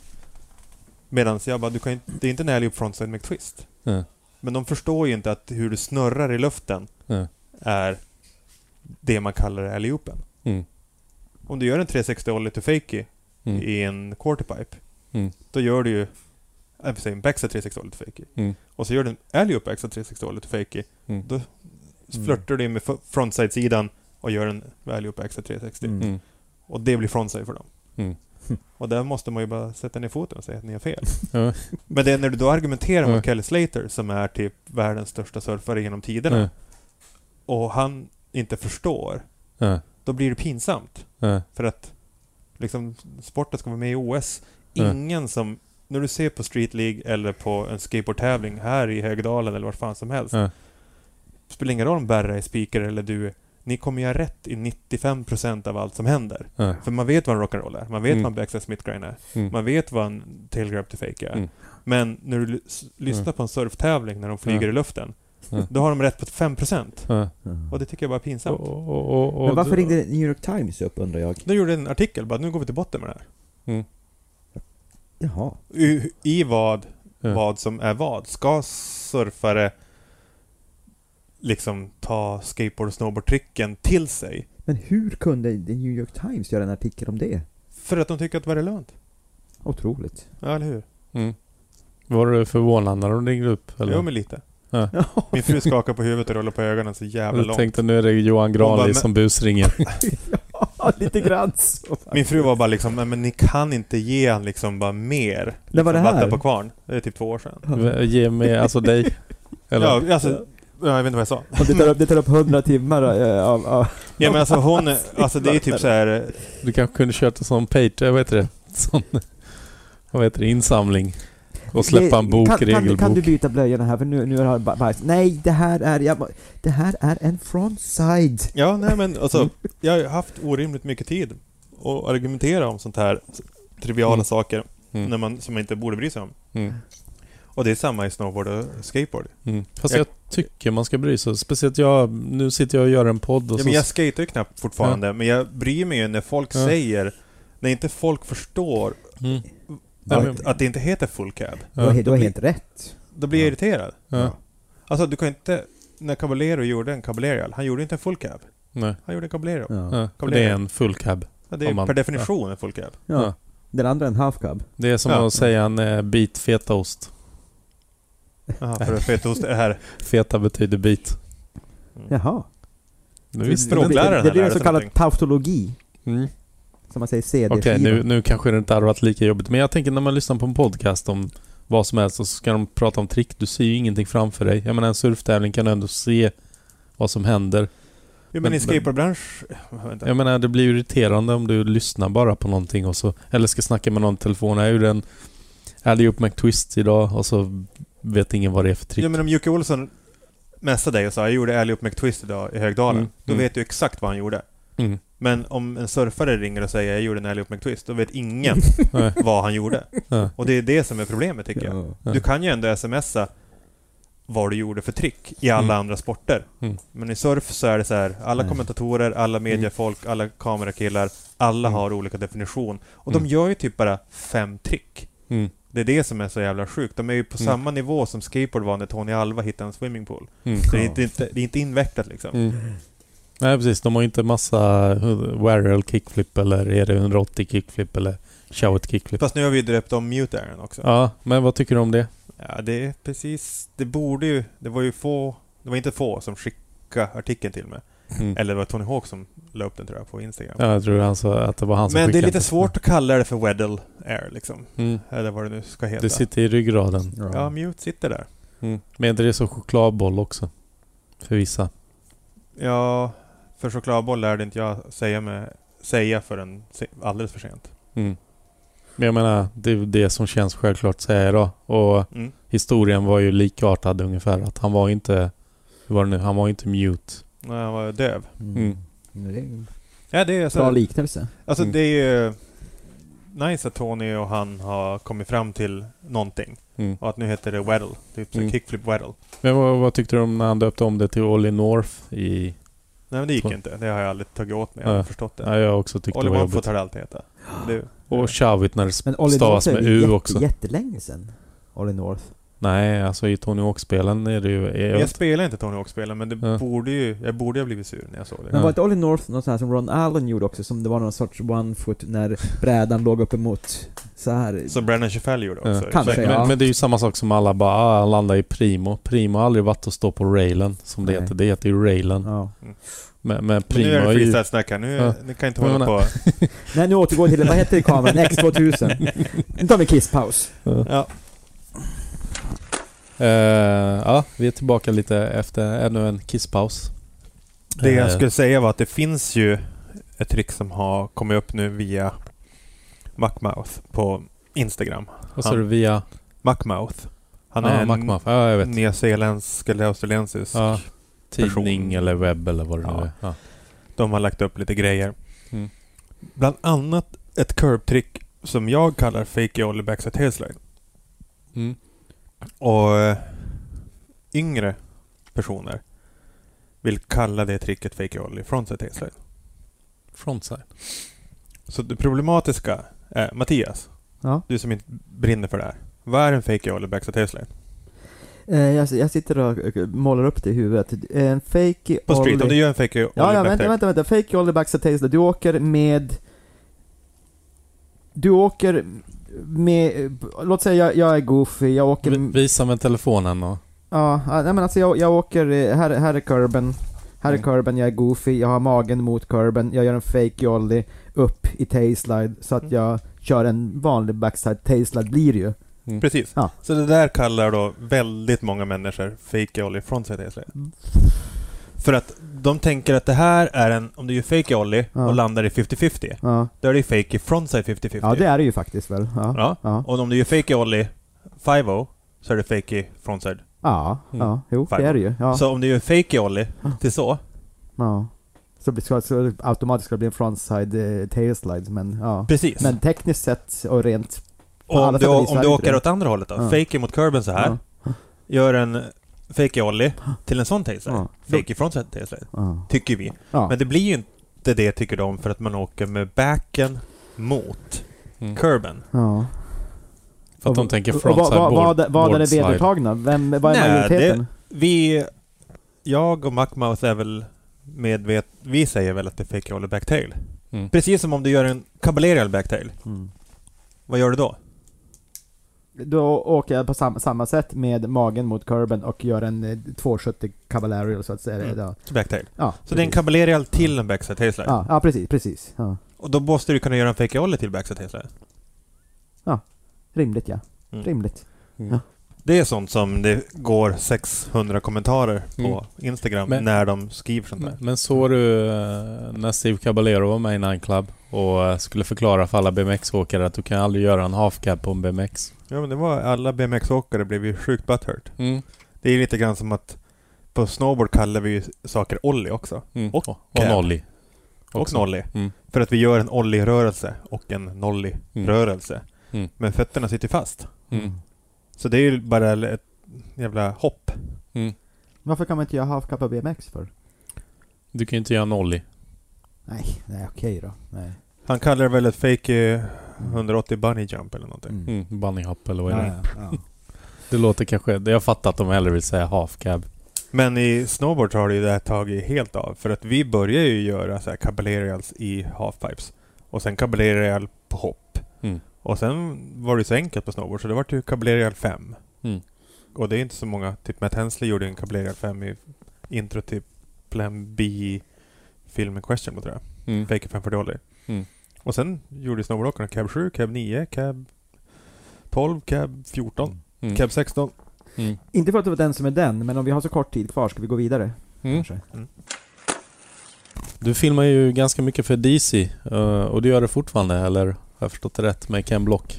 Medan jag bara, du kan inte, det är inte en alley-oop frontside McTwist. Ja. Men de förstår ju inte att hur du snurrar i luften är det man kallar alley-oopen. Mm. Om du gör en 360 ollie to fakie Mm. i en quarterpipe. Mm. Då gör du ju jag vill säga en backside 360 ollie to fakie. Mm. Och så gör du en alley-oop backside 360 ollie to fakie. Mm. Då flörtar du med frontside-sidan och gör en alley-oop backside 360. Mm. Mm. Och det blir frontside för dem. Mm. Och där måste man ju bara sätta ner foten och säga att ni har fel. *laughs* Ja. Men det är när du då argumenterar mot Ja. Kelly Slater som är typ världens största surfare genom tiderna. Ja. Och han inte förstår. Då blir det pinsamt. För att liksom, sporten ska vara med i OS. Ingen som... När du ser på Street League eller på en skateboardtävling här i Högdalen eller var fan som helst. Ja. Spelar ingen roll om Berra är speaker eller du är- Ni kommer göra rätt i 95% av allt som händer. Ja. För man vet vad en rock'n'roll är. Man vet Mm. vad en backside smith grind är. Mm. Man vet vad en tailgrab to fake är. Mm. Men när du lys- lyssnar Mm. på en surftävling när de flyger i luften. Ja. Då har de rätt på 5%. Ja. Ja. Och det tycker jag bara är pinsamt. och, och, och, Men varför ringde New York Times upp undrar jag? De gjorde en artikel bara, nu går vi till botten med det här. Jaha. I, i vad, Ja. vad som är vad. Ska surfare liksom ta skateboard och snowboardtricken till sig? Men hur kunde The New York Times göra en artikel om det? För att de tycker att det var relevant. Otroligt. Ja, eller hur? Mm. Var du förvånad när de ringde upp? Eller? Jo, men lite. Ja. Min fru skakar på huvudet och rullar på ögonen så jävla jag långt. tänkte nu är det Johan bara, Granli som busringer. ja, *laughs* *laughs* lite grann så. Min fru var bara liksom, "Nej, men ni kan inte ge han liksom bara mer. När var det liksom, här? vatten på kvarn. Det är typ två år sedan. Ge mig, alltså dig. Eller? Ja, alltså, ja, jag vet inte vad jag sa. Och det tar upp, det tar upp 100 timmar eh, av, av... Ja men alltså hon, alltså det är typ så här. Du kanske kunde kört en sån page, vad heter det? Sån, vad heter det? Insamling. Och släppa en bok, kan, kan, regelbok. kan du byta blöjorna här för nu, nu har jag ba- bajs. Nej, det här är... Jag, det här är en frontside. Ja, nej men alltså, jag har haft orimligt mycket tid att argumentera om sånt här triviala Mm. saker Mm. när man, som man inte borde bry sig om. Mm. Och det är samma i snowboard och skateboard. Mm. Fast Jag- jag, tycker man ska bry sig. Speciellt jag, nu sitter jag och gör en podd och Ja, så... men jag skater ju knappt fortfarande, men jag bryr mig ju när folk Ja. säger, när inte folk förstår Mm. Ja, att, men- att det inte heter full cab. Du har, Ja. du har helt rätt. Då blir jag Ja. irriterad. Ja. Alltså du kan inte, när Caballero gjorde en Caballerial, han gjorde inte en full cab. Nej. Han gjorde en Caballero. Ja. Ja. Ja. Och det är en full cab. det är man- per definition en full cab. Ja. Ja. Den andra en half cab. Det är som Ja. att säga en eh, bit fetaost. Jaha, för fetaost är här. *laughs* Feta betyder bit. Jaha. Nu visste det, du blir- här det blir en så kallad tautologi. Mm. Som man säger CD-skiva. Okej, nu, nu kanske det inte hade varit lika jobbigt. Men jag tänker när man lyssnar på en podcast om vad som helst och så ska de prata om trick. Du ser ju ingenting framför dig. Jag menar en surftävling kan du ändå se vad som händer. Jo men, Men- i skateboardbransch... Vänta. Jag menar det blir irriterande om du lyssnar bara på någonting och så... Eller ska snacka med någon i telefon. Jag gjorde en alley upp McTwist idag och så vet ingen vad det är för trick. Ja, men om Jocke Olsson messade dig och sa jag gjorde alley up McTwist idag i Högdalen. Mm, Då mm. vet du exakt vad han gjorde. Mm. Men om en surfare ringer och säger jag gjorde en alley McTwist, då vet ingen *laughs* vad han gjorde. Och det är det som är problemet tycker jag. Ja. Du kan ju ändå smsa vad du gjorde för trick i alla Mm. andra sporter. Mm. Men i surf så är det så här, alla kommentatorer, alla mediefolk, alla kamerakillar, alla Mm. har olika definition. Och Mm. de gör ju typ bara fem trick. Mm. Det är det som är så jävla sjukt. De är ju på Mm. samma nivå som skateboard var när Tony Alva hittade en swimmingpool. Mm. Så det, är inte, det är inte invecklat liksom. Nej precis, de har inte massa Warrel kickflip eller är det 180 kickflip eller Showet kickflip. Fast nu har vi döpt om Mute Aaron också. Ja, men vad tycker du om det? Ja, det är precis... Det borde ju... Det var ju få... Det var inte få som skickade artikeln till mig. Mm. Eller det var Tony Hawk som la upp den tror jag på Instagram. Ja, jag tror han sa att det var han som Men det är lite svårt att kalla det för Weddle Air liksom. Mm. Eller vad det nu ska heta. Det sitter i ryggraden. Ja, Mute sitter där. Mm. Men det är så chokladboll också. För vissa. Ja, för chokladboll lärde inte jag säga, med, säga förrän alldeles för sent. Mm. Men jag menar, det är det som känns självklart att säga då. Och Mm. historien var ju likartad ungefär. Att han var inte... Hur var det nu? Han var inte mute. När han var döv. Mm. Det är en Ja, det är bra så. liknelse. Alltså Mm. det är ju nice att Tony och han har kommit fram till någonting. Mm. Och att nu heter det Weddle. Typ Mm. kickflip Weddle. Men vad, vad tyckte du om när han döpte om det till Ollie North i... Nej men det gick Så. inte. Det har jag aldrig tagit åt mig. Jag har Ja. förstått det. Ja, jag också tyckte Olly det var jobbigt. har det alltid hetat. Det, Och Shavit när det Men stavas North är med ju U jätte, också. jättelänge sedan. Olly North. Nej, alltså i Tony Hawk-spelen är det ju... Är, jag spelar inte Tony Hawk-spelen men det Ja. borde ju... Jag borde ha blivit sur när jag såg det. Men Ja. var inte Olly North något sånt här som Ron Allen gjorde också, som det var någon sorts one-foot när brädan låg upp emot så här. Som Brandon Chefell gjorde också. Ja. Kanske, men, ja. men det är ju samma sak som alla bara, ah, landar i Primo. Primo har aldrig varit att stå på railen, som det Nej. heter. Det heter ju railen. Ja. Men, men Men Primo nu är det är ju... freestyle-snack här. Nu, Ja. ni kan inte Men hålla jag på... *laughs* Nej, nu återgår vi till, vad hette kameran? X2000. *laughs* Nu tar vi kisspaus. Ja. Eh, ja, vi är tillbaka lite efter ännu en kisspaus. Det jag Eh, skulle säga var att det finns ju ett trick som har kommit upp nu via Muckmouth på Instagram. Vad sa du? Via... Muckmouth. Han ja, är en Macmuff. Ja, jag vet. nyzeeländsk eller australiensisk. Ja. Tidning person. eller webb eller vad det nu Ja. är. Ja. De har lagt upp lite grejer. Mm. Bland annat ett curb-trick som jag kallar fake ollie backside tailslide. Mm. Och eh, yngre personer vill kalla det tricket fake ollie frontside tailslide. Frontside. Så det problematiska är, Mattias, Ja. du som inte brinner för det här. Vad är en fake ollie backside tailslide? Eh, jag, sitter och eh, målar upp det i huvudet. En fake På street, om ollie- du gör en fake ollie Ja, ja, vänta, vänta, vänta. Fake ollie backside tailslide. Du åker med... Du åker med... Låt säga jag, jag är goofy, jag åker... Vi- Visa med telefonen och... Ja, nej men alltså jag, jag åker... eh, Här, här är kurben. Här är Mm. kurben, jag är goofy, jag har magen mot kurben, jag gör en fake ollie upp i tailslide så att Mm. jag kör en vanlig backside tailslide blir det ju. Mm. Precis. Ja. Så det där kallar då väldigt många människor fake ollie frontside tailslide. För att de tänker att det här är en, om du gör fake ollie Ja. och landar i 50-50, Ja, då är det fake i frontside 50-50. ja det är det ju faktiskt väl. Ja, Ja. ja, Och om du gör fake ollie 5 så är det fake i frontside. ja, Mm. ja jo Fine. det är det ju. Ja, Så om du gör fake ollie Ja. till så, ja. Så, blir- så, så automatiskt ska det bli en frontside eh, tailslide men ja. precis. Men tekniskt sett och rent... och om du, om du det åker inte åt andra hållet då, Ja. fake mot kurben så här, Ja, gör en fake ollie till en sån tailslide. Ja. Fake i frontside tailslide, ja. tycker vi. ja. Men det blir ju inte det tycker de för att man åker med backen mot Mm. kurben. ja. För att de Och- tänker och frontside vad, vad, vad, vad är det vedertagna? Vem, vad är Nej, majoriteten? Vi, jag och Muckmouth är väl medvet... Vi säger väl att det är fake ollie backtail. Mm. Precis som om du gör en caballerial backtail. Mm. Vad gör du då? Då åker jag på sam, samma sätt med magen mot kurben och gör en eh, 270 Cavallarial så att säga. Mm. Ja, Backtail. ja, Så det är en caballerial till en backside tailslide. ja, ja, precis, precis. Ja. Och då måste du kunna göra en fake ollie till backside tailslide. Rimligt ja. Mm. Rimligt. Mm. Ja. Det är sånt som det går 600 kommentarer på Mm. Instagram Men- när de skriver sånt där. Men, såg du eh, när Steve Caballero var med i Nine Club och eh, skulle förklara för alla BMX-åkare att du kan aldrig göra en half cab på en BMX? Ja men det var alla BMX-åkare blev ju sjukt butthurt. Mm. Det är lite grann som att på snowboard kallar vi ju saker ollie också. Mm. Och Och, och nollie. och nollie. Mm. För att vi gör en ollie-rörelse och en nollie-rörelse. Mm. Men fötterna sitter fast. Mm. Så det är ju bara ett jävla hopp. Mm. Varför kan man inte göra half cup och BMX för? Du kan ju inte göra nollie. Nej, nej okej då. Nej. Han kallar det väl ett fake eh, 180 bunny jump eller någonting. Mm. Mm. Bunny hop eller vad är Ja, det? ja, ja. Det låter kanske... Jag fattar att de hellre vill säga half cab. Men i snowboard har det ju det här tagit helt av. För att vi börjar ju göra så här caballerials i halfpipes. Och sen caballerial på hopp. Mm. Och sen var det så enkelt på snowboard så det var ju caballerial 5. Mm. Och det är inte så många. Typ Matt Hensley gjorde en caballerial 5 i intro till Plan B filmen Question tror jag. Mm. Fake 540 Ollie. Mm. Och sen gjorde snowboardåkarna cab 7, cab 9, cab 12, cab 14, Mm. cab 16. Mm. Inte för att det var den som är den, men om vi har så kort tid kvar, ska vi gå vidare? Mm. Kanske? Du filmar ju ganska mycket för DC eh, och du gör det fortfarande eller? Har jag förstått det rätt med Ken Block?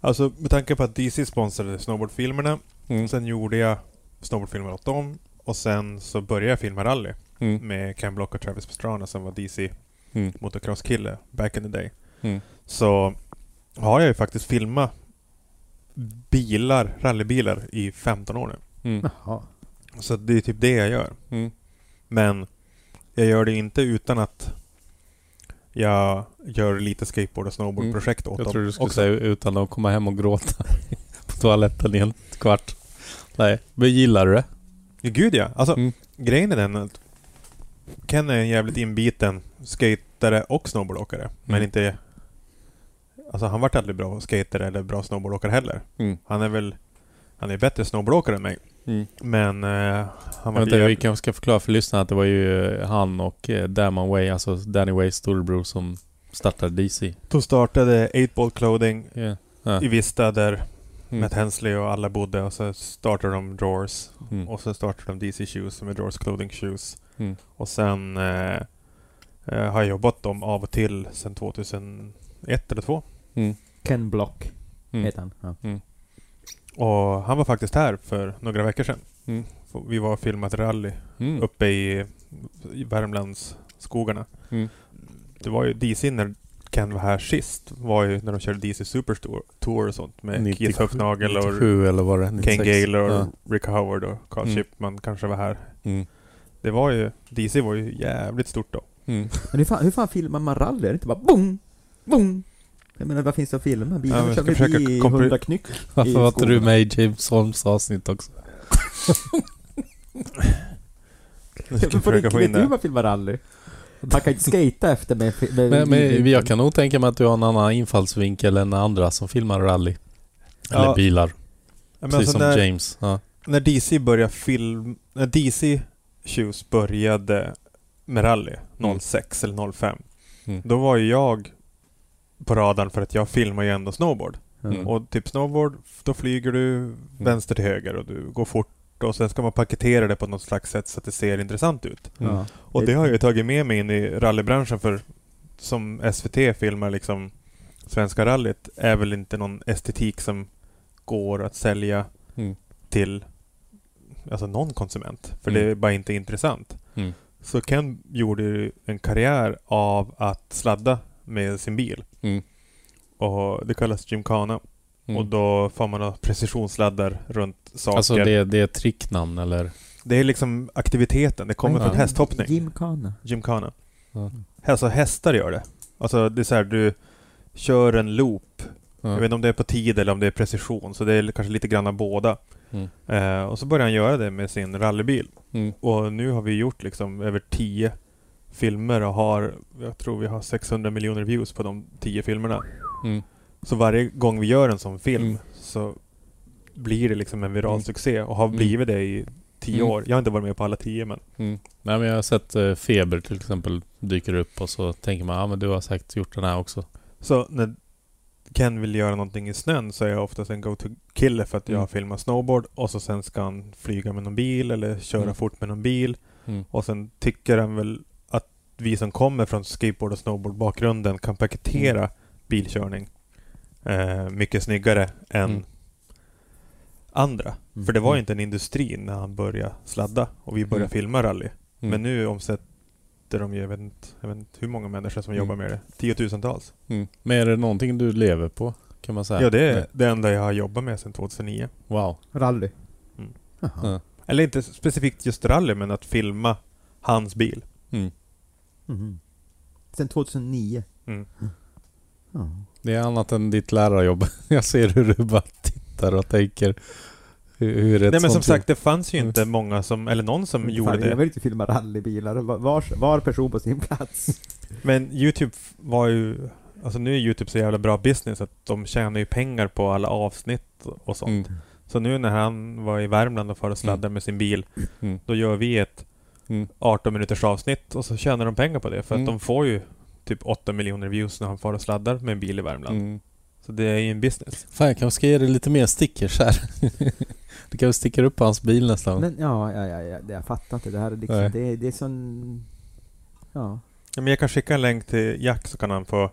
Alltså med tanke på att DC sponsrade snowboardfilmerna. Mm. Sen gjorde jag snowboardfilmer åt dem. Och sen så började jag filma rally Mm. med Ken Block och Travis Pastrana som var DC Mm. motocross-kille back in the day. Mm. Så har jag ju faktiskt filmat bilar, rallybilar i 15 år nu. Mm. Så det är typ det jag gör. Mm. Men jag gör det inte utan att jag gör lite skateboard och snowboardprojekt åt Jag dem tror du skulle också. säga utan att komma hem och gråta *laughs* på toaletten i en kvart. Nej, men gillar du det? Gud ja. Alltså, Mm. grejen är den att Ken är en jävligt inbiten skatare och snowboardåkare. Men Mm. inte... Alltså han vart aldrig bra skater eller bra snowboardåkare heller. Mm. Han är väl... Han är bättre snowboardåkare än mig. Mm. Men eh, han var Vänta, vi kanske ska förklara för lyssnarna att det var ju eh, han och eh, Damon Way, alltså Danny Ways storebror som startade DC. De startade 8 Clothing Yeah. Ja. i Vista där Mm. Matt Hensley och alla bodde och så startade de Drawers. Mm. Och så startade de DC Shoes som är Drawers Clothing Shoes. Mm. Och sen eh, eh, har jag jobbat dem av och till sen 2001 eller 2002. Mm. Ken Block Mm. heter han. Ja. Och han var faktiskt här för några veckor sedan. Mm. Vi var och filmat rally Mm. uppe i, i Värmlandsskogarna. Mm. Det var ju DC när Ken var här sist. var ju när de körde DC Superstore Tour och sånt med 97 Keith Höfnagel och 97 eller var det? Ken 96. Gale och Ja. Rick Howard och Carl Mm. Shipman kanske var här. Mm. Det var ju, DC var ju jävligt stort då. Mm. Men hur fan, hur fan filmar man rally? Är det inte bara boom, boom? Jag menar, vad finns det att filma? Ja, Bilarna men kör ska väl försöka *laughs* i 100 knyck? Varför var inte du med i James Holms avsnitt också? Jag ska försöka få vet in du hur det. man filmar rally? Man kan inte skata efter med... med Men, men jag kan nog tänka mig att du har en annan infallsvinkel än andra som filmar rally. Eller Ja, bilar. Ja, men Precis alltså som när, James. Ja. när DC började film... När DC Shoes började med rally 06 eller 05. Mm. Då var ju jag på radarn för att jag filmar ju ändå snowboard. Mm. Och typ snowboard, då flyger du vänster till höger och du går fort och sen ska man paketera det på något slags sätt så att det ser intressant ut. Mm. Och det har jag tagit med mig in i rallybranschen för som SVT filmar liksom Svenska rallyt är väl inte någon estetik som går att sälja Mm. till alltså någon konsument. För Mm. det är bara inte intressant. Mm. Så Ken gjorde ju en karriär av att sladda med sin bil. Mm. Och det kallas Gymkhana. Mm. Och då får man precisionssladdar runt saker. Alltså det, det är ett tricknamn eller? Det är liksom aktiviteten. Det kommer Ja. från hästhoppning. Gymkhana. Gymkhana. Ja. Alltså hästar gör det. Alltså det är så här, du kör en loop. Jag vet inte om det är på tid eller om det är precision. Så det är kanske lite grann av båda. Mm. Eh, och så börjar han göra det med sin rallybil. Mm. Och nu har vi gjort liksom över 10 filmer och har, jag tror vi har 600 miljoner views på de 10 filmerna. Mm. Så varje gång vi gör en sån film Mm. så blir det liksom en viral Mm. succé och har Mm. blivit det i 10 Mm. år. Jag har inte varit med på alla 10 men Mm. Nej men jag har sett eh, Feber till exempel dyker upp och så tänker man ja men du har säkert gjort den här också. Så när Ken vill göra någonting i snön så är jag oftast en go-to-kille för att jag Mm. filmar snowboard och så sen ska han flyga med någon bil eller köra fort med någon bil. Och sen tycker han väl vi som kommer från skateboard och snowboard bakgrunden kan paketera Mm. bilkörning eh, mycket snyggare än Mm. andra. För det var ju inte en industri när han började sladda och vi började Mm. filma rally. Mm. Men nu omsätt, sitter de ju, jag vet, inte, jag vet inte hur många människor som Mm. jobbar med det. Tiotusentals. Mm. Men är det någonting du lever på? Kan man säga? Ja, det är Nej. det enda jag har jobbat med sedan 2009. Wow. Rally. Mm. Eller inte specifikt just rally, men att filma hans bil. Mm. Mhm. Sen 2009. Mm. Ja. Det är annat än ditt lärarjobb. *laughs* Jag ser hur du bara tittar och tänker hur, hur Nej men som sagt, det fanns ju Mm. inte många som, eller någon som Men gjorde fan, Jag det. vill inte filma rallybilar. Var, var, var person på sin plats. *laughs* Men Youtube var ju, alltså nu är Youtube så jävla bra business att de tjänar ju pengar på alla avsnitt och sånt. Mm. Så nu när han var i Värmland och far och sladdar med sin bil, Mm. då gör vi ett Mm. 18 minuters avsnitt och så tjänar de pengar på det. För Mm. att de får ju typ 8 miljoner views när han far och sladdar med en bil i Värmland. Mm. Så det är ju en business. Fan, jag kanske ska ge dig lite mer stickers här. *laughs* du kanske sticker upp på hans bil nästan. Men ja, ja, ja, ja det, jag fattar inte. Det här är liksom, Nej. det, det är sån... Ja. Ja, men jag kan skicka en länk till Jack så kan han få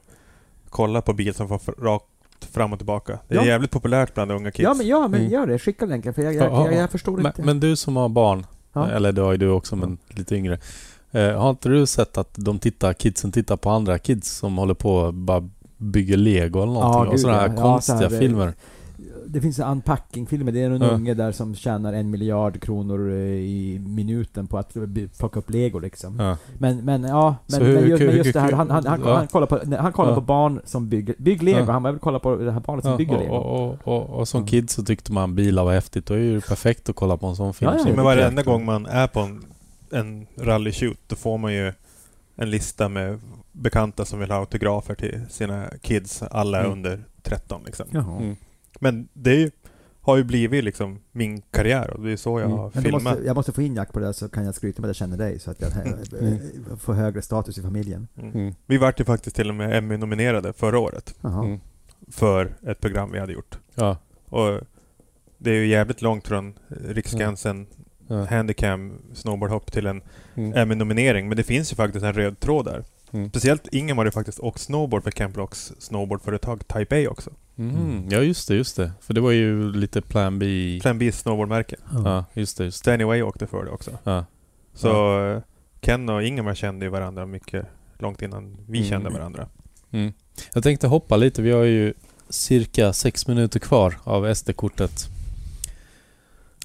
kolla på bil som får rakt fram och tillbaka. Det är Ja. jävligt populärt bland unga kids. Ja men, ja, men Mm. gör det. Skicka länken för jag, jag, Ja, jag, ja. jag förstår men, inte. men du som har barn, Ja. eller det har ju du också men lite yngre. Eh, har inte du sett att de tittar, kidsen tittar på andra kids som håller på och bara bygger lego eller någonting? och gud, sådana här ja. Ja, konstiga så här, eh, filmer. Det finns en unpacking-filmer. Det är en Ja. unge där som tjänar en miljard kronor eh, i minuten på att plocka upp lego liksom. Ja. Men, men ja, men, hur- men, just, hur- men just det här, han, han, han, ja. han kollar på, nej, han kollar Ja. på barn som bygger, bygg lego. Ja. Han vill kolla på det här barnet som Ja, bygger och, lego. och, och, och, och som Ja. kid så tyckte man bilar var häftigt. Då är ju det perfekt att kolla på en sån film. Ja, ja, Men det varenda gång man är på en, en rally-shoot, då får man ju en lista med bekanta som vill ha autografer till sina kids. Alla Mm. under 13 liksom. Jaha. Mm. Men det är ju, har ju blivit liksom min karriär och det är så jag Mm. har Men filmat. måste, jag måste få in Jack på det där så kan jag skryta med att jag känner dig så att jag Mm. *laughs* får högre status i familjen. Mm. Mm. Vi vart ju faktiskt till och med Emmy-nominerade förra året. Mm. för ett program vi hade gjort. Ja. Och det är ju jävligt långt från Riksgränsen, Ja. handicam, snowboardhopp till en Mm. Emmy-nominering. Men det finns ju faktiskt en röd tråd där. Mm. Speciellt Ingen har ju faktiskt åkt snowboard för Camp Rocks snowboardföretag Taipei också. Mm. Ja, just det, just det. För det var ju lite Plan B. Plan B snowboardmärke. Ja, just det, just det. Stanley Way åkte för det också. Ja. Så eh, Ken och Ingemar kände ju varandra mycket långt innan vi Mm. kände varandra. Mm. Jag tänkte hoppa lite. Vi har ju cirka sex minuter kvar av SD-kortet.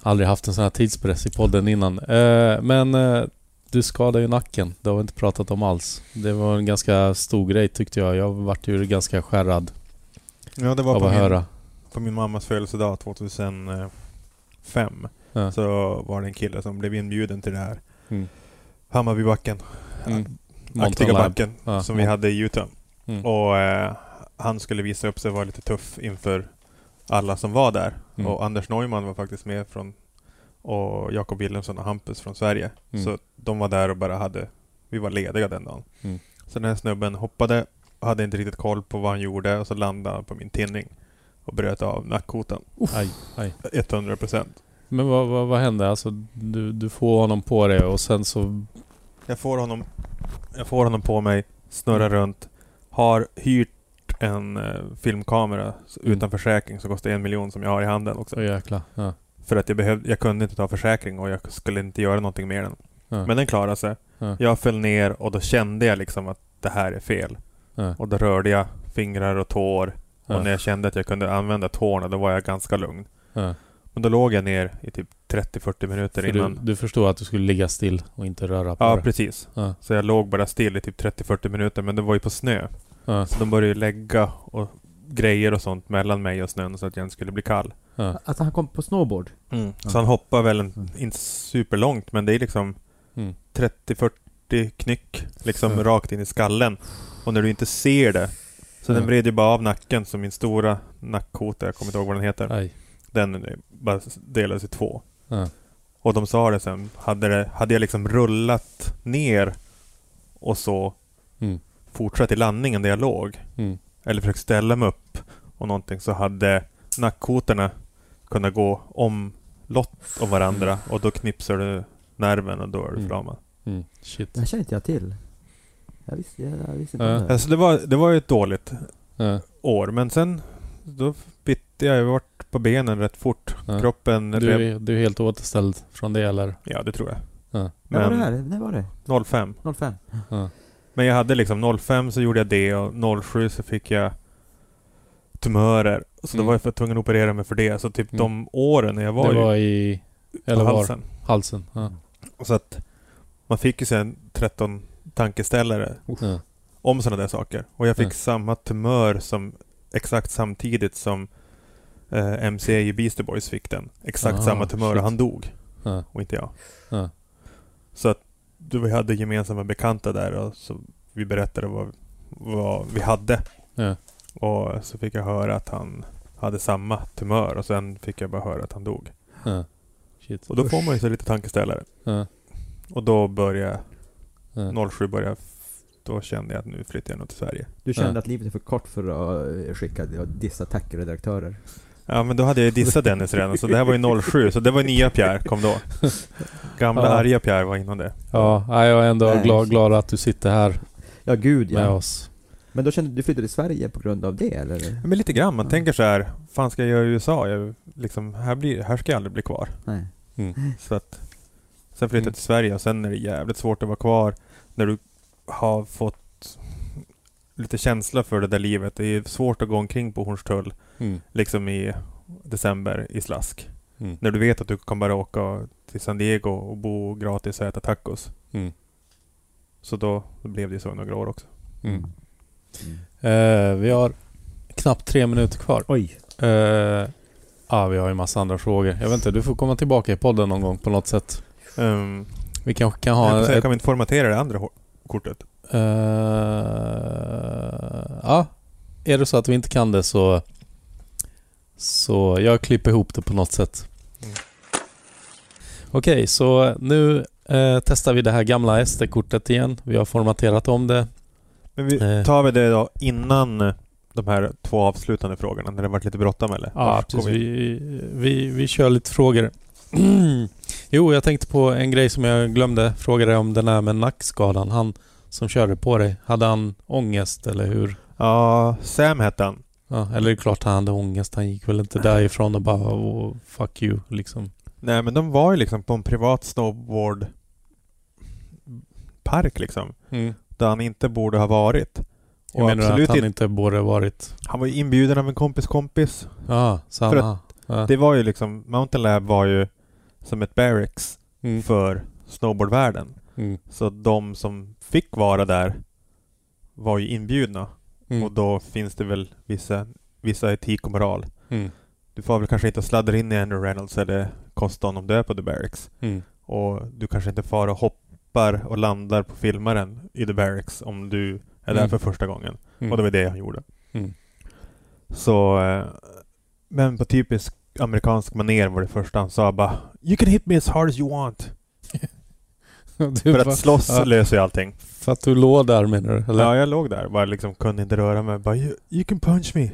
Aldrig haft en sån här tidspress i podden innan. Eh, men eh, du skadade ju nacken. Det har vi inte pratat om alls. Det var en ganska stor grej tyckte jag. Jag vart ju ganska skärrad Ja, det var på min, höra. på min mammas födelsedag 2005. Ja. Så var det en kille som blev inbjuden till det här Mm. Hammarbybacken. Mm. Aktiga backen Ja, som vi hade i Utah. Mm. Och eh, han skulle visa upp sig vara lite tuff inför alla som var där. Mm. Och Anders Neumann var faktiskt med från och Jakob Wilhelmsson och Hampus från Sverige. Mm. Så de var där och bara hade, vi var lediga den dagen. Mm. Så den här snubben hoppade, hade inte riktigt koll på vad han gjorde och så landade han på min tinning och bröt av nackkotan. Aj, aj. 100 procent. Men vad, vad, vad hände? Alltså, du, du får honom på dig och sen så... Jag får honom, jag får honom på mig, snurrar Mm. runt, har hyrt en eh, filmkamera Mm. utan försäkring som kostar en miljon som jag har i handen också. Åh jäklar. Ja. För att jag, behövde, jag kunde inte ta försäkring och jag skulle inte göra någonting med den. Ja. Men den klarade sig. Ja. Jag föll ner och då kände jag liksom att det här är fel. Ja. Och då rörde jag fingrar och tår. Ja. Och när jag kände att jag kunde använda tårna då var jag ganska lugn. Ja. Men då låg jag ner i typ 30-40 minuter För du, innan. du förstod att du skulle ligga still och inte röra på Ja, det? precis. Så jag låg bara still i typ 30-40 minuter men det var ju på snö. Så de började ju lägga och grejer och sånt mellan mig och snön så att jag inte skulle bli kall. Ja. Alltså han kom på snowboard. Så han hoppar väl en, Mm. inte superlångt men det är liksom Mm. 30-40 knyck liksom Ja. rakt in i skallen. Och när du inte ser det så Ja. den vred ju bara av nacken så min stora nackkota, jag kommer inte ihåg vad den heter. Aj. Den bara delades i två. Ja. Och de sa det sen, hade, det, hade jag liksom rullat ner och så Mm. fortsatt i landningen där jag låg, Mm. eller försökt ställa mig upp och någonting, så hade nackkotorna kunnat gå omlott om varandra och då knipsar du nerven och då är du Mm. förlamad. Mm. Shit. Det känner inte jag till. Jag visste, jag, visste inte om det. Alltså det var, det var ju ett dåligt år, men sen då bytte jag, jag vart på benen rätt fort. Kroppen... Du, rev- är, du är helt återställd från det eller? Ja, det tror jag. Ja. När var det här? När var det? 05. 05? Ja. Men jag hade liksom 05 så gjorde jag det och 07 så fick jag tumörer. Så då Mm. var jag för tvungen att operera mig för det. Så typ Mm. de åren när jag var, det var i... Eller på var? halsen. Halsen. Ja. Så att man fick ju sen 13 tankeställare Ja. om sådana där saker. Och jag fick Ja. samma tumör som exakt samtidigt som eh, MCA i Beastie Boys fick den. Exakt Ah, samma tumör shit. och han dog. Ja. Och inte jag. Ja. Så att du, vi hade gemensamma bekanta där och så vi berättade vad, vad vi hade. Och så fick jag höra att han hade samma tumör och sen fick jag bara höra att han dog. Och då får man ju så lite tankeställare. Och då började Ja. 07 började då kände jag att nu flyttar jag nog till Sverige. Du kände Ja. att livet är för kort för att eh, skicka dissa tackredaktörer? Ja men då hade jag ju dissat Dennis redan så det här var ju 07 så det var nya Pierre kom då. Gamla Ja. arga Pierre var innan det. Ja, jag är ändå Nej. glad, glad att du sitter här Ja, gud med ja. oss. Men då kände du, du flyttade till Sverige på grund av det, eller? Men lite grann, man Ja. tänker så här, fan ska jag göra i USA? Jag, liksom, här, blir, här ska jag aldrig bli kvar. Nej. Så att, sen flyttade Mm. jag till Sverige och sen är det jävligt svårt att vara kvar när du har fått lite känsla för det där livet. Det är svårt att gå omkring på Hornstull Mm. liksom i december i slask. Mm. När du vet att du kan bara åka till San Diego och bo gratis och äta tacos. Mm. Så då blev det så i några år också. Mm. Mm. Eh, vi har knappt tre minuter kvar. Oj. Eh, ja, vi har ju massa andra frågor. Jag vet inte, du får komma tillbaka i podden någon gång på något sätt. Um, Vi kanske kan ha säga, ett, kan vi inte formatera det andra kortet? Eh, ja, är det så att vi inte kan det så... Så jag klipper ihop det på något sätt. Mm. Okej, så nu eh, testar vi det här gamla SD-kortet igen. Vi har formaterat om det. Men vi, Eh. tar vi det då innan de här två avslutande frågorna när det varit lite bråttom eller? Ja, Vart precis. Vi, vi, vi kör lite frågor. *clears throat* jo, jag tänkte på en grej som jag glömde fråga dig om den här med nackskadan. Han som körde på dig, hade han ångest eller hur? Ja, Sam hette han. Ja, eller det är klart han hade ångest. Han gick väl inte därifrån och bara oh, fuck you liksom. Nej men de var ju liksom på en privat snowboardpark liksom. Mm. Där han inte borde ha varit. Jag Och menar att absolut han inte- borde varit... Han var ju inbjuden av en kompis kompis. Ja, samma. För ja. Det var ju liksom, Mountain Lab var ju som ett barracks mm. för snowboardvärlden. Mm. Så de som fick vara där var ju inbjudna. Mm. Och då finns det väl vissa, vissa etik och moral. Mm. Du får väl kanske inte sladdra in i Andrew Reynolds eller kosta honom du är på The Barracks. Mm. Och du kanske inte far och hoppar och landar på filmaren i The Barracks om du är där Mm. för första gången. Mm. Och det var det han gjorde. Mm. Så, eh, men på typisk amerikansk maner var det första han sa bara You can hit me as hard as you want. *laughs* För att slåss ja. löser ju allting. För att du låg där menar du? Eller? Ja, jag låg där. Bara liksom kunde inte röra mig. Bara you, you can punch me.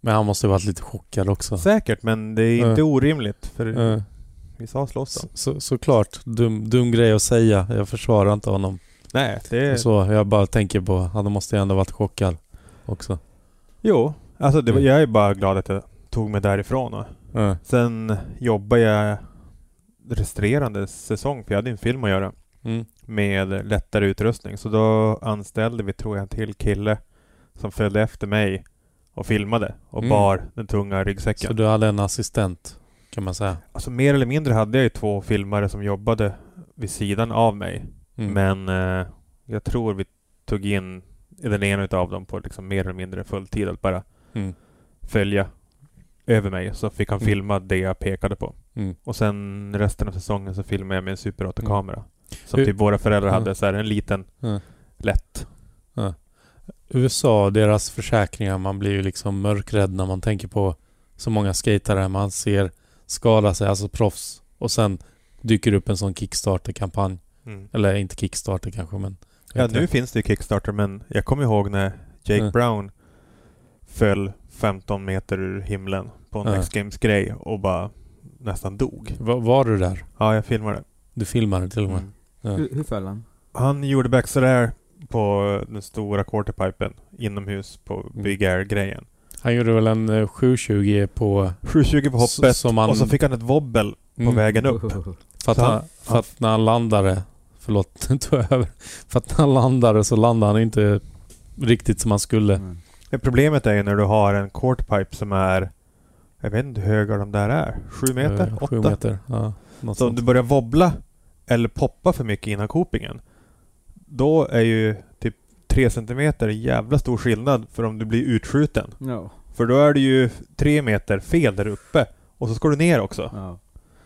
Men han måste ju varit lite chockad också. Säkert, men det är inte orimligt. För Ja. vi sa slåss då. Så, så, såklart, dum, dum grej att säga. Jag försvarar inte honom. Nej, det är... Så jag bara tänker på, han måste ju ändå varit chockad också. Jo, alltså det, Mm. jag är bara glad att jag tog mig därifrån. Och Ja. sen jobbade jag resterande säsong, för jag hade en film att göra. Mm. med lättare utrustning. Så då anställde vi, tror jag, en till kille som följde efter mig och filmade och Mm. bar den tunga ryggsäcken. Så du hade en assistent, kan man säga. Alltså mer eller mindre hade jag ju två filmare som jobbade vid sidan av mig. Mm. Men eh, jag tror vi tog in den ena utav dem på liksom mer eller mindre fulltid att bara Mm. följa över mig. Så fick han Mm. filma det jag pekade på. Mm. Och sen resten av säsongen så filmade jag med en Super 8-kamera. Som Hur- typ våra föräldrar hade, så här en liten lätt. USA, deras försäkringar, man blir ju liksom mörkrädd när man tänker på så många skatare man ser skada sig, alltså proffs. Och sen dyker upp en sån Kickstarter-kampanj. Mm. Eller inte Kickstarter kanske, men... Ja, nu jag. finns det ju Kickstarter, men jag kommer ihåg när Jake Ja. Brown föll 15 meter ur himlen på en Ja. X Games-grej och bara nästan dog. Va, var du där? Ja, jag filmade. Du filmade till och med? Mm. Ja. Hur, hur föll han? Han gjorde backside på den stora quarterpipen inomhus på Mm. Big Air-grejen. Han gjorde väl en eh, 720 på... 720 på hoppet som han- och så fick han ett wobbel på Mm. vägen upp. *laughs* För att, han, han- för att när han landade... Förlåt, *laughs* tog över. För att när han landade så landade han inte riktigt som han skulle. Mm. Det Problemet är ju när du har en quarterpipe som är... Jag vet inte hur höga de där är. Sju meter? Eh, åtta? Sju meter. Ja, något Så om sånt. du börjar wobbla eller poppa för mycket innan kopingen. Då är ju typ 3 centimeter en jävla stor skillnad för om du blir utskjuten. Ja. För då är det ju tre meter fel där uppe. Och så ska du ner också. Ja.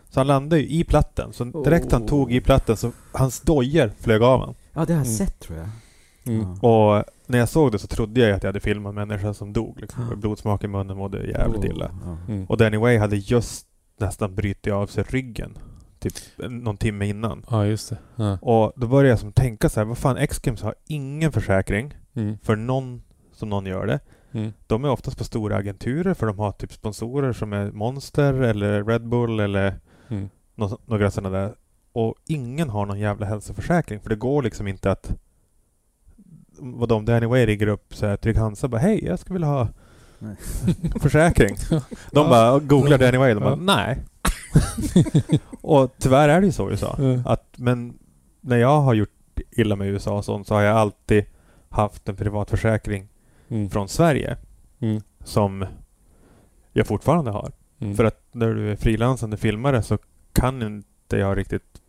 Så han landade ju i platten. Så direkt han Oh. tog i platten så hans dojor flög av honom. ja, det har jag Mm. sett tror jag. Mm. Och när jag såg det så trodde jag att jag hade filmat en människa som dog. Liksom. Med blodsmak i munnen mådde jävligt Oh, illa. ja. Mm. Och Danny Way hade just nästan brutit av sig ryggen. Typ en- någon timme innan. Ja, just det. Ja. Och då började jag som tänka så här, vad fan X-Games har ingen försäkring Mm. för någon som någon gör det. Mm. De är oftast på stora agenturer för de har typ sponsorer som är Monster eller Red Bull eller Mm. nå- några sådana där. Och ingen har någon jävla hälsoförsäkring för det går liksom inte att vad de Danny Way ringer upp så här Trygg Hansa bara hej jag skulle vilja ha Nej. *laughs* försäkring. De Ja. bara googlar Danny Way de bara Ja. nej. *laughs* och tyvärr är det ju så i USA. Ja. Att, men när jag har gjort illa med USA och sånt så har jag alltid haft en privatförsäkring Mm. från Sverige Mm. som jag fortfarande har. Mm. För att när du är frilansande filmare så kan inte jag riktigt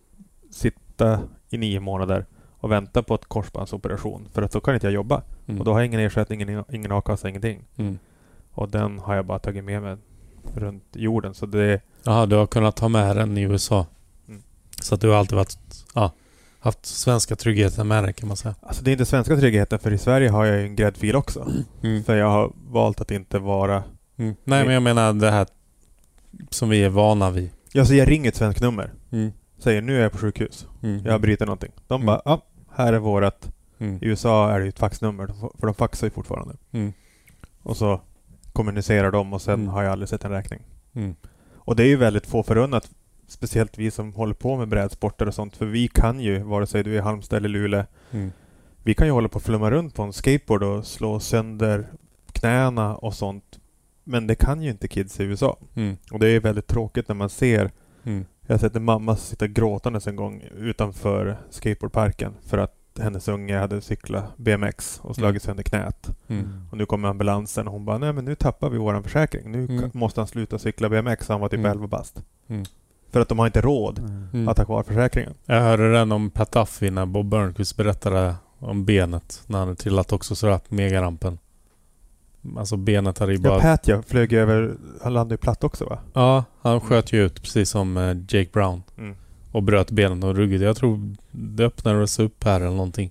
sitta i nio månader och vänta på ett korsbandsoperation. För att då kan inte jag jobba. Mm. Och då har jag ingen ersättning, ingen, ingen a-kassa, ingenting. Mm. Och den har jag bara tagit med mig runt jorden. Så det... Jaha, du har kunnat ta med den i USA. Mm. Så att du har alltid varit, ja, haft svenska tryggheten med dig kan man säga. Alltså det är inte svenska tryggheten för i Sverige har jag ju en gräddfil också. Mm. För jag har valt att inte vara... Mm. Nej, men jag menar det här som vi är vana vid. Ja, så jag ringer ett svenskt nummer. Mm. Säger nu är jag på sjukhus. Jag har brutit någonting. De Mm. bara, ja, här är vårat. Mm. I USA är det ju ett faxnummer. För de faxar ju fortfarande. Mm. Och så kommunicerar de och sen Mm. har jag aldrig sett en räkning. Mm. Och det är ju väldigt få förunnat. Speciellt vi som håller på med brädsporter och sånt. För vi kan ju, vare sig du är i Halmstad eller Luleå, Mm. vi kan ju hålla på och flumma runt på en skateboard och slå sönder knäna och sånt. Men det kan ju inte kids i USA. Mm. Och det är väldigt tråkigt när man ser. Jag har sett en mamma sitta gråtandes en gång utanför skateboardparken för att hennes unge hade cyklat BMX och slagit sönder knät. Mm. Och nu kommer ambulansen och hon bara, nej men nu tappar vi våran försäkring. Nu Mm. måste han sluta cykla BMX. Han var typ Mm. 11 bast. Mm. För att de har inte råd Mm. att ha kvar försäkringen. Jag hörde den om Pat Duffy när Bob Burnquist berättade om benet när han hade trillat också sådär på megarampen. Alltså benet hade ju Ja, bara... Pat ja, flög över, han landade ju platt också va? Ja, han sköt ju ut precis som eh, Jake Brown. Mm. Och bröt benen och ryggen. Jag tror det öppnades upp här eller någonting.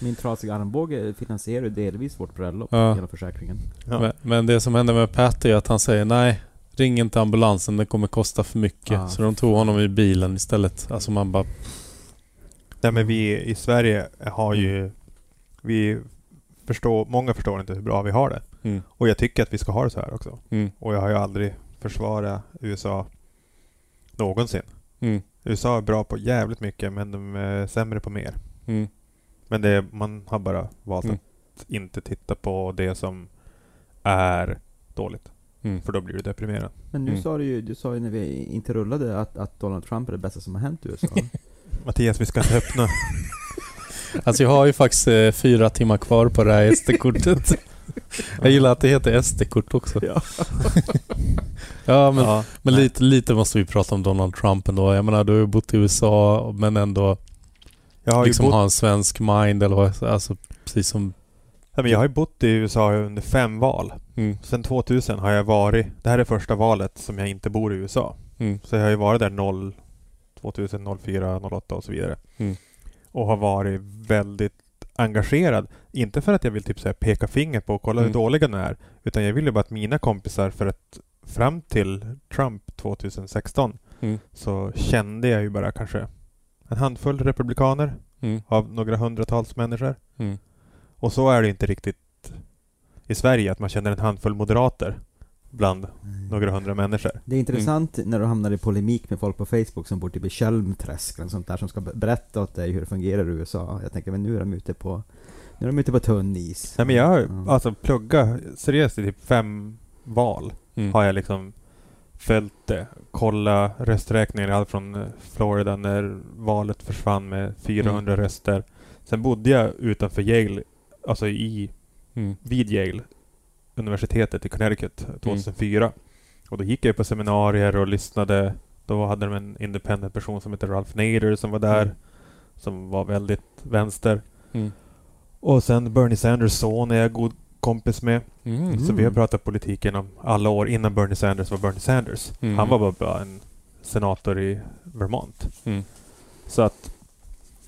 Min trasiga armbåge finansierar ju delvis vårt bröllop Ja. genom försäkringen. Ja. Men, men det som hände med Pat är att han säger nej, ring inte ambulansen, det kommer kosta för mycket. Ah. Så de tog honom i bilen istället. Alltså man bara... Nej men vi i Sverige har ju, vi förstår, många förstår inte hur bra vi har det. Mm, Och jag tycker att vi ska ha det så här också. mm, Och jag har ju aldrig försvarat USA någonsin. mm, USA är bra på jävligt mycket men de är sämre på mer. mm, Men det, man har bara valt Mm. att inte titta på det som är dåligt. mm. För då blir du deprimerad. Men nu Mm. sa du ju, du sa ju när vi inte rullade att, att Donald Trump är det bästa som har hänt i USA. *laughs* Mattias, vi ska inte öppna. *laughs* Alltså jag har ju faktiskt eh, fyra timmar kvar på det här SD-kortet. Jag gillar att det heter SD-kort också. Ja. *laughs* Ja, men, ja, men lite, lite måste vi prata om Donald Trump ändå. Jag menar, du har ju bott i USA men ändå Jag har, liksom bott, ha en svensk mind eller vad, alltså precis som... nej, men jag har ju bott i USA under fem val. Mm, Sen 2000 har jag varit, det här är första valet som jag inte bor i USA. mm, Så jag har ju varit där 0, 2000, 04, 08 och så vidare. Mm. Och har varit väldigt engagerad. Inte för att jag vill typ så peka finger på och kolla Mm. hur dåliga de är. Utan jag vill ju bara att mina kompisar, för att fram till Trump 2016 mm, så kände jag ju bara kanske en handfull republikaner mm, av några hundratals människor. mm, Och så är det inte riktigt i Sverige, att man känner en handfull moderater bland några hundra människor. Det är intressant när du hamnar i polemik med folk på Facebook som bor typ i Tjälmträsk eller sånt där som ska be- berätta åt dig hur det fungerar i USA. Jag tänker, men nu är de ute på, nu är de ute på tunn is. Nej men jag har Ja. alltså plugga seriöst i typ fem val. mm, Har jag liksom följt det. Kolla rösträkningar allt från eh, Florida när valet försvann med 400 röster. Sen bodde jag utanför Yale, alltså i, Mm. vid Yale, universitetet i Connecticut 2004. Och då gick jag på seminarier och lyssnade. Då hade de en independent person som heter Ralph Nader som var där. Mm. Som var väldigt vänster. Mm. Och sen Bernie Sanders son är jag god kompis med. Mm. Så vi har pratat politik genom alla år innan Bernie Sanders var Bernie Sanders. Mm. Han var bara- en senator i Vermont. Mm. Så att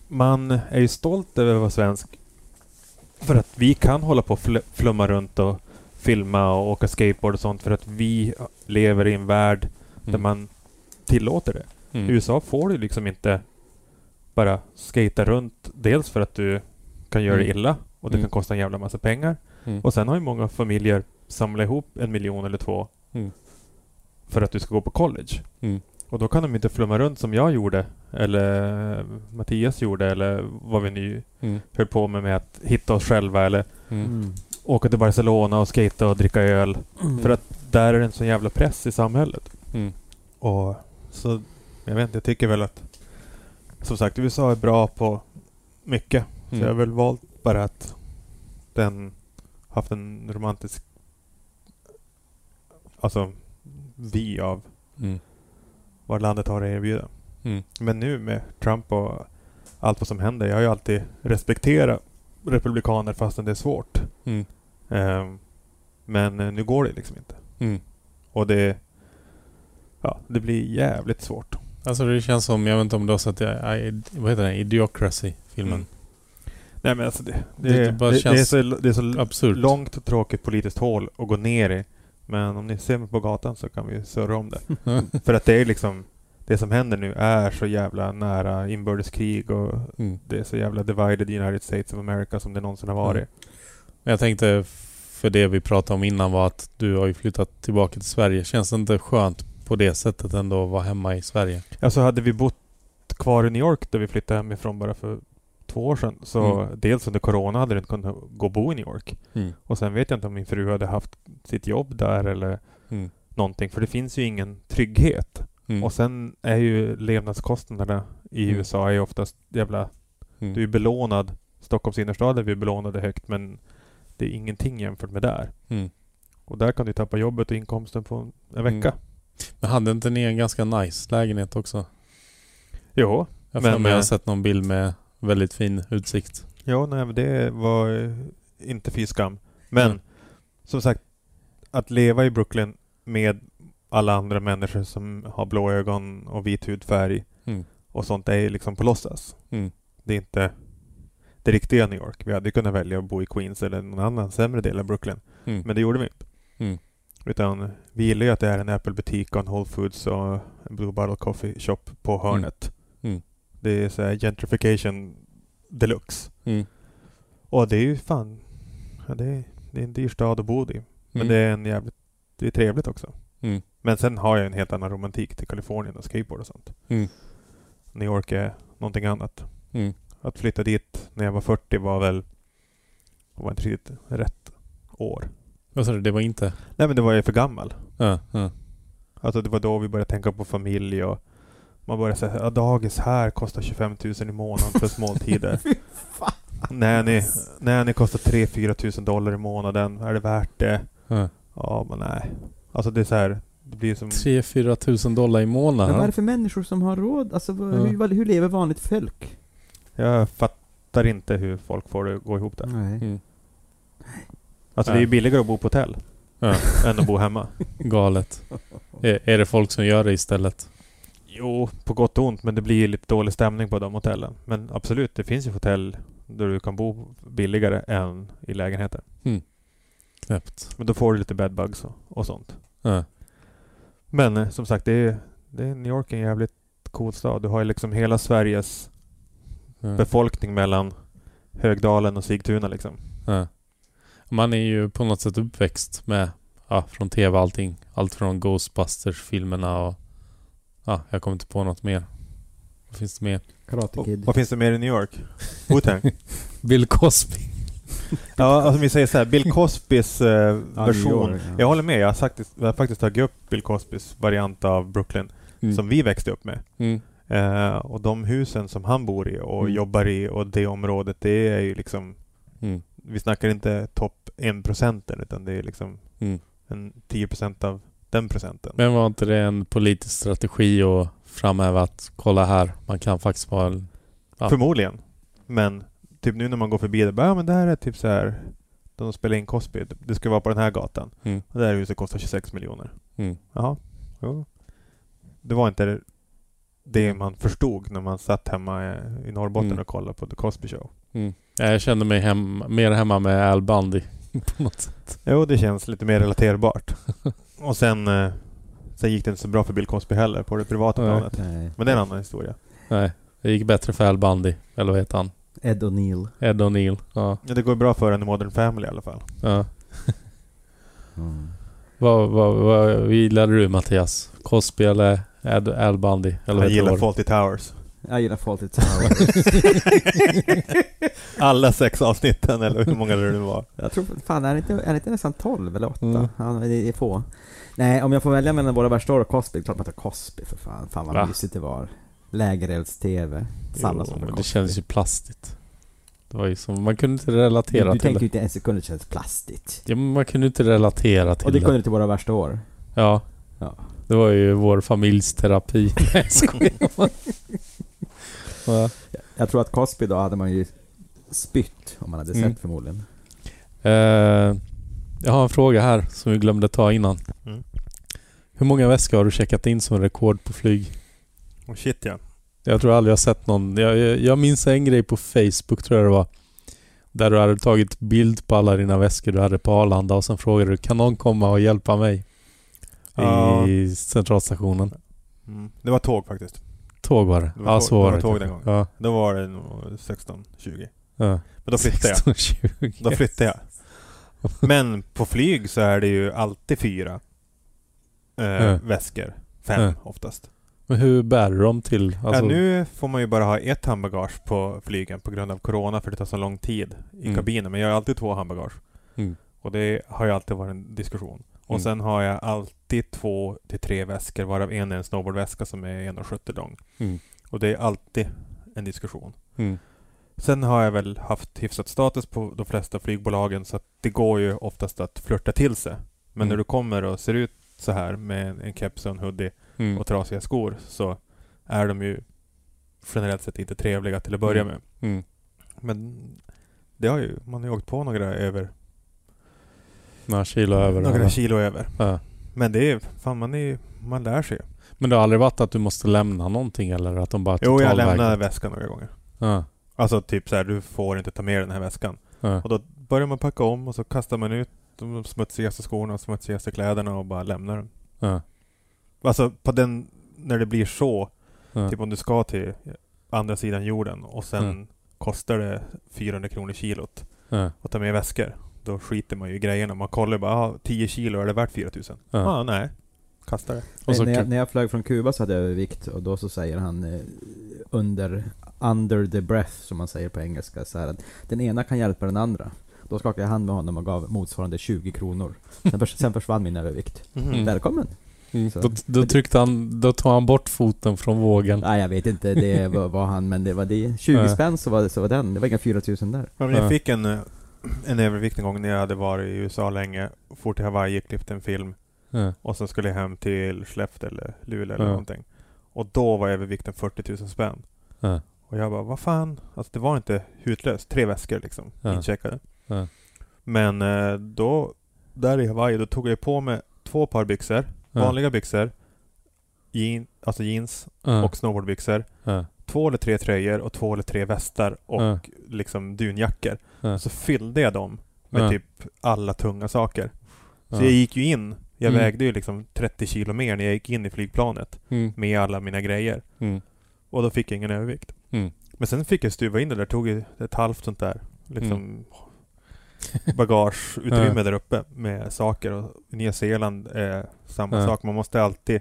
man är ju stolt över att vara svensk. För att vi kan hålla på och fl- flumma runt och filma och åka skateboard och sånt för att vi lever i en värld där Mm. man tillåter det. Mm. I USA får du liksom inte bara skata runt. Dels för att du kan göra det Mm. illa och det Mm. kan kosta en jävla massa pengar. Mm. Och sen har ju många familjer samlat ihop en miljon eller två Mm. för att du ska gå på college. Mm. Och då kan de inte flumma runt som jag gjorde, eller Mattias gjorde, eller vad vi nu Mm. höll på med med att hitta oss själva, eller Mm. Mm. åka till Barcelona och skata och dricka öl. Mm. För att där är det en sån jävla press i samhället. Mm. Och så, jag vet inte, jag tycker väl att som sagt, USA är bra på mycket. Så Mm. jag har väl valt bara att den haft en romantisk alltså vi av Mm. vad landet har att erbjuda. Mm. Men nu med Trump och allt vad som händer. Jag har ju alltid respekterat republikaner fastän det är svårt. Mm. Ehm, men eh, nu går det liksom inte. Mm. Och det ja, det blir jävligt svårt. Alltså det känns som, jag vet inte om du har sett det, I, vad heter den? Idiocracy-filmen. Mm. Nej men alltså det, det, Det det, bara det, känns är, så, det är så Absurt. långt och tråkigt politiskt hål att gå ner i. Men om ni ser mig på gatan så kan vi surra om det. *laughs* För att det är liksom det som händer nu är så jävla nära inbördeskrig och Mm. det är så jävla divided United States of America som det någonsin har varit. Men Jag tänkte, för det vi pratade om innan var att du har ju flyttat tillbaka till Sverige. Känns det inte skönt på det sättet ändå att vara hemma i Sverige? Alltså hade vi bott kvar i New York där vi flyttade hemifrån bara för två år sedan. Så Mm. dels under Corona hade det inte kunnat gå och bo i New York. Mm. Och sen vet jag inte om min fru hade haft sitt jobb där eller Mm. någonting. För det finns ju ingen trygghet. Mm. Och sen är ju levnadskostnaderna i Mm. USA är oftast jävla... Mm. Du är belånad. Stockholms innerstad är vi belånade högt men det är ingenting jämfört med där. Mm. Och där kan du tappa jobbet och inkomsten på en, en vecka. Mm. Men hade inte ni en ganska nice lägenhet också? Jo, Jag Men, jag har eh, sett någon bild med väldigt fin utsikt. Ja, nej, men det var eh, inte fy skam. Men Mm. som sagt, att leva i Brooklyn med alla andra människor som har blå ögon och vit hudfärg Mm. och sånt är liksom på låtsas. Mm. Det är inte det riktiga New York. Vi hade kunnat välja att bo i Queens eller någon annan sämre del av Brooklyn. Mm. Men det gjorde vi inte. Mm. Utan vi gillar ju att det är en Apple-butik och en Whole Foods och en Blue Bottle Coffee Shop på hörnet. Mm. Det är så gentrification deluxe. Mm. Och det är ju fan... Ja, det, är, det är en dyr stad att bo i. Men Mm. det är en jävligt... Det är trevligt också. Mm. Men sen har jag en helt annan romantik till Kalifornien och skateboard och sånt. Mm. New York är någonting annat. Mm. Att flytta dit när jag var 40 var väl... var inte riktigt rätt år. Vad sa du? Det var inte? Nej men det var jag för gammal. Ja. ja. Alltså det var då vi började tänka på familj och man började säga ja, dagis här kostar 25 000 i månaden plus måltider. Nanny, *laughs* nanny kostar 3-4 tusen dollar i månaden. Är det värt det? ja. Ja, men nej. Alltså det är så här. Det blir som... 3-4 tusen dollar i Men vad är månaden? det för människor som har råd? Alltså hur, hur lever vanligt folk? Jag fattar inte hur folk får det gå ihop där. Nej. Mm. Alltså det är ju billigare att bo på hotell Ja. *laughs* än att bo hemma. *laughs* Galet. Är, är det folk som gör det istället? Jo, på gott och ont, men det blir lite dålig stämning på de hotellen. Men absolut, det finns ju hotell där du kan bo billigare än i lägenheter. Knäppt. Men då får du lite bedbugs och, och sånt. Ja. Men eh, som sagt, det är, det är New York är en jävligt cool stad. Du har ju liksom hela Sveriges Ja. befolkning mellan Högdalen och Sigtuna liksom. Ja. Man är ju på något sätt uppväxt med, ja, från tv allting. Allt från Ghostbusters-filmerna och, ja, jag kommer inte på något mer. Vad finns det mer? Karate Och, Kid. vad finns det mer i New York? Wu-Tang? *laughs* Bill Cosby. *laughs* Ja, alltså vi säger så här, Bill Cosbys eh, version. York, ja. Jag håller med, jag har, sagt, jag har faktiskt tagit upp Bill Cosbys variant av Brooklyn Mm. som vi växte upp med. Mm. Eh, och de husen som han bor i och Mm. jobbar i och det området, det är ju liksom Mm. Vi snackar inte topp 1 procenten utan det är liksom Mm. en 10 procent av den procenten. Men var inte det en politisk strategi att framhäva att kolla här, man kan faktiskt vara en... Ja. Förmodligen. Men typ nu när man går förbi det, bara, ja men det här är typ så här de spelar in Cosby, det ska vara på den här gatan. Mm. Och det här huset kostar 26 miljoner. Mm. Jaha. Jo. Det var inte det man förstod när man satt hemma i Norrbotten Mm. och kollade på The Cosby Show. Mm. Ja, Jag kände mig hem, mer hemma med Al Bundy *laughs* på något sätt. Jo, det känns lite mer relaterbart. *laughs* och sen, eh, sen gick det inte så bra för Bill Cosby heller på det privata Nej. planet. Nej. Men det är en annan historia. Nej, det gick bättre för Al Bundy. Eller vad heter han? Ed O'Neill. Ed O'Neill. Ja. Ja, det går bra för en i Modern Family i alla fall. ja. *laughs* Mm. Vad, vad, vad gillade du Mattias? Cosby eller Ed, Al Bundy? Eller Jag du gillar? Fawlty Towers. Jag gillar Fawlty Towers. *laughs* Alla sex avsnitten, eller hur många det nu var. jag tror, fan är det inte, är det inte nästan 12 eller 8? Mm. Ja, det är få. Nej, om jag får välja mellan våra värsta år och Cosby, klart man tar Cosby för fan. Fan vad Va? mysigt det var. Lägerelds-TV. Samma som det känns ju plastigt. Det var ju som, man kunde inte relatera Du, du till tänkte det. ju inte en sekund att det känns plastigt. Ja, men man kunde inte relatera till Och det det. kunde du till våra värsta år. Ja. Ja. Det var ju vår familjs terapi. *laughs* Nej, jag tror att Cosby då hade man ju spytt om man hade Mm. sett förmodligen. Eh, jag har en fråga här som vi glömde ta innan. Mm. Hur många väskor har du checkat in som rekord på flyg? Oh shit ja. Jag tror aldrig jag sett någon. Jag, jag, jag minns en grej på Facebook tror jag det var. Där du hade tagit bild på alla dina väskor du hade på Arlanda och sen frågade du kan någon komma och hjälpa mig? Ja. I centralstationen. Mm. Det var tåg faktiskt. Tåg var det. Det var ja, tåg- så det var var det. tåg den gången. Ja. Då var det nog 16-20. ja. Men då flyttade jag. 16, 20. Då flyttade jag. *laughs* Men på flyg så är det ju alltid fyra eh, Ja. väskor. Fem Ja. oftast. Men hur bär du dem till? Alltså, ja, nu får man ju bara ha ett handbagage på flygen på grund av Corona för det tar så lång tid i Mm. kabinen. Men jag har alltid två handbagage. Mm. Och det har ju alltid varit en diskussion. Och Mm. sen har jag alltid två till tre väskor varav en är en snowboardväska som är 1,70 lång. Mm. Och det är alltid en diskussion. Mm. Sen har jag väl haft hyfsat status på de flesta flygbolagen så att det går ju oftast att flörta till sig. Men Mm. när du kommer och ser ut så här med en- en keps och en hoodie Mm. och trasiga skor så är de ju generellt sett inte trevliga till att börja Mm. med. Mm. Men det har ju, man har ju åkt på några över, Några kilo över. några eller? kilo över. Ja. Men det är, fan man är man lär sig. Men det har aldrig varit att du måste lämna någonting eller att de bara Jo, jag lämnar väskan några gånger. Ja. Alltså typ så här, du får inte ta med den här väskan. Ja. Och då börjar man packa om och så kastar man ut de smutsigaste skorna och smutsigaste kläderna och bara lämnar dem. Ja. Alltså på den, när det blir så, typ om du ska till andra sidan jorden och sen kostar det 400 kronor kilot att ta med väskor. Då skiter man ju i grejerna. Man kollar bara, ah, 10 kilo, är det värt 4000? Ja, ah, nej. Kastar det. Och så när, jag, när jag flög från Kuba så hade jag övervikt och då så säger han eh, under, under the breath som man säger på engelska så här att den ena kan hjälpa den andra. Då skakade jag hand med honom och gav motsvarande 20 kronor. Sen, förs- sen försvann min övervikt. Mm. Välkommen! Mm. Då, då tryckte han, då tog han bort foten från vågen. Nej jag vet inte, det var, var han men det var det. 20 Ja. spänn så var, det, så var den. Det var inga 4000 där. Ja, men jag Ja. fick en, eh, en övervikt en gång när jag hade varit i USA länge. For till Hawaii, klippte en film. Ja. Och sen skulle jag hem till Skellefteå eller Luleå eller någonting. Och då var övervikten 40 000 spänn. Och jag bara, vad fan? Alltså det var inte hutlöst. Tre väskor liksom, incheckade. Men eh, då, där i Hawaii, då tog jag på mig två par byxor. Vanliga byxor. Jean, alltså jeans och snowboardbyxor. Två eller tre tröjor och två eller tre västar och Ja. liksom dunjackor. Ja. Så fyllde jag dem med Ja. typ alla tunga saker. Så Ja. jag gick ju in. Jag Mm. vägde ju liksom 30 kilo mer när jag gick in i flygplanet Mm. med alla mina grejer. Mm. Och då fick jag ingen övervikt. Mm. Men sen fick jag stuva in det där. tog ett halvt sånt där liksom Mm. *laughs* bagageutrymme där uppe med saker. Och i Nya Zeeland är samma Ja. sak. Man måste alltid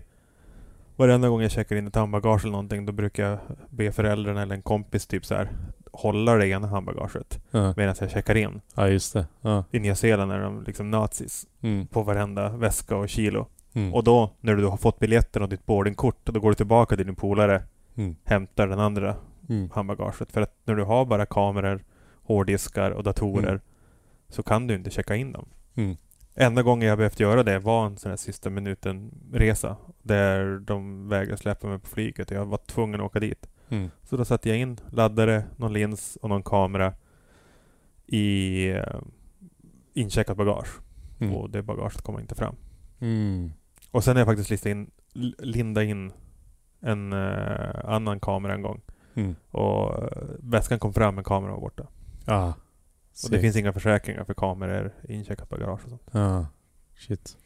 varenda gång jag checkar in ett handbagage eller någonting, då brukar jag be föräldrarna eller en kompis typ så här hålla det ena handbagaget Ja, medan jag checkar in. ja just det. Ja. I Nya Zeeland är de liksom nazis Mm. på varenda väska och kilo. Mm. Och då, när du har fått biljetten och ditt boardingkort, då går du tillbaka till din polare, Mm. hämtar den andra Mm. handbagaget. För att när du har bara kameror, hårddiskar och datorer Mm. så kan du inte checka in dem. Mm. Enda gången jag behövt göra det var en sån här sista minuten-resa. Där de vägrade släppa mig på flyget och jag var tvungen att åka dit. Mm. Så då satte jag in laddare, någon lins och någon kamera i eh, incheckat bagage. Mm. Och det bagaget kom inte fram. Mm. Och sen har jag faktiskt listat in, linda in en eh, annan kamera en gång. Mm. Och eh, väskan kom fram men kameran var borta. Ja. Och det finns inga försäkringar för kameror incheckat bagage och sånt. Ja. Shit.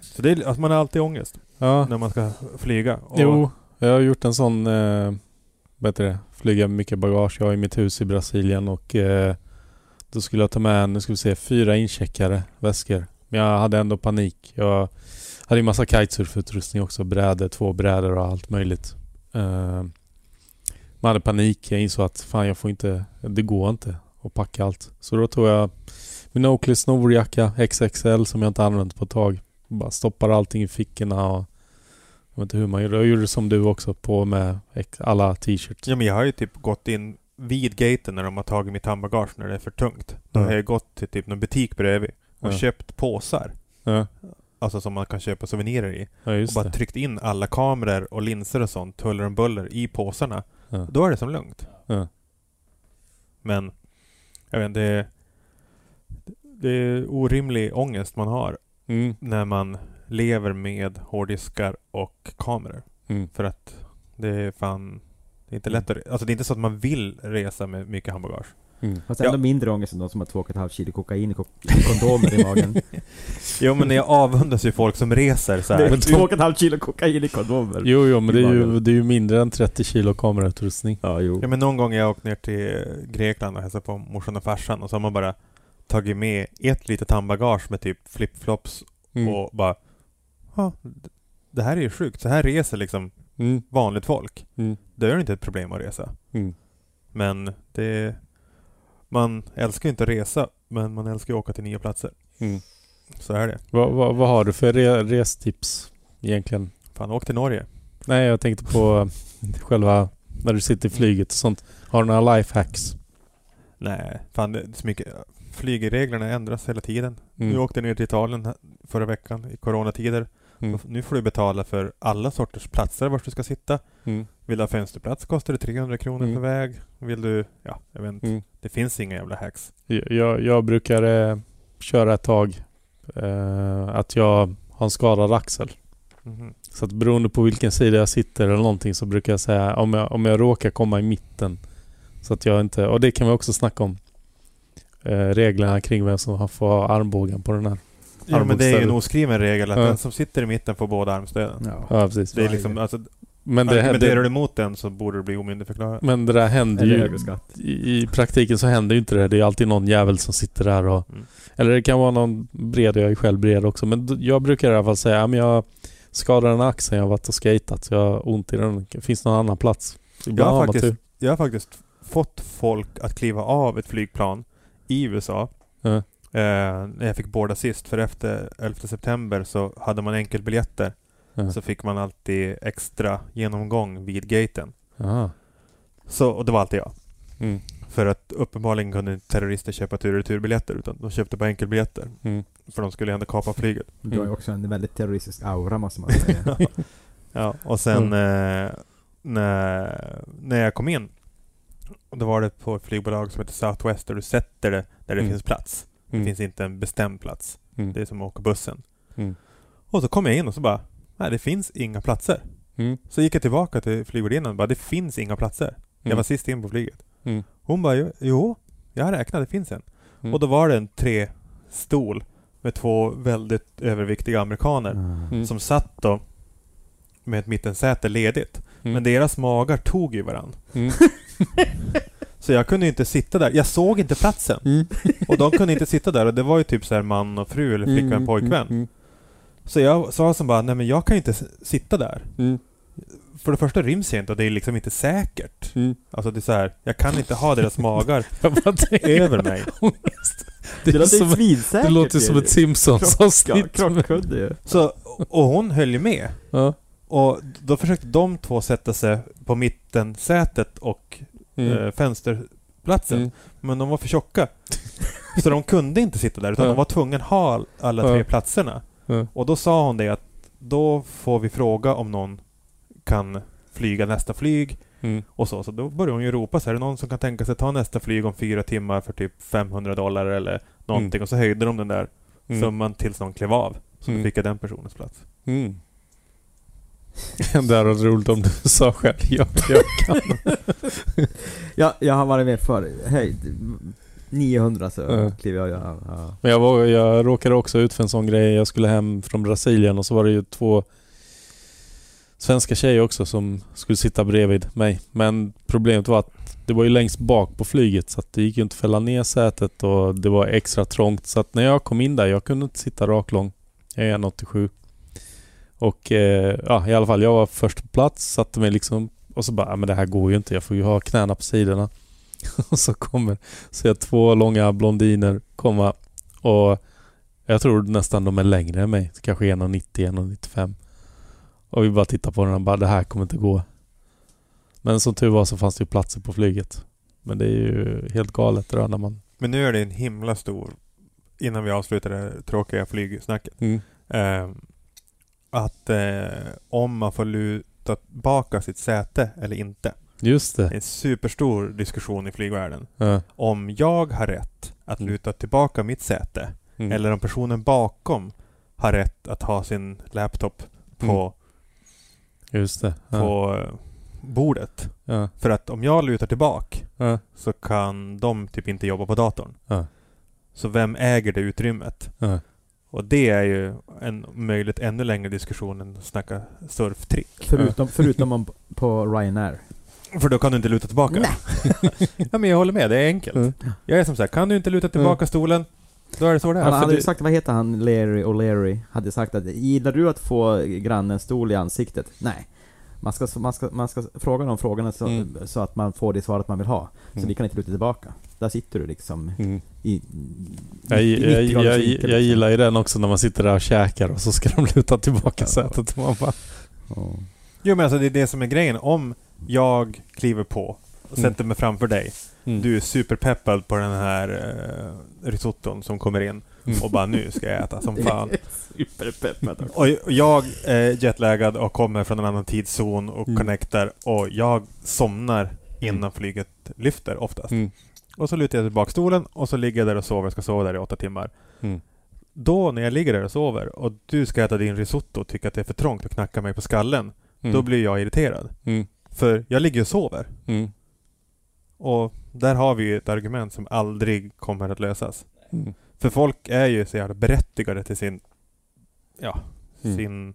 Så det är, alltså man har alltid ångest Ja. när man ska flyga. Och, Jo, jag har gjort en sån, eh, vad heter det, flyga med mycket bagage. Jag har i mitt hus i Brasilien och eh, då skulle jag ta med, nu ska vi se, fyra incheckade väskor. Men jag hade ändå panik. Jag hade ju massa kitesurfutrustning också, brädor, två brädor och allt möjligt. Eh, man hade panik. Jag insåg att fan jag får inte, det går inte att packa allt. Så då tog jag min Oakley snowboardjacka XXL som jag inte använt på ett tag. Bara stoppade allting i fickorna och jag vet inte hur man gjorde. Jag gjorde som du också på med alla t-shirts. Ja men jag har ju typ gått in vid gaten när de har tagit mitt handbagage när det är för tungt. Då har jag gått till typ någon butik bredvid och Ja. köpt påsar. Ja, Alltså som man kan köpa souvenirer i. ja Och bara det. tryckt in alla kameror och linser och sånt, huller om buller, i påsarna. Ja. Då är det som lugnt. Men, jag vet inte, det är orimlig ångest man har Mm, när man lever med hårddiskar och kameror. mm, För att det är fan... Det är inte lätt att, re- Alltså det är inte så att man vill resa med mycket handbagage. mm. Fast ändå Ja. mindre ångest än de som har 2,5 kilo kokain i ko- kondomer i magen. *laughs* Jo men jag avundas ju folk som reser så Det är här. 2,5 kilo kokain i kondomer. Jo, jo, men det är, ju, det är ju mindre än 30 kilo kamerautrustning. Ja, jo. Ja men någon gång har jag åkt ner till Grekland och hälsat på morsan och farsan och så har man bara tagit med ett litet handbagage med typ flipflops Mm. och bara Ja, d- det här är ju sjukt. Så här reser liksom Mm, vanligt folk. mm, Då är det inte ett problem att resa. mm. Men det... Man älskar ju inte att resa, men man älskar ju att åka till nya platser. Mm. Så är det. Vad, vad, vad har du för re, restips egentligen? Fan, åk till Norge. Nej, jag tänkte på själva när du sitter i flyget och sånt. Har du några lifehacks? Nej, fan det är så mycket... Flygreglerna ändras hela tiden. Mm. Nu åkte jag ner till Italien förra veckan i coronatider. Mm. Nu får du betala för alla sorters platser vart du ska sitta. Mm. Vill du ha fönsterplats kostar det 300 kronor Mm. per väg. Vill du... Ja, jag vet inte. Mm. Det finns inga jävla hacks. Jag, jag brukar eh, köra ett tag eh, att jag har en skadad axel. Mhm. Så att beroende på vilken sida jag sitter eller någonting så brukar jag säga om jag, om jag råkar komma i mitten. Så att jag inte... Och det kan vi också snacka om. Eh, reglerna kring vem som får ha armbågen på den här. Ja, men det är ju en oskriven regel att Ja. den som sitter i mitten får båda armstöden. Ja. Ja, precis. Det är liksom, alltså, Men det, argumenterar det, du emot den så borde du bli omyndigförklarad. men det där händer ju... I, I praktiken så händer ju inte det. Det är alltid någon jävel som sitter där och... Mm. Eller det kan vara någon bred, jag är själv bred också. Men jag brukar i alla fall säga, men jag skadade en axel, jag har varit och skatat. så Jag har ont i den. Finns det någon annan plats? Jag har faktiskt-. Jag har faktiskt fått folk att kliva av ett flygplan i USA. Ja. Eh, när jag fick båda sist. För efter 11 september så hade man enkelbiljetter. Ja. Så fick man alltid extra genomgång vid gaten. Aha. Så, och det var alltid jag. Mm. För att uppenbarligen kunde terrorister köpa tur och returbiljetter utan de köpte bara enkelbiljetter. Mm. För de skulle ändå kapa flyget. Du har ju också en väldigt terroristisk aura måste man säga. *laughs* Ja, och sen eh, när, när jag kom in då var det på ett flygbolag som heter Southwest där du sätter det där det Mm. finns plats. Det Mm. finns inte en bestämd plats. Mm. Det är som att åka bussen. Mm. Och så kom jag in och så bara, nej det finns inga platser. Mm. Så gick jag tillbaka till flygvärdinnan och bara, det finns inga platser. Jag var sist in på flyget. Mm. Hon bara, "Jo, jag har räknat, det finns en. Mm. Och då var det en tre stol med två väldigt överviktiga amerikaner Mm. som satt då med ett mittensäte ledigt. Mm. Men deras magar tog ju varann. Mm. Så jag kunde inte sitta där. Jag såg inte platsen. Mm. Och de kunde inte sitta där. Och det var ju typ så här man och fru eller flickvän, Mm. pojkvän. Mm. Så jag sa som bara, nej men jag kan inte sitta där. Mm. för det första ryms jag inte och det är liksom inte säkert. Mm. Alltså det är så här, jag kan inte ha deras magar över mig. Det, Det är låter som, det låter som ett Simpsons-avsnitt. Krockkudde. Så, och hon höll ju med. Ja. Och då försökte de två sätta sig på mittensätet och Mm. eh, fönsterplatsen. Mm. Men de var för tjocka. *laughs* Så de kunde inte sitta där utan Ja. de var tvungna att ha alla tre Ja. platserna. Ja. Och då sa hon det att då får vi fråga om någon kan flyga nästa flyg Mm. och så. Så då började hon ju ropa så här, är det någon som kan tänka sig ta nästa flyg om fyra timmar för typ 500 dollar eller någonting. Och så höjde de den där Mm. summan tills någon klev av. Så Mm. då fick jag den personens plats. Mm. *laughs* Det hade varit roligt om du sa själv. Ja, jag kan. *laughs* Ja, jag har varit med för hej, 900 så Ja. kliver jag ja, ja. Men jag, var, jag råkade också ut för en sån grej. Jag skulle hem från Brasilien och så var det ju två svenska tjejer också som skulle sitta bredvid mig. Men problemet var att det var ju längst bak på flyget så att det gick ju inte att fälla ner sätet och det var extra trångt. Så att när jag kom in där, jag kunde inte sitta raklång. Jag är 1,87. Och eh, ja, i alla fall, jag var först på plats, satte mig liksom och så bara, "Ja, men det här går ju inte. Jag får ju ha knäna på sidorna. *laughs* och så kommer, ser jag två långa blondiner komma och jag tror nästan de är längre än mig. Kanske 1,90, 1,95. Och vi bara tittar på den och bara, det här kommer inte gå. Men som tur var så fanns det ju platser på flyget. Men det är ju helt galet det där när man... Men nu är det en himla stor, innan vi avslutar det tråkiga flygsnacket, Mm. eh, att eh, om man får luta tillbaka sitt säte eller inte. Just Det är en superstor diskussion i flygvärlden. Ja. Om jag har rätt att Mm. luta tillbaka mitt säte Mm. eller om personen bakom har rätt att ha sin laptop på, Just det. Ja. på bordet. Ja. För att om jag lutar tillbaka Ja. så kan de typ inte jobba på datorn. Så vem äger det utrymmet? Och det är ju en möjligt ännu längre diskussion än att snacka surftrick. Förutom, *laughs* förutom om på Ryanair. För då kan du inte luta tillbaka. *laughs* ja men jag håller med, det är enkelt. Mm. Jag är som sagt, kan du inte luta tillbaka stolen, då är det så det är. Han för hade du- sagt, vad heter han, Larry O'Leary, hade sagt att gillar du att få grannens stol i ansiktet? Nej. Man ska, man ska, man ska fråga de frågorna så, Mm. så att man får det svaret man vill ha. Så Mm. vi kan inte luta tillbaka. Där sitter du liksom Mm. i... Jag, i- jag, 90 jag, jag, liksom. gillar ju den också när man sitter där och käkar och så ska de luta tillbaka Ja. sätet. Och man bara, Ja. Jo men alltså det är det som är grejen. Om jag kliver på och Mm. sätter mig framför dig. mm. Du är superpeppad på den här eh, risotton som kommer in. Mm. Och bara nu ska jag äta som *laughs* fan. Superpeppad. Och och jag är jetlaggad och kommer från en annan tidszon och Mm. connectar. Och jag somnar innan flyget lyfter oftast. Och så lutar jag tillbaka stolen och så ligger jag där och sover. ska sova där i åtta timmar. Mm. Då när jag ligger där och sover och du ska äta din risotto och tycker att det är för trångt och knacka mig på skallen. Mm. Då blir jag irriterad. Mm. För jag ligger och sover. Mm. Och där har vi ju ett argument som aldrig kommer att lösas. Mm. För folk är ju så jävla berättigade till sin... Ja, Mm. sin...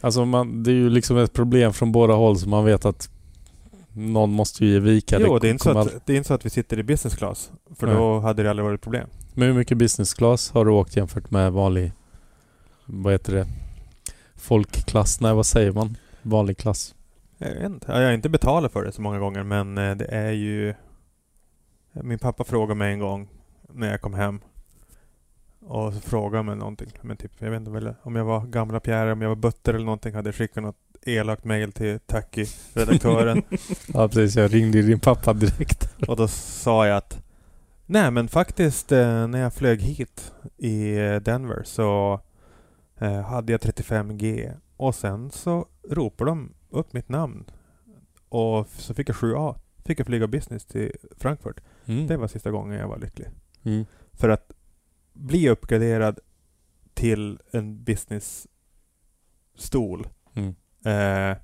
Alltså man, det är ju liksom ett problem från båda håll så man vet att någon måste ju ge vika. jo, det är, inte så att, det är inte så att vi sitter i business class. För Nej. då hade det aldrig varit problem. Men hur mycket business class har du åkt jämfört med vanlig... Vad heter det? Folkklass? Nej, vad säger man? Vanlig klass? Jag vet inte. Jag har inte betalat för det så många gånger men eh, det är ju... Min pappa frågade mig en gång när jag kom hem. Och så frågade mig någonting. Men typ, jag vet inte om jag var gamla Pierre, om jag var butter eller någonting. Hade jag skickat något elakt mail till Tacky, redaktören. *laughs* Ja, precis. Jag ringde din pappa direkt. *laughs* och då sa jag att Nej men faktiskt eh, när jag flög hit i eh, Denver så eh, hade jag 35G. Och sen så ropade de upp mitt namn. Och så fick jag 7A. Fick jag flyga business till Frankfurt. Mm. Det var sista gången jag var lycklig. Mm. För att bli uppgraderad till en business-stol. Mm. Eh,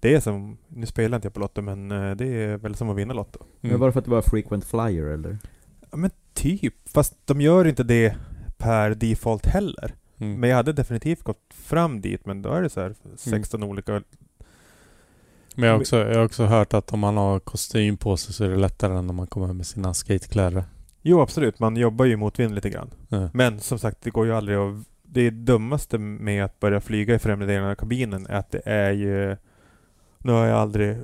det är som, nu spelar inte jag på Lotto men eh, det är väl som att vinna Lotto. Men var det för att du var frequent flyer eller? Ja men typ. Fast de gör inte det per default heller. Mm. Men jag hade definitivt gått fram dit men då är det så här 16 olika... Men jag har, också, jag har också hört att om man har kostym på sig så är det lättare än om man kommer med sina skatekläder. Jo absolut, man jobbar ju motvind lite grann. Ja. Men som sagt, det går ju aldrig att... Det dummaste med att börja flyga i främre delen av kabinen är att det är ju Nu har jag aldrig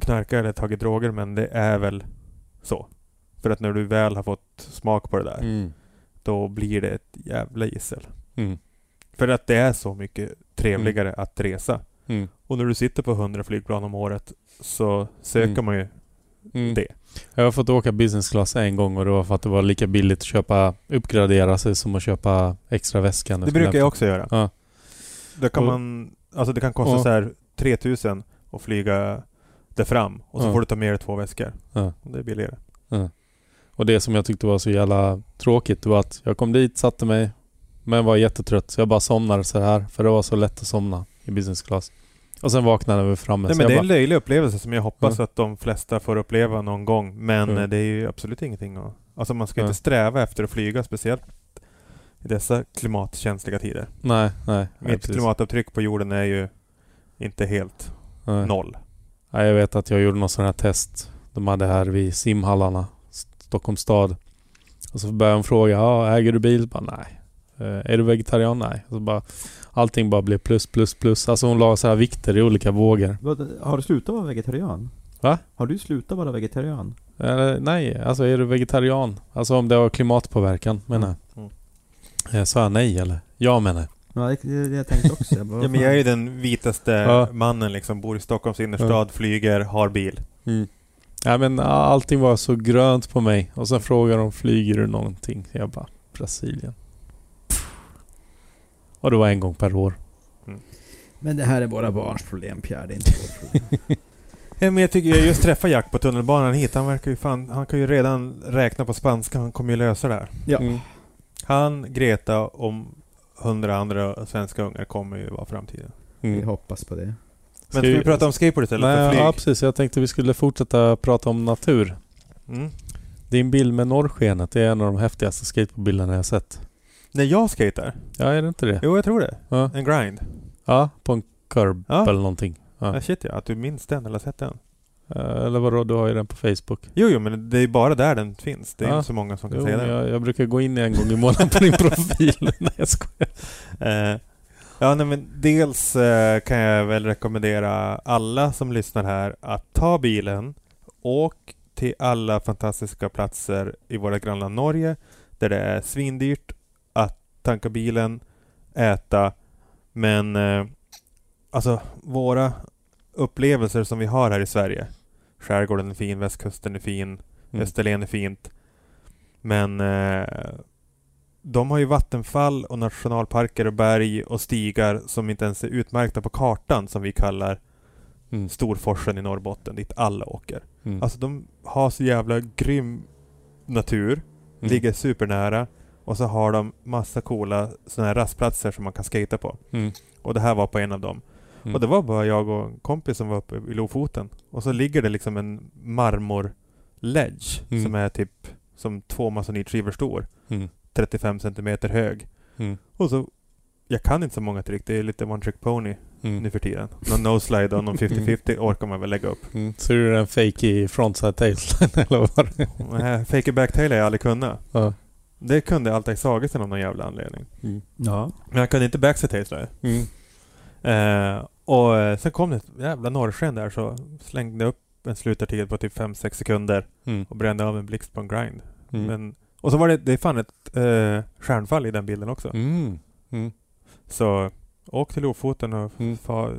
knarkat eller tagit droger men det är väl så. För att när du väl har fått smak på det där, Mm. då blir det ett jävla gissel. Mm. För att det är så mycket trevligare att resa. Mm. Och när du sitter på 100 flygplan om året så söker Mm. man ju Mm. det. Jag har fått åka business class en gång och det var för att det var lika billigt att köpa uppgradera sig som att köpa extra väskan. Det brukar jag också göra. Ja. Då kan Och- man, alltså det kan kosta Ja. så här 3000 att flyga där fram och så Ja. får du ta med dig två väskor. Ja. Och det är billigare. Och det som jag tyckte var så jävla tråkigt det var att jag kom dit, satte mig, men var jättetrött så jag bara somnade så här för det var så lätt att somna i business class. Och sen vaknade vi framme. Nej, men det är bara, en löjlig upplevelse som jag hoppas Ja. att de flesta får uppleva någon gång. Men Ja. eh, det är ju absolut ingenting att... Alltså man ska Ja. inte sträva efter att flyga speciellt i dessa klimatkänsliga tider. nej, nej. nej, Mitt precis. klimatavtryck på jorden är ju inte helt nej. noll. Nej, jag vet att jag gjorde något sånt här test. De hade här vid simhallarna, Stockholms stad. Och så började de fråga, ja, äger du bil? Bara, nej. Eh, är du vegetarian? Nej. Och så bara, allting bara blev plus, plus, plus. Alltså hon la så här vikter i olika vågor. Har du slutat vara vegetarian? Va? Har du slutat vara vegetarian? Eh, nej, alltså är du vegetarian? Alltså om det har klimatpåverkan menar jag. Mm. Eh, Sa jag nej eller? Ja menar jag. Ja, det, det, det jag tänkte också. Jag bara, Ja, men jag är ju den vitaste Ja. mannen liksom. Bor i Stockholms innerstad, flyger, har bil. Mm. Ja, men ah, allting var så grönt på mig. Och sen frågade de, flyger du någonting? Jag bara, Brasilien. Och det var en gång per år. Men det här är våra barns problem Pierre, det är inte vårt problem. *laughs* Ja, men jag tycker jag just träffade Jack på tunnelbanan hit. Han verkar ju fan... Han kan ju redan räkna på spanska. Han kommer ju lösa det här. Ja. Mm. Han, Greta och hundra andra svenska ungar kommer ju vara framtiden. Vi Mm. hoppas på det. Men Ska ska vi vi- prata om skateboard istället för Nej, flyg? ja, precis. Jag tänkte vi skulle fortsätta prata om natur. Mm. Din bild med norrskenet, det är en av de häftigaste skateboardbilderna jag sett. När jag skater? Ja, är det inte det? Jo, jag tror det. Ja, En grind. ja på en curb Ja. eller någonting. Ja. Ja. shit ja, att du minns den eller har sett den. Eh, Eller vadå, du har ju den på Facebook. Jo, jo, men det är bara där den finns. Det är Ja. inte så många som kan Jo, säga men det. jag, jag brukar gå in en gång i månaden på din *laughs* profil. *laughs* Nej, jag skojar. Eh, ja, nej, men dels eh, kan jag väl rekommendera alla som lyssnar här att ta bilen, åk till alla fantastiska platser i våra grannland Norge, där det är svindyrt tanka bilen, äta, men eh, alltså våra upplevelser som vi har här i Sverige. Skärgården är fin, västkusten är fin, Mm. Österlen är fint. Men eh, de har ju vattenfall och nationalparker och berg och stigar som inte ens är utmärkta på kartan som vi kallar Mm. Storforsen i Norrbotten dit alla åker. Mm. Alltså de har så jävla grym natur, Mm. ligger supernära och så har de massa coola sådana här rastplatser som man kan skata på. Mm. Och det här var på en av dem. Mm. Och det var bara jag och en kompis som var uppe i Lofoten. Och så ligger det liksom en marmorledge Mm. som är typ som två masonitskivor stor. Mm. 35 centimeter hög. Mm. Och så jag kan inte så många trick. Det är lite one trick pony Mm. nu för tiden. Någon *laughs* no-slide och någon 50-50 orkar man väl lägga upp. Mm. Så är det en fake i frontside tailslide *laughs* eller vad var det? Nej, Fake it backtail har jag aldrig kunnat. Ja. Det kunde Altair Sagersten av någon jävla anledning. Mm. Ja. Men jag kunde inte backside tailslide. Mm. Eh, och eh, sen kom det ett jävla norrsken där så slängde upp en slutartikel på typ 5-6 sekunder Mm. och brände av en blixt på en grind. Mm. Men, och så var det, det är fan ett eh, stjärnfall i den bilden också. Mm. Mm. Så åk till Lofoten och Mm. fa,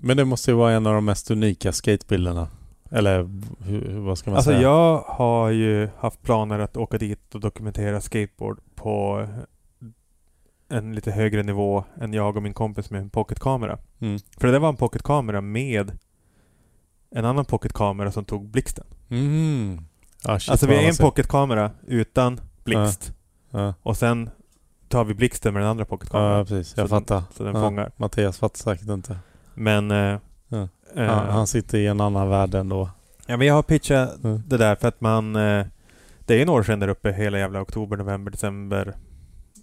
Men det måste ju vara en av de mest unika skatebilderna. Eller hur, vad ska man Alltså säga? jag har ju haft planer att åka dit och dokumentera skateboard på en lite högre nivå än jag och min kompis med en pocketkamera. Mm. För det där var en pocketkamera med en annan pocketkamera som tog blixten. Mm. Ah, shit, alltså vi har en pocketkamera utan blixt. Ja. Och sen tar vi blixten med den andra pocketkameran. ja, precis. Jag Så den- fattar. Så den fångar. Mattias fattar säkert inte. Men... Eh, Ja. Han, sitter i en annan värld ändå. Ja men jag har pitchat Mm. det där för att man... Eh, det är en år där uppe hela jävla oktober, november, december.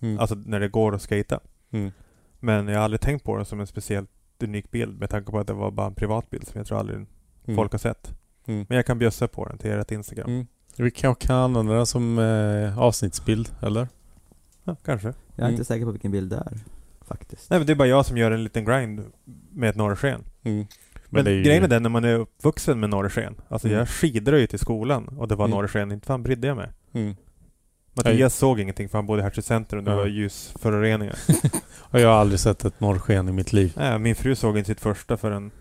Mm. Alltså när det går att skata. Mm. Men jag har aldrig tänkt på det som en speciellt unik bild med tanke på att det var bara en privat bild som jag tror aldrig Mm. folk har sett. Mm. Men jag kan bjussa på den till ert Instagram. Mm. Vi kanske kan använda den som eh, avsnittsbild, eller? Ja, kanske. Jag är Mm. inte säker på vilken bild det är. Faktiskt. Nej men det är bara jag som gör en liten grind med ett norrsken. Mm. Men, det är ju- grejen är den när man är uppvuxen med norrsken. Alltså Mm. jag skidade ju till skolan och det var Mm. norrsken. Inte fan brydde jag mig. Mm. Mattias såg ingenting för han bodde i Hertsö centrum. Det Ja. var ljusföroreningar. *laughs* Och jag har aldrig sett ett norrsken i mitt liv. Nej, min fru såg inte sitt första förrän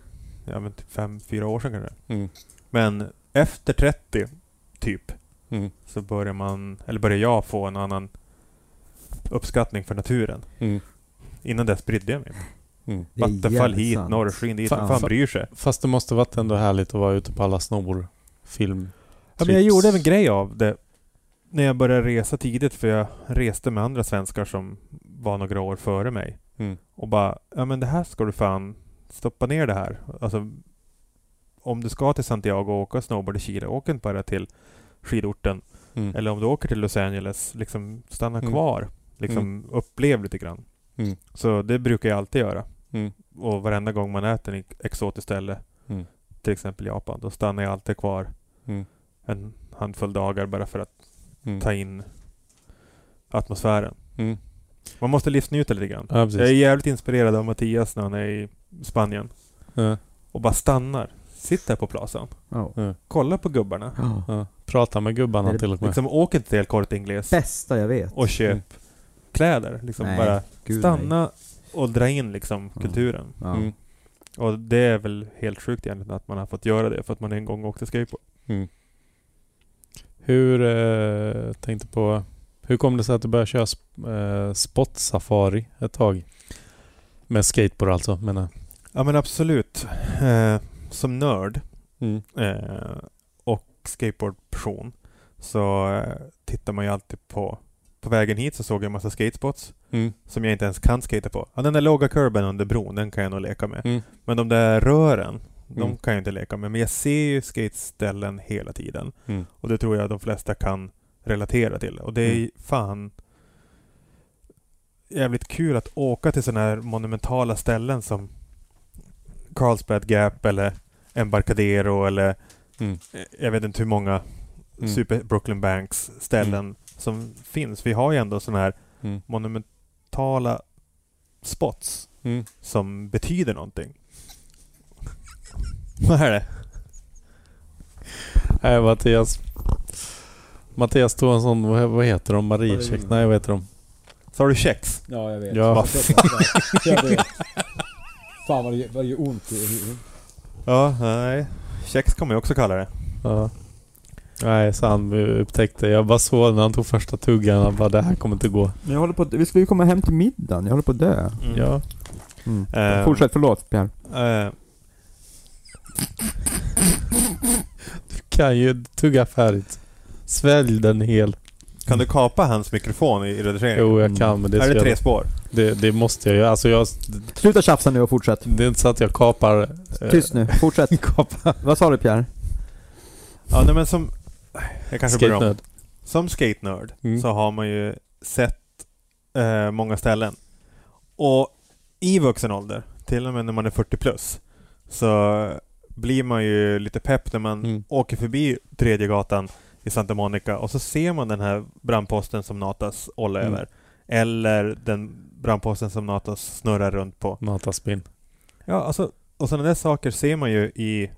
ja, men typ fem, fyra år sedan kanske. Mm. Men efter 30, typ, Mm. så börjar man, eller börjar jag få en annan uppskattning för naturen. Mm. Innan dess brydde jag mig. Mm. Vattenfall hit, sant. norrsken dit. Fan, Vem fan bryr sig? Fast det måste varit ändå härligt att vara ute på alla snorfilm. Ja, men jag gjorde en grej av det när jag började resa tidigt för jag reste med andra svenskar som var några år före mig. Mm. Och bara, ja men det här ska du fan stoppa ner det här. Alltså om du ska till Santiago och åka snowboard i Chile, åk inte bara till skidorten. Mm. Eller om du åker till Los Angeles, liksom stanna Mm. kvar. Liksom upplev lite grann. Mm. Så det brukar jag alltid göra. Mm. Och varenda gång man äter en exotiskt ställe, Mm. till exempel Japan, då stannar jag alltid kvar Mm. en handfull dagar bara för att Mm. ta in atmosfären. Mm. Man måste livsnjuta lite grann. Ja. Jag är jävligt inspirerad av Mattias när han är i Spanien. Ja. Och bara stannar. Sitter på plazan. Ja. Ja. Kolla på gubbarna. Ja. Ja. Prata med gubbarna det till och med. Liksom åk inte till El Corte Inglés Bästa jag vet. och köp Mm. kläder. Liksom Nej, bara Gud, stanna och dra in liksom kulturen. Mm. Och det är väl helt sjukt egentligen att man har fått göra det för att man en gång åkte skateboard. Mm. Hur, eh, tänkte på, hur kom det sig att du började köra sp- eh, spot-safari ett tag? Med skateboard alltså, menar jag. Ja men absolut. Eh, som nörd Mm. eh, och skateboardperson så eh, tittar man ju alltid på på vägen hit så såg jag en massa skatespots Mm. som jag inte ens kan skata på. Ja, den där låga kurben under bron, den kan jag nog leka med. Mm. Men de där rören, de Mm. kan jag inte leka med. Men jag ser ju skateställen hela tiden. Mm. Och det tror jag de flesta kan relatera till. Och det är Mm. fan jävligt kul att åka till sådana här monumentala ställen som Carlsbad Gap eller Embarcadero eller Mm. eh, jag vet inte hur många. Super Brooklyn Banks ställen som finns. Vi har ju ändå sådana här Mm. monumentala spots Mm. som betyder någonting. *laughs* Vad är det? Nej, Mattias. Mattias tog en sån, vad, heter de? Mariecheck? Nej, vad heter de? Så har du kex? Ja, jag vet. Ja. Vad *laughs* jag vet. Fan vad det, vad det gör ont i huvudet. Ja, nej. Kex kommer jag också kalla det. Ja. Nej, så han upptäckte. Jag bara såg när han tog första tuggan. Han bara, det här kommer inte gå. Jag håller på att, vi ska ju komma hem till middagen. Jag håller på att dö. Ja. Mm. Eh, Fortsätt, förlåt Pierre. Eh, Kan ju tugga färdigt. Svälj den hel. kan du kapa hans mikrofon i, i redigeringen? Jo, jag kan, men det, är är det tre spår? det, det måste jag ju. Alltså jag... Sluta tjafsa nu och fortsätt. Det är inte så att jag kapar... eh, Tyst nu, fortsätt. *laughs* Vad sa du Pierre? Ja, nej, men som... Jag kanske börjar om. Som skate-nörd Mm. så har man ju sett eh, många ställen. Och i vuxen ålder, till och med när man är 40 plus, så blir man ju lite pepp när man Mm. åker förbi tredje gatan i Santa Monica och så ser man den här brandposten som Natas ollar Mm. över. Eller den brandposten som Natas snurrar runt på. Mataspinn. Ja, alltså, och sådana där saker ser man ju i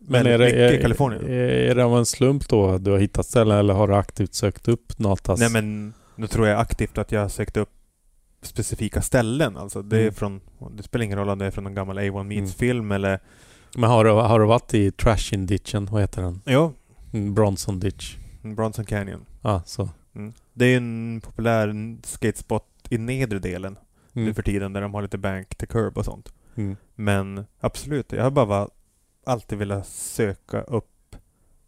Men är det, mycket i Kalifornien. Är, är det av en slump då du har hittat ställen eller har du aktivt sökt upp Natas? Nej men nu tror jag aktivt att jag har sökt upp specifika ställen. Alltså det är Mm. från, det spelar ingen roll om det är från en gammal A1 Mm. Meets-film eller... Men har du, har du varit i Trashin ditchen? Vad heter den? Jo, Mm, Bronson ditch. Bronson Canyon. Ja, så. Mm. Det är en populär skatespot i nedre delen nu Mm. för tiden där de har lite bank till curb och sånt. Mm. Men absolut, jag har bara va- alltid velat söka upp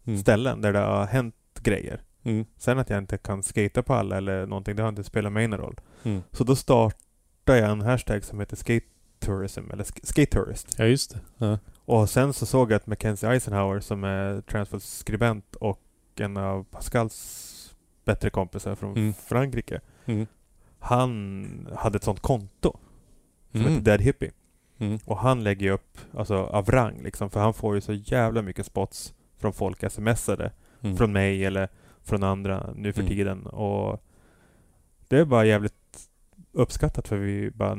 Mm. ställen där det har hänt grejer. Mm. Sen att jag inte kan skata på alla eller någonting, det har inte spelat mig någon roll. Mm. Så då startade jag en hashtag som heter skate tourism, eller sk- skate tourist. Ja, just det. Ja. Och sen så såg jag att Mackenzie Eisenhower som är Transworld skribent och en av Pascals bättre kompisar från Mm. Frankrike. Mm. Han hade ett sånt konto som Mm. heter Dead Hippie. Mm. Och han lägger ju upp, alltså av rang liksom, för han får ju så jävla mycket spots från folk smsade. Mm. Från mig eller från andra nu för Mm. tiden. Och det är bara jävligt uppskattat för vi bara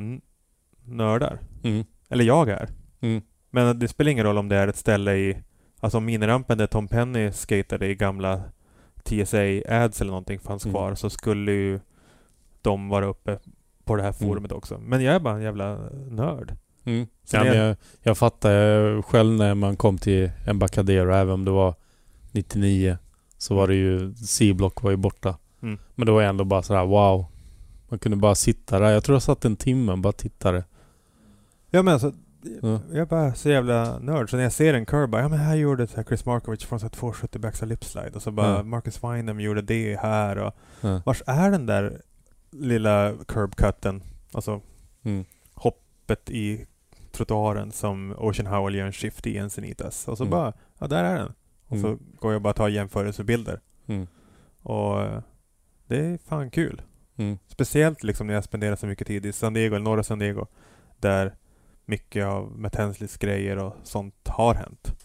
nördar. Mm. Eller jag är. Mm. Men det spelar ingen roll om det är ett ställe i... Alltså minirampen där Tom Penny skatade i gamla TSA-ads eller någonting fanns kvar så skulle ju de vara uppe på det här forumet också. Men jag är bara en jävla nörd. Mm. Ja, men jag, jag fattar själv när man kom till Embarcadero, även om det var 99, så var det ju C-block var ju borta. Mm. Men det var ändå bara sådär wow. Man kunde bara sitta där. Jag tror jag satt en timme och bara tittade. Ja men alltså, Ja. jag är bara så jävla nörd. Så när jag ser en curve, bara, ja men här gjorde så här Chris Markovic från så här 270 backside lip slide. Och så bara Ja. Marcus Wynham gjorde det här och... Ja. Vars är den där lilla curb-cutten? Alltså Mm. hoppet i trottoaren som Ocean Howell gör en shift i Encinitas. Och så Mm. bara, ja där är den. Och så Mm. går jag bara och tar jämförelsebilder. Mm. Och eh, det är fan kul. Mm. Speciellt liksom när jag spenderar så mycket tid i San Diego, eller norra San Diego. Där mycket av Matt Hensleys grejer och sånt har hänt.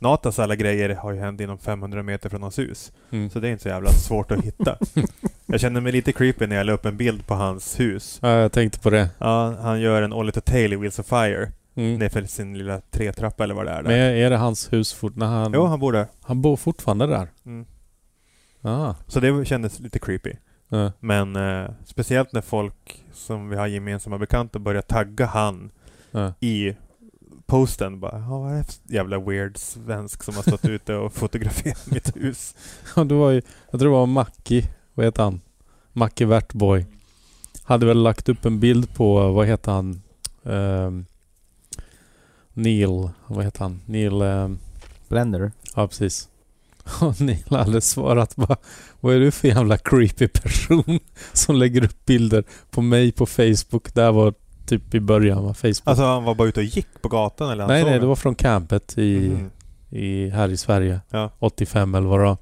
Mm. Natas alla grejer har ju hänt inom 500 meter från hans hus. Mm. Så det är inte så jävla svårt att hitta. *laughs* jag känner mig lite creepy när jag la upp en bild på hans hus. Ja, jag tänkte på det. Ja, han gör en Ollie to Tail i Wheels of Fire. Mm. Nerför sin lilla tretrappa eller vad det är där. Men är, det hans hus fort, när han... Jo, han bor där. Han bor fortfarande där? Mm. Ah. Så det kändes lite creepy. Ja. Men eh, speciellt när folk som vi har gemensamma bekanta börjar tagga han Ja. i posten. Bara, "Ja, vad är det för jävla weird svensk som har stått ute och fotograferat mitt hus? *laughs* Ja, det var ju... Jag tror det var Mackie. Vad heter han? Mackie Wertboy. Hade väl lagt upp en bild på, vad heter han? Ehm, Neil. Vad heter han? Neil... ehm, Blender. ja, precis. *laughs* Och Neil hade svarat bara Vad är du för jävla creepy person *laughs* som lägger upp bilder på mig på Facebook? Det här var typ i början va? Facebook. Alltså han var bara ute och gick på gatan eller? nej, nej, det var från campet i, Mhm. i, här i Sverige. Ja. 85 eller vad det var.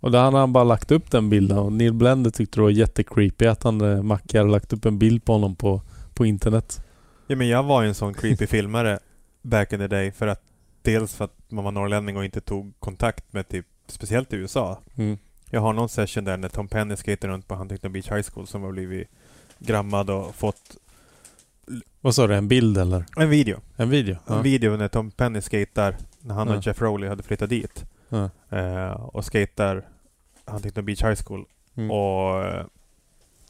Och då hade han bara lagt upp den bilden och Neil Blender tyckte det var jättecreepy att han, eh, Mackie hade lagt upp en bild på honom på, på internet. Ja men jag var ju en sån creepy filmare back in the day för att dels för att man var norrlänning och inte tog kontakt med typ speciellt i USA. Mm. Jag har någon session där när Tom Penny skater runt på Huntington Beach High School som har blivit grammad och fått Vad sa du? En bild eller? en video. En video? En Ja. video när Tom Penny skater när han Ja. och Jeff Rowley hade flyttat dit. Ja. Eh, och skater Huntington Beach High School. Mm. Och eh,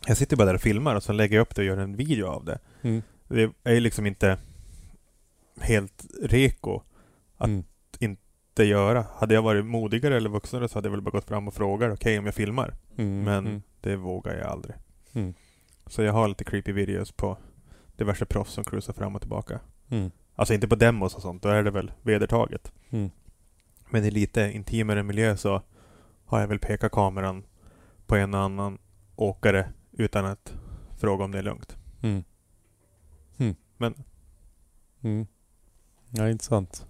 jag sitter bara där och filmar och så lägger jag upp det och gör en video av det. Mm. Det är ju liksom inte helt reko att Mm. inte göra. Hade jag varit modigare eller vuxnare så hade jag väl bara gått fram och frågat okej om jag filmar. Mm. Men Mm. det vågar jag aldrig. Mm. Så jag har lite creepy videos på diverse proffs som cruisar fram och tillbaka. Mm. Alltså inte på demos och sånt, då är det väl vedertaget. Mm. Men i lite intimare miljö så har jag väl pekat kameran på en och annan åkare utan att fråga om det är lugnt. Mm. Mm. Men- Mm. Ja, intressant.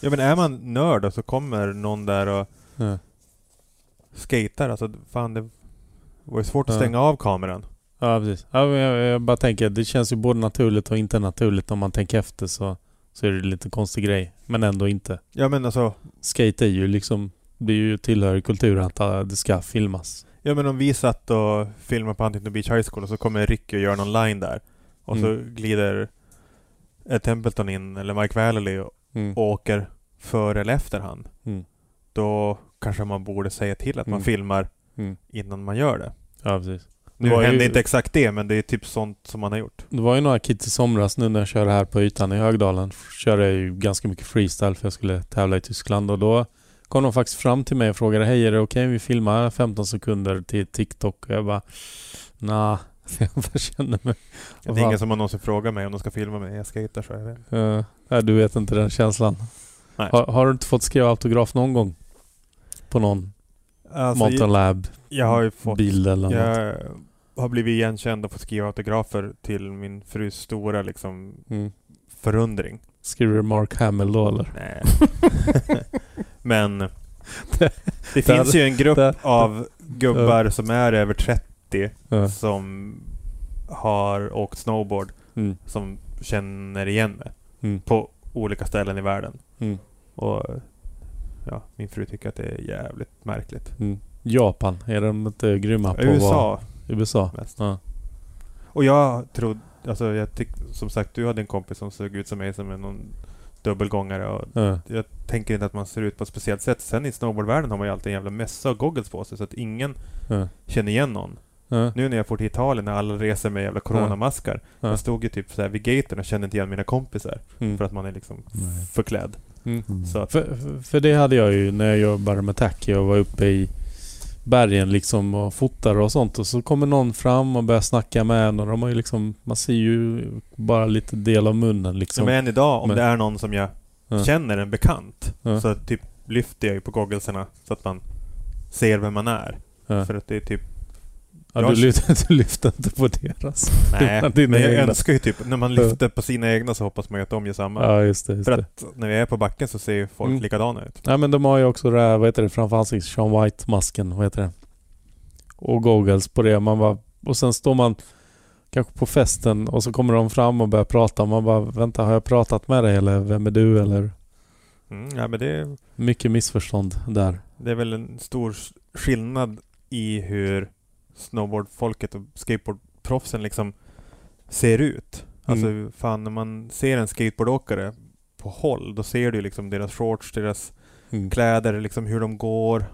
Ja men är man nörd och så kommer någon där och Ja. skater, alltså fan det var ju svårt att Ja. stänga av kameran. Ja, precis. Ja, men jag, jag bara tänker det känns ju både naturligt och inte naturligt om man tänker efter så, så är det lite konstig grej. Men ändå inte. Ja men alltså, Skate är ju liksom, det är ju tillhör kulturen att det ska filmas. ja men om vi satt och filmade på Huntington Beach High School och så kommer Ricky och gör någon line där. Och så Mm. glider Ed Templeton in, eller Mike Vallely och Mm. och åker före eller efter han. Mm. Då kanske man borde säga till att man Mm. filmar Mm. innan man gör det. Ja, precis. Nu Det var ju- hände inte exakt det, men det är typ sånt som man har gjort. Det var ju några kids i somras nu när jag körde här på ytan i Högdalen. Körde jag ju ganska mycket freestyle för jag skulle tävla i Tyskland och då kom de faktiskt fram till mig och frågade Hej är det okej om vi filmar 15 sekunder till TikTok? Och jag bara Nah, *laughs* jag känner mig... Det är ingen som har någonsin frågat mig om de ska filma mig. Jag så jag vet. Uh, nej, du vet inte den känslan. Nej. Har, har du inte fått skriva autograf någon gång? På någon Alltså, Mountain Lab jag har fått... bild eller något? Jag har blivit igenkänd och fått skriva autografer till min frus stora liksom Mm. förundring. Skriver du Mark Hamill då eller? Nej. *laughs* Men *laughs* det det finns ju en grupp det- av gubbar som är över 30 Ja. som har åkt snowboard Mm. som känner igen mig Mm. på olika ställen i världen. Mm. Och ja, min fru tycker att det är jävligt märkligt. Mm. Japan, är de inte grymma på USA vara... USA? mest. Ja. Och jag trodde alltså jag tyck, som sagt, du hade en kompis som såg ut som mig som en någon dubbelgångare och Ja. jag tänker inte att man ser ut på ett speciellt sätt. Sen i snowboardvärlden har man ju alltid en jävla mössa och goggles på sig så att ingen Ja. känner igen någon. Ja. Nu när jag får till Italien när alla reser med jävla coronamaskar. Ja. Jag stod ju typ så här vid gaten och kände inte igen mina kompisar. Mm. För att man är liksom Nej. förklädd. Mm. Så att, För, för- det hade jag ju när jag jobbade med tacky och var uppe i bergen liksom och fotade och sånt. Och så kommer någon fram och börjar snacka med en och de har ju liksom... Man ser ju bara lite del av munnen liksom. men än idag, om Men- det är någon som jag Ja. känner, en bekant, Ja. så typ lyfter jag ju på gogglesarna så att man ser vem man är. Ja. För att det är typ... Ja, du, lyfter, du lyfter inte på deras. Nej, men jag egna. önskar ju typ, när man lyfter på sina egna så hoppas man ju att de gör samma. Ja, just det. Just För det. att när vi är på backen så ser ju folk Mm. likadana ut. Nej men de har ju också det här, vad heter det, framför ansiktet, Sean White-masken, vad heter det? Och goggles på det. Man bara, och sen står man kanske på festen och så kommer de fram och börjar prata. Man bara, vänta har jag pratat med dig eller vem är du? Eller Mm, ja, men det, mycket missförstånd där. det är väl en stor skillnad i hur snowboardfolket och skateboardproffsen liksom ser ut. Alltså Mm. fan när man ser en skateboardåkare på håll, då ser du liksom deras shorts, deras Mm. kläder, liksom hur de går.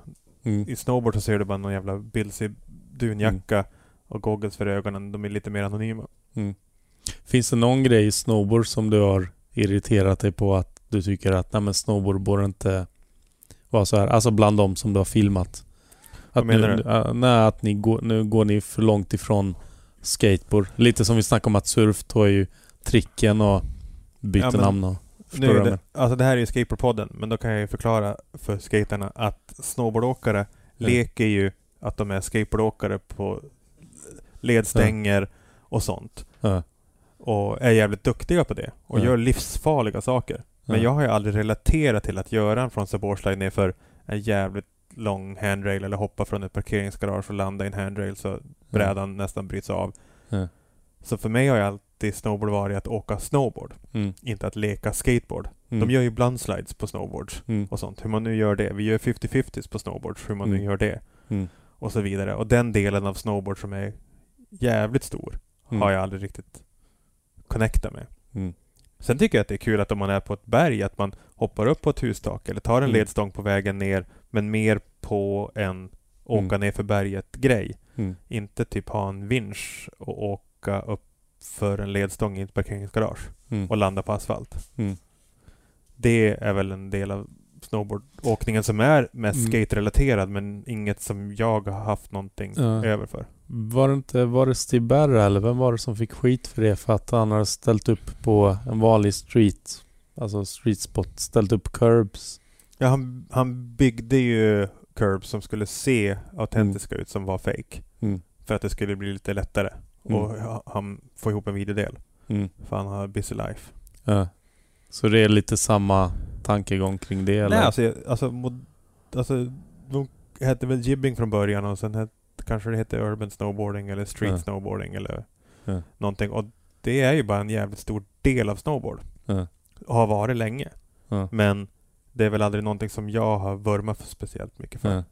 Mm. I snowboard så ser du bara någon jävla bilsig dunjacka och goggles för ögonen. De är lite mer anonyma. Mm. Finns det någon grej i snowboard som du har irriterat dig på att du tycker att nej men snowboard borde inte vara så här? Alltså bland dem som du har filmat. Vad Att menar nu, du? äh, nej, att ni går, nu går ni för långt ifrån skateboard. Lite som vi snackade om att surf tar ju tricken och byter Ja, men namn och... Nu, vad det, alltså det här är ju skateboardpodden, men då kan jag ju förklara för skaterna att snowboardåkare Ja. leker ju att de är skateboardåkare på ledstänger och sånt. Ja. Och är jävligt duktiga på det. Och gör livsfarliga saker. Men Ja. jag har ju aldrig relaterat till att göra en från boardslide ner för en jävligt lång handrail eller hoppa från ett parkeringsgarage och landa i en handrail så brädan nästan bryts av. Ja. Så för mig har ju alltid snowboard varit att åka snowboard, Mm. inte att leka skateboard. Mm. De gör ju blandslides på snowboards Mm. och sånt. Hur man nu gör det. Vi gör 50-50s på snowboards, hur man nu Mm. gör det. Mm. Och så vidare. Och den delen av snowboard som är jävligt stor Mm. har jag aldrig riktigt connectat med. Sen tycker jag att det är kul att om man är på ett berg att man hoppar upp på ett hustak eller tar en Mm. ledstång på vägen ner men mer på en åka Mm. ner för berget grej. Mm. Inte typ ha en vinsch och åka upp för en ledstång i ett parkeringsgarage Mm. och landa på asfalt. Mm. Det är väl en del av snowboardåkningen som är mest Mm. skate-relaterad men inget som jag har haft någonting Ja. över för. Var det inte, var det Steve Berra eller vem var det som fick skit för det? För att han hade ställt upp på en vanlig street, alltså street spot, ställt upp curbs. Ja, han, han byggde ju curbs som skulle se autentiska ut som var fake. Mm. För att det skulle bli lite lättare. Mm. Och ha- han får ihop en videodel. Mm. För han har busy life. Ja. Så det är lite samma tankegång kring det eller? Nej, alltså, alltså, mod, alltså de hette väl jibbing från början och sen hette, kanske det hette urban snowboarding eller street Ja. snowboarding eller Ja. någonting. Och det är ju bara en jävligt stor del av snowboard. Ja. Och har varit länge. Ja. Men det är väl aldrig någonting som jag har vurmat för speciellt mycket för. Ja.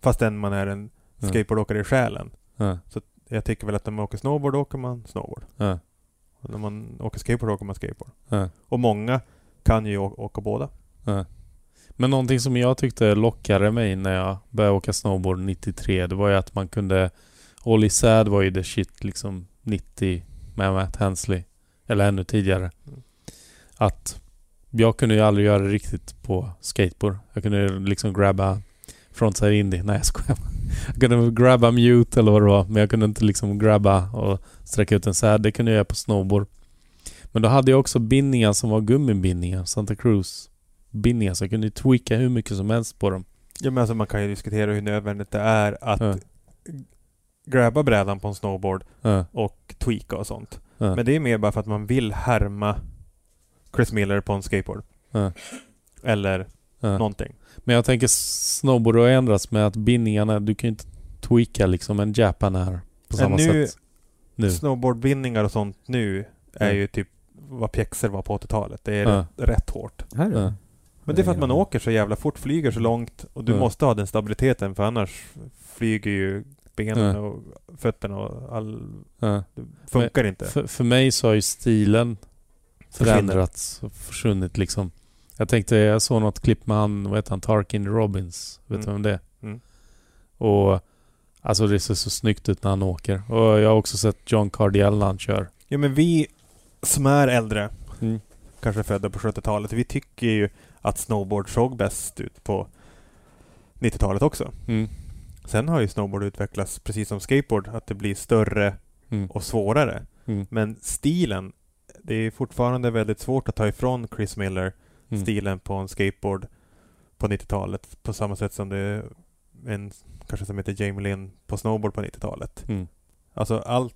Fastän man är en skateboardåkare i själen. Ja. Jag tycker väl att när man åker snowboard åker man snowboard. Och när man åker skateboard åker man skateboard. Och många kan ju åka båda. Men någonting som jag tyckte lockade mig när jag började åka snowboard 93, det var ju att man kunde... Ollie Sad var ju the shit liksom 90 med Matt Hensley. Eller ännu tidigare. Mm. Att jag kunde ju aldrig göra det riktigt på skateboard. Jag kunde liksom grabba frontside indie. Nej jag skojar. Jag kunde grabba mute eller vad det var. Men jag kunde inte liksom grabba och sträcka ut en sad. Det kunde jag göra på snowboard. Men då hade jag också bindningar som var gummibindningar. Santa Cruz bindningar. Så jag kunde tweaka hur mycket som helst på dem. Ja men alltså man kan ju diskutera hur nödvändigt det är att Ja. grabba brädan på en snowboard Ja, och tweaka och sånt. ja, Men det är mer bara för att man vill härma Chris Miller på en skateboard. Eller ja. någonting. Men jag tänker snowboard har ändrats med att bindningarna, du kan ju inte tweaka liksom en Japan här på samma nu- sätt. Nu. Snowboardbindningar och sånt nu är ju typ vad pjäxor var på 80-talet. Det är Ja. rätt, rätt hårt. Här. Men det är för att man åker så jävla fort, flyger så långt och du Ja. måste ha den stabiliteten för annars flyger ju benen Ja. och fötterna och all... Ja. Det funkar inte. För, för mig så har ju stilen förändrats och försvunnit liksom. Jag tänkte, jag såg något klipp med han, vad heter han, Tarkin Robbins. Vet du Mm. vem det är? Mm. Och alltså det ser så snyggt ut när han åker. Och jag har också sett John Cardiel när han kör. Ja men vi som är äldre, Mm. kanske födda på 70-talet, vi tycker ju att snowboard såg bäst ut på 90-talet också. Mm. Sen har ju snowboard utvecklats precis som skateboard, att det blir större Mm. och svårare. Mm. Men stilen, det är fortfarande väldigt svårt att ta ifrån Chris Miller Mm. stilen på en skateboard på 90-talet. På samma sätt som det är en kanske som heter Jamie Lynn på snowboard på 90-talet. Mm. Alltså allt,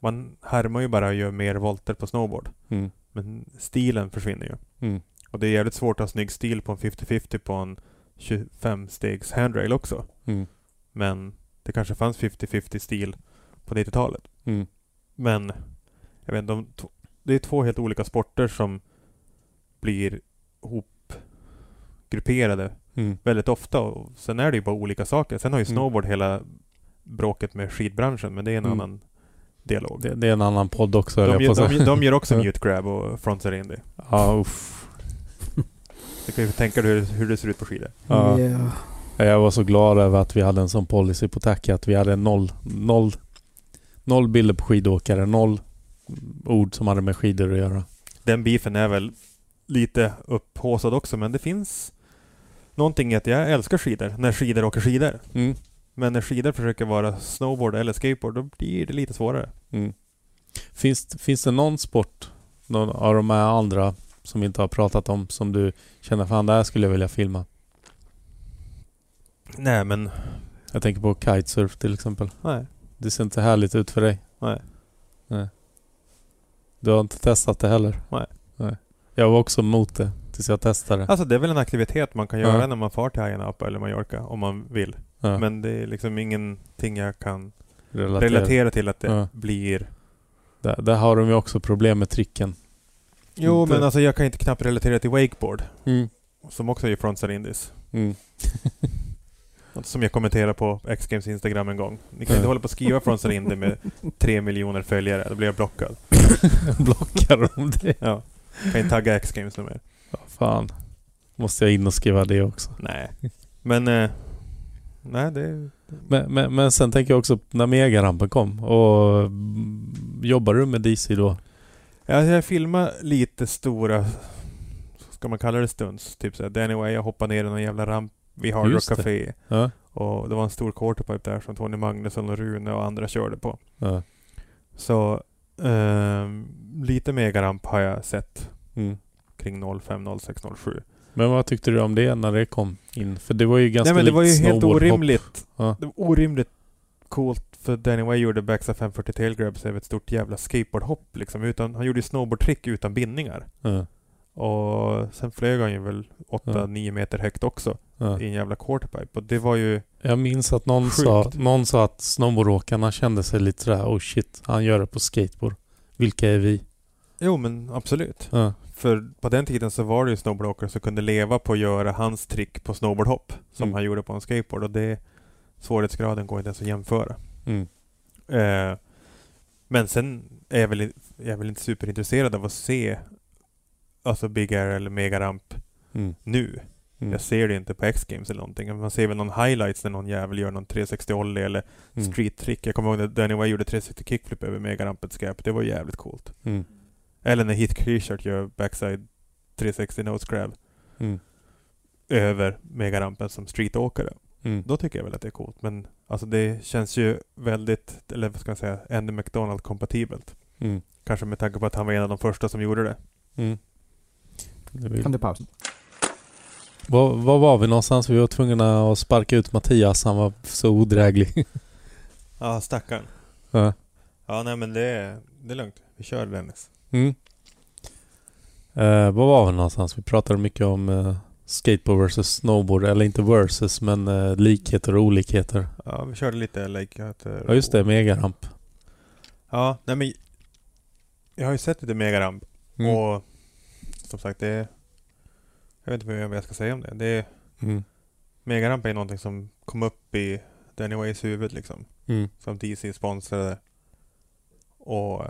man härmar ju bara och gör mer volter på snowboard. Mm. Men stilen försvinner ju. Mm. Och det är jävligt svårt att ha snygg stil på en 50-50 på en 25-stegs handrail också. Mm. Men det kanske fanns 50-50 stil på 90-talet. Mm. Men jag vet inte, de, det är två helt olika sporter som blir hopgrupperade Mm. väldigt ofta. Och sen är det ju bara olika saker. Sen har ju Mm. snowboard hela bråket med skidbranschen, men det är en annan dialog. Det, det är en annan podd också de, gör, de, de gör också *laughs* mute grab och frontside indy. Ja, uff. *laughs* Du kan ju tänka dig hur, hur det ser ut på skidor. Ja. Ja. Jag var så glad över att vi hade en sån policy på Tacky att vi hade noll, noll, noll bilder på skidåkare, noll ord som hade med skidor att göra. Den beefen är väl lite upphaussad också, men det finns någonting i att jag älskar skidor, när skidor åker skidor. Mm. Men när skidor försöker vara snowboard eller skateboard, då blir det lite svårare. Mm. Finns, finns det någon sport, någon av de här andra som vi inte har pratat om, som du känner fan det här skulle jag vilja filma? Nej, men Jag tänker på kitesurf till exempel. nej. Det ser inte härligt ut för dig. Nej. Nej. Du har inte testat det heller? Nej. Nej. Jag var också emot det tills jag testade. Alltså det är väl en aktivitet man kan Ja. göra när man far till Napa eller Mallorca, om man vill. Ja, Men det är liksom ingenting jag kan relatera. relatera till att det Ja. blir... Där, där har de ju också problem med tricken. Jo, Inte- men alltså jag kan inte knappt relatera till wakeboard, Mm. som också är frontside indies. Mm. *laughs* Som jag kommenterade på X-Games Instagram en gång. Ni kan inte hålla på och skriva frontside indie med *laughs* tre miljoner följare, då blir jag blockad. *laughs* Blockar de det? Ja. Kan inte tagga X-Games något mer. Ja, fan. Måste jag in och skriva det också. Nej. Men... Eh, nej, det... Men, men, men sen tänker jag också när megarampen kom och jobbar du med DC då? Ja, jag filmar lite stora... Ska man kalla det stunts? Typ såhär, Danny Way, jag hoppade ner i någon jävla ramp vid Hard Rock. Café. Ja. Och det var en stor quarterpipe där som Tony Magnusson och Rune och andra körde på. ja. Så ehm, lite megaramp har jag sett Mm. kring 05, 06, 07. Men vad tyckte du om det när det kom in? För det var ju ganska Nej men det var ju helt orimligt. Ja. Det var orimligt coolt för Danny Way gjorde backside 540 tail grabs över ett stort jävla skateboardhopp liksom. Utan, han gjorde ju snowboardtrick utan bindningar. Ja. Och sen flög han ju väl 8-9 Ja. meter högt också i en jävla quarterpipe. Och det var ju... Jag minns att någon Sjukt. sa, någon sa att snowboardåkarna kände sig lite sådär oh shit, han gör det på skateboard. Vilka är vi? Jo men absolut. För på den tiden så var det ju snowboardåkare som kunde leva på att göra hans trick på snowboardhopp. Som Mm. han gjorde på en skateboard. Och det... Svårighetsgraden går inte ens att jämföra. Mm. Eh, men sen är jag väl, jag är väl inte superintresserad av att se alltså Big Air eller Megaramp Mm. nu. Mm. Jag ser det inte på X-Games eller någonting. Man ser väl någon highlights när någon jävel gör någon 360 ollie eller Mm. street-trick. Jag kommer ihåg när Danny Way gjorde 360 kickflip över Megarampets skräp. Det var jävligt coolt. Mm. Eller när Heath Creechart gör backside 360 nose grab Mm. över Megarampen som streetåkare. Mm. Då tycker jag väl att det är coolt. Men alltså det känns ju väldigt, eller vad ska man säga, Andy McDonald kompatibelt. Mm. Kanske med tanke på att han var en av de första som gjorde det. Mm. Det vill- Kan du pausa? Var, var var vi någonstans? Vi var tvungna att sparka ut Mattias. Han var så odräglig. Ja, stackarn. ja. Ja, nej men det är, det är lugnt. Vi kör Dennis. Mm. Eh, var var vi någonstans? Vi pratade mycket om eh, skateboard versus snowboard. Eller inte versus, men eh, likheter och olikheter. Ja, vi körde lite likheter. Ja, just det. Megaramp. Ja, nej men jag har ju sett lite Megaramp Mm. och som sagt det Jag vet inte vad jag ska säga om det. det är, Mm. Megaramp är någonting som kom upp i Danny Ways huvud liksom. Mm. Som DC sponsrade. Och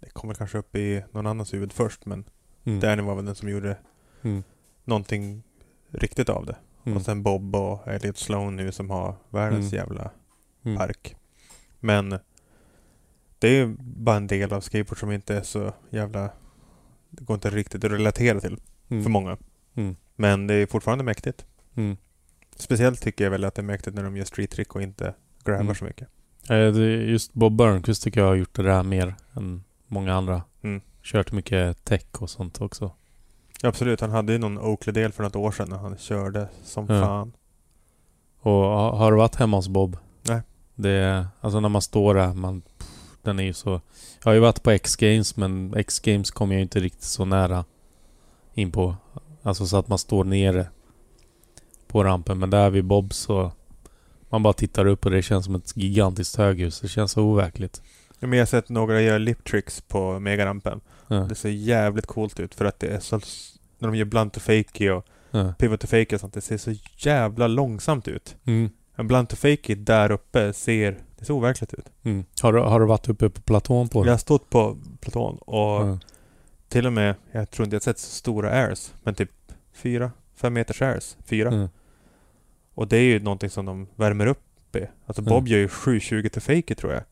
det kom väl kanske upp i någon annans huvud först men Mm. Danny var väl den som gjorde Mm. någonting riktigt av det. Mm. Och sen Bob och Elliot Sloan nu som har världens Mm. jävla Mm. park. Men det är ju bara en del av skateboard som inte är så jävla... Det går inte riktigt att relatera till Mm. för många. Mm. Men det är fortfarande mäktigt. Mm. Speciellt tycker jag väl att det är mäktigt när de gör street trick och inte grabbar Mm. så mycket. Eh, det- Just Bob Burnquist tycker jag har gjort det där mer än många andra. Mm. Kört mycket tech och sånt också. Absolut, han hade ju någon Oakley-del för något år sedan när han körde som Ja. fan. Och ha- har du varit hemma hos Bob? Nej. Det alltså när man står där, man, pff, den är ju så... Jag har ju varit på X-Games men X-Games kommer jag ju inte riktigt så nära in på. Alltså så att man står nere på rampen. Men där vid Bob så... Man bara tittar upp och det känns som ett gigantiskt höghus. Det känns så overkligt. Men jag har sett några göra lip tricks på megarampen. Ja, Det ser jävligt coolt ut för att det är så... När de gör blunt to fakey och ja. pivot to fakey och sånt. Det ser så jävla långsamt ut. Mm, En blunt to fakey där uppe ser... Det ser overkligt ut. mm. Har, du, har du varit uppe på platån på Jag det? har stått på platån och Ja. till och med... Jag tror inte jag sett så stora airs. Men typ fyra, fem meters airs. Fyra. Ja. Och det är ju någonting som de värmer upp i. Alltså Bob gör ju 720 till fakey tror jag.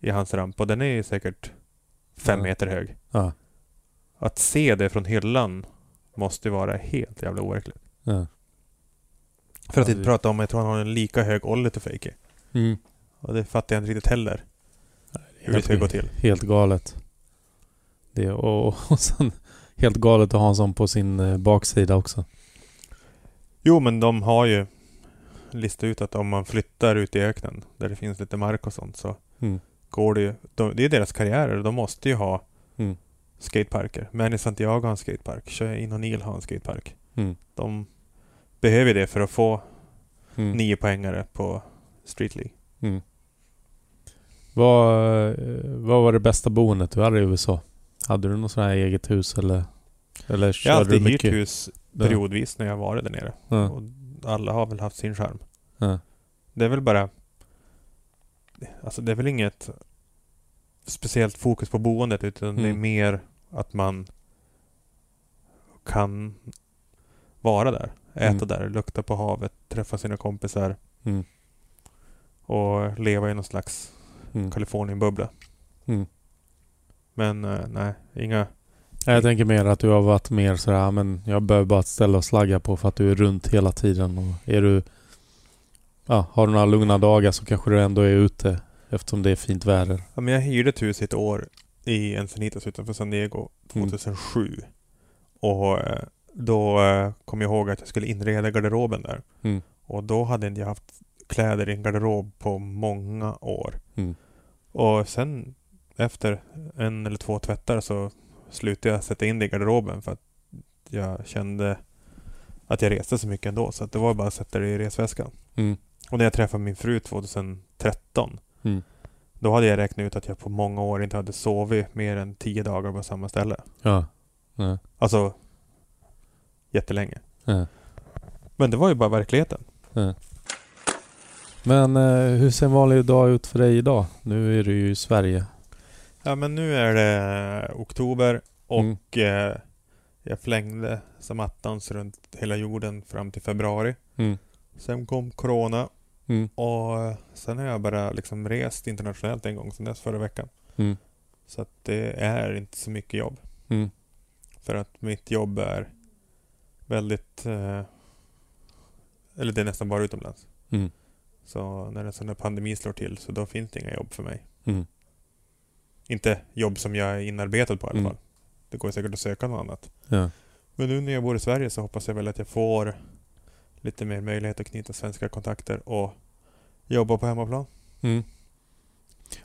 I hans ramp. Och den är säkert fem Ja. meter hög. Ja. Att se det från hyllan måste vara helt jävla overkligt. För att inte prata om, jag tror han har en lika hög ollie till fakey. Mm. Och det fattar jag inte riktigt heller. Hur det ska gå till. Helt galet. Det, och, och sen helt galet att ha en sån på sin eh, baksida också. Jo men de har ju listat ut att om man flyttar ut i öknen där det finns lite mark och sånt så Mm. går det ju... De, det är deras karriärer. De måste ju ha Mm. skateparker. Manny Santiago har en skatepark. Cheyenne O'Neill har en skatepark. Mm. De behöver det för att få Mm. nio poängare på Street League. Mm. Vad, eh, vad var det bästa boendet du hade i USA? Hade du något sånt här eget hus eller? Eller Jag har alltid hyrt hus periodvis när jag varit där nere. Ja. Och alla har väl haft sin charm. Ja. Det är väl bara... Alltså det är väl inget speciellt fokus på boendet utan det är Mm. mer att man kan vara där. Äta Mm. där, lukta på havet, träffa sina kompisar Mm. och leva i någon slags Mm. Kalifornienbubbla. Mm. Men eh, nej, inga... Jag tänker mer att du har varit mer sådär, "Ja, men jag behöver bara ett ställe att slagga på för att du är runt hela tiden. Och är du... Ja, har du några lugna dagar så kanske du ändå är ute eftersom det är fint väder. Ja, men jag hyrde ett hus i ett år i Encinitas utanför San Diego Mm. 2007. Och eh, då eh, kom jag ihåg att jag skulle inreda garderoben där. Mm. Och då hade inte jag haft kläder i en garderob på många år. Mm. Och sen efter en eller två tvättar så slutade jag sätta in det i garderoben för att jag kände att jag reste så mycket ändå. Så det var bara att sätta det i resväskan. Mm. Och när jag träffade min fru 2013 Mm. då hade jag räknat ut att jag på många år inte hade sovit mer än tio dagar på samma ställe. Ja. Ja. Alltså jättelänge. Ja. Men det var ju bara verkligheten. Ja. Men eh, hur ser en vanlig dag ut för dig idag? Nu är du ju i Sverige. Ja men nu är det oktober och Mm. eh, jag flängde som attans runt hela jorden fram till februari. Mm. Sen kom Corona Mm. och eh, sen har jag bara liksom rest internationellt en gång sedan dess förra veckan. Mm. Så att det är inte så mycket jobb. Mm. För att mitt jobb är väldigt... Eh, eller det är nästan bara utomlands. Mm. Så när en sån här pandemi slår till så då finns det inga jobb för mig. Mm. Inte jobb som jag är inarbetad på i alla Mm. fall. Det går säkert att söka något annat. Ja. Men nu när jag bor i Sverige så hoppas jag väl att jag får lite mer möjlighet att knyta svenska kontakter och jobba på hemmaplan. Mm.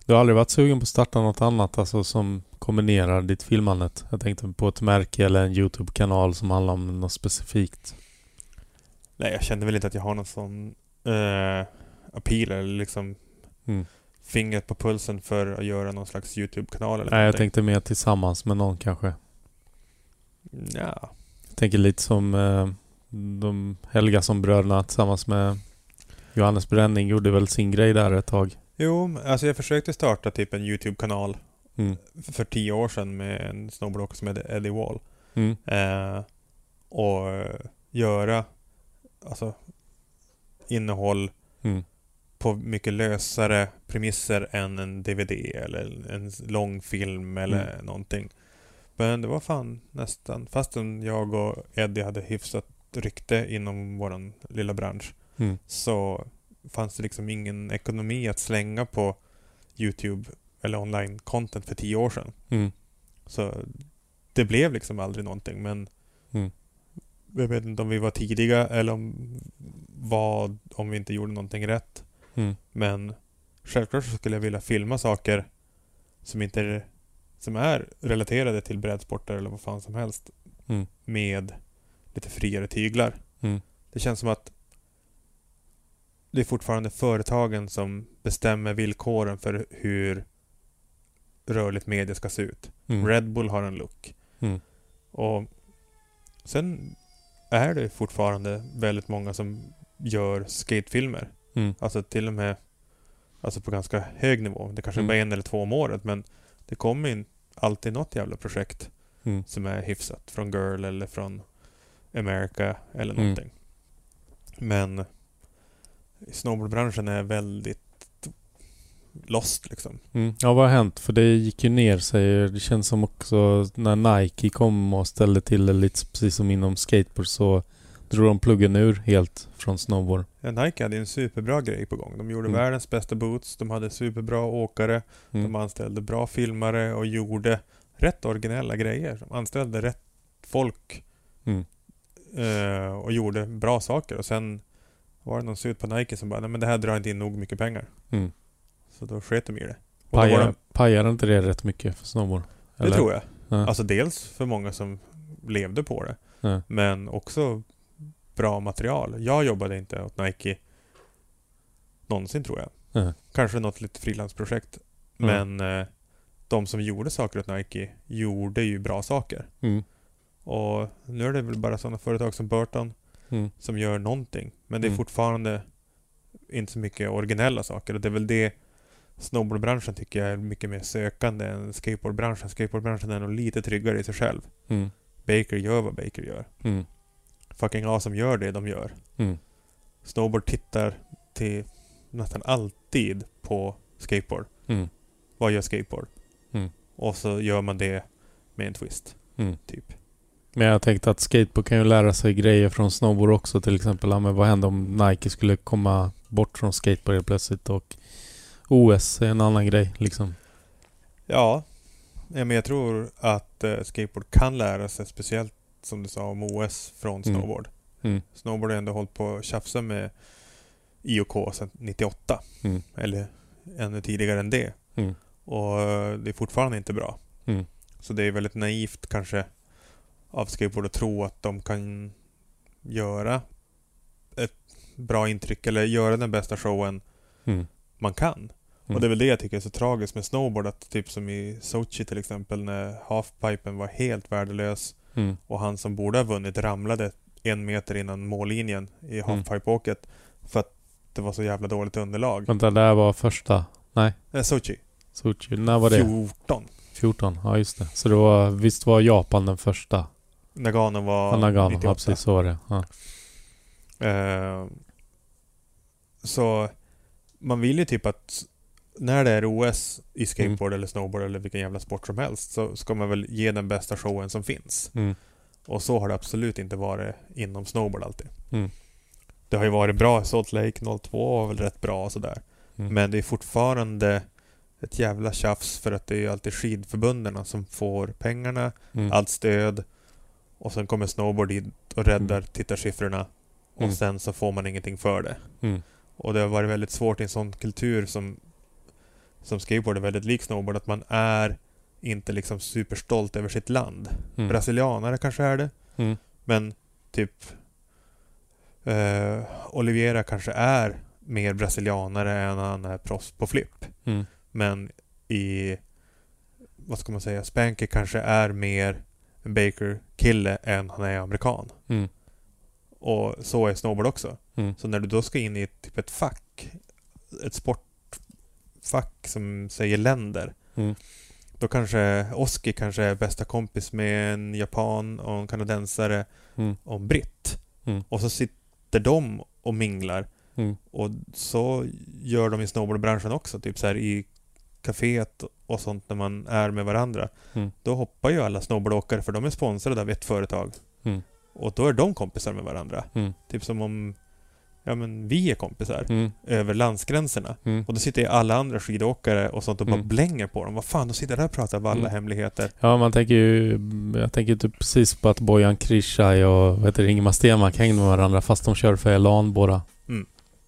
Du har aldrig varit sugen på att starta något annat alltså som kombinerar ditt filmandet? Jag tänkte på ett märke eller en YouTube-kanal som handlar om något specifikt. Nej, jag kände väl inte att jag har någon sån eh, appeal eller liksom Mm. fingret på pulsen för att göra någon slags YouTube-kanal eller Nej, jag någonting. tänkte mer tillsammans med någon kanske. Ja. Jag tänker lite som eh, de Helgason-bröderna tillsammans med Johannes Bränning gjorde väl sin grej där ett tag. Jo, alltså jag försökte starta typ en YouTube-kanal Mm. för tio år sedan med en snowboardåkare som heter Eddie Wall. Mm. Eh, och göra alltså, innehåll Mm. på mycket lösare premisser än en DVD eller en lång film eller Mm. någonting. Men det var fan nästan, fastän jag och Eddie hade hyfsat rykte inom våran lilla bransch Mm. så fanns det liksom ingen ekonomi att slänga på YouTube eller online content för tio år sedan. Mm. Så det blev liksom aldrig någonting men Mm. jag vet inte om vi var tidiga eller om vad om vi inte gjorde någonting rätt. Mm. Men självklart så skulle jag vilja filma saker som inte är, som är relaterade till brädsporter eller vad fan som helst Mm. med lite friare tyglar. Mm. Det känns som att det är fortfarande företagen som bestämmer villkoren för hur rörligt media ska se ut. Mm. Red Bull har en look. Mm. Och sen är det fortfarande väldigt många som gör skatefilmer. Mm. Alltså till och med alltså på ganska hög nivå. Det kanske Mm. bara är en eller två om året men det kommer in alltid något jävla projekt Mm. som är hyfsat. Från Girl eller från America eller Mm. någonting. Men snowboardbranschen är väldigt lost liksom. Mm. Ja, vad har hänt? För det gick ju ner sig. Det känns som också när Nike kom och ställde till det lite precis som inom skateboard så drog de pluggen ur helt från snowboard. Ja, Nike hade en superbra grej på gång. De gjorde Mm. världens bästa boots, de hade superbra åkare, Mm. de anställde bra filmare och gjorde rätt originella grejer. De anställde rätt folk Mm. Eh, och gjorde bra saker. Och sen var det någon sut på Nike som bara, nej men det här drar inte in nog mycket pengar. Mm. Så då sket de i det. Och då var Pajar, de, pajar inte det rätt mycket för snowboard? det tror jag. Ja. Alltså dels för många som levde på det. Ja. Men också bra material. Jag jobbade inte åt Nike någonsin tror jag. Ja. Kanske något litet frilansprojekt. Men eh, de som gjorde saker åt Nike gjorde ju bra saker. Mm. Och nu är det väl bara sådana företag som Burton Mm. som gör någonting. Men det är Mm. fortfarande inte så mycket originella saker. Och det är väl det snowboardbranschen tycker jag är mycket mer sökande än skateboardbranschen. Skateboardbranschen är nog lite tryggare i sig själv. Mm. Baker gör vad Baker gör. Mm. Fucking Awesome gör det de gör. Mm. Snowboard tittar till nästan alltid på skateboard. Mm. Vad gör skateboard? Mm. Och så gör man det med en twist, Mm. typ. Men jag tänkte att skateboard kan ju lära sig grejer från snowboard också. Till exempel, ja, men vad händer om Nike skulle komma bort från skateboard helt plötsligt och OS är en annan grej liksom. Ja, men jag tror att eh, skateboard kan lära sig, speciellt som du sa om OS från Mm. snowboard. Mm. Snowboard har ändå hållit på att tjafsa med IOK sedan 98. Mm. Eller ännu tidigare än det. Mm. Och eh, det är fortfarande inte bra. Mm. Så det är väldigt naivt kanske av skateboard att tro att de kan göra ett bra intryck eller göra den bästa showen Mm. man kan. Mm. Och det är väl det jag tycker är så tragiskt med snowboard att typ som i Sochi till exempel när halfpipen var helt värdelös Mm. och han som borde ha vunnit ramlade en meter innan mållinjen i Mm. halfpipeåket för att det var så jävla dåligt underlag. Vänta, det här var första... Nej, Eh, Sochi. Sochi. När var det? 14. 14? Ja, just det. Så det var... Visst var Japan den första? Nagano var Nagano. 98. Ja, precis. Så var det. Ja. Eh, så man vill ju typ att när det är OS i skateboard eller snowboard eller vilken jävla sport som helst så ska man väl ge den bästa showen som finns. Mm. Och så har det absolut inte varit inom snowboard alltid. Mm. Det har ju varit bra. Salt Lake 02 var väl rätt bra och sådär. Mm. Men det är fortfarande ett jävla tjafs för att det är ju alltid skidförbunderna som får pengarna, Mm. allt stöd och sen kommer snowboard in och räddar Mm. tittarsiffrorna och Mm. sen så får man ingenting för det. Mm. Och det har varit väldigt svårt i en sån kultur som som skateboard är väldigt lik snowboard att man är inte liksom superstolt över sitt land. Mm. Brasilianare kanske är det. Mm. Men typ eh, Oliveira kanske är mer brasilianare än han är proffs på flip. Mm. Men i vad ska man säga, Spanky kanske är mer en Baker-kille än han är amerikan. Mm. Och så är snowboard också. Mm. Så när du då ska in i ett, typ ett fack, ett sportfack som säger länder, Mm. då kanske Oski kanske är bästa kompis med en japan och en kanadensare Mm. och en britt. Mm. Och så sitter de och minglar. Mm. Och så gör de i snowboardbranschen också. Typ så här i kaféet och sånt när man är med varandra. Mm. Då hoppar ju alla snowboardåkare för de är sponsrade av ett företag. Mm. Och då är de kompisar med varandra. Mm. Typ som om ja, men vi är kompisar Mm. över landsgränserna. Mm. Och då sitter ju alla andra skidåkare och sånt och bara Mm. blänger på dem. Vad fan, de sitter där och pratar om alla Mm. hemligheter. Ja, man tänker ju... Jag tänker typ precis på att Bojan Krishaj och vad heter det, Ingemar Stenmark hängde med varandra fast de kör för Elan båda.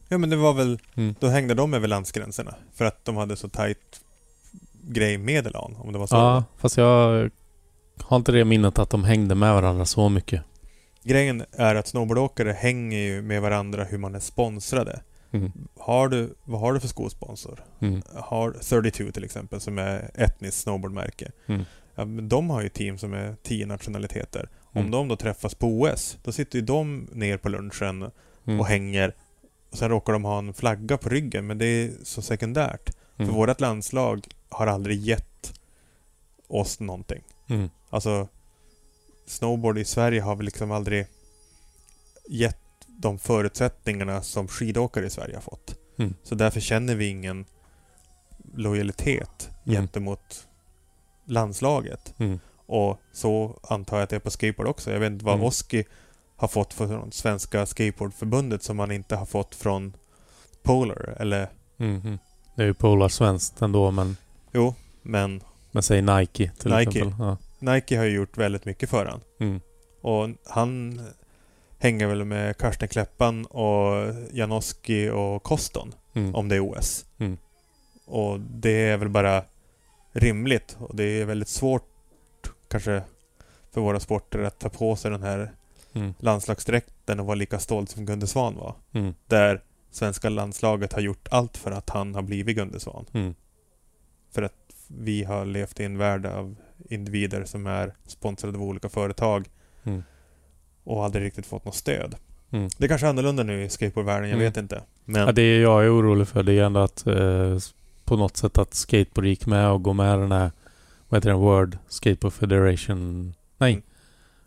Ja men det var väl, Mm. då hängde de över landsgränserna. För att de hade så tajt grej med Elan, om det var så. Ja, fast jag har inte det minnet att de hängde med varandra så mycket. Grejen är att snowboardåkare hänger ju med varandra hur man är sponsrade. Mm. Har du, vad har du för skosponsor? Mm. Har 32 till exempel, som är etniskt snowboardmärke. Mm. Ja, de har ju team som är 10 nationaliteter. Om Mm. de då träffas på OS, då sitter ju de ner på lunchen Mm. och hänger. Och sen råkar de ha en flagga på ryggen, men det är så sekundärt. Mm. För vårt landslag har aldrig gett oss någonting. Mm. Alltså, snowboard i Sverige har väl liksom aldrig gett de förutsättningarna som skidåkare i Sverige har fått. Mm. Så därför känner vi ingen lojalitet Mm. gentemot landslaget. Mm. Och så antar jag att det är på skateboard också. Jag vet inte vad Mm. Oski har fått från Svenska Skateboardförbundet som han inte har fått från Polar. Eller, Mm. Mm. Det är ju Polar svenskt ändå, men, jo, men men säg Nike till Nike. exempel. Ja. Nike har ju gjort väldigt mycket för han. Mm. Och han hänger väl med Karsten Kleppan och Janoski och Koston Mm. om det är OS. Mm. Och det är väl bara rimligt och det är väldigt svårt kanske för våra sporter att ta på sig den här Mm. landslagsdräkten och vara lika stolt som Gunde Svan var. Mm. Där svenska landslaget har gjort allt för att han har blivit Gunde Svan. För att vi har levt i en värld av individer som är sponsrade av olika företag Mm. och aldrig riktigt fått något stöd. Mm. Det är kanske är annorlunda nu i skateboardvärlden, jag Mm. vet inte. Men Ja, det jag är orolig för det är ändå att eh, på något sätt att skateboard gick med och går med den här vad heter den? World Skateboard Federation? Nej. Mm.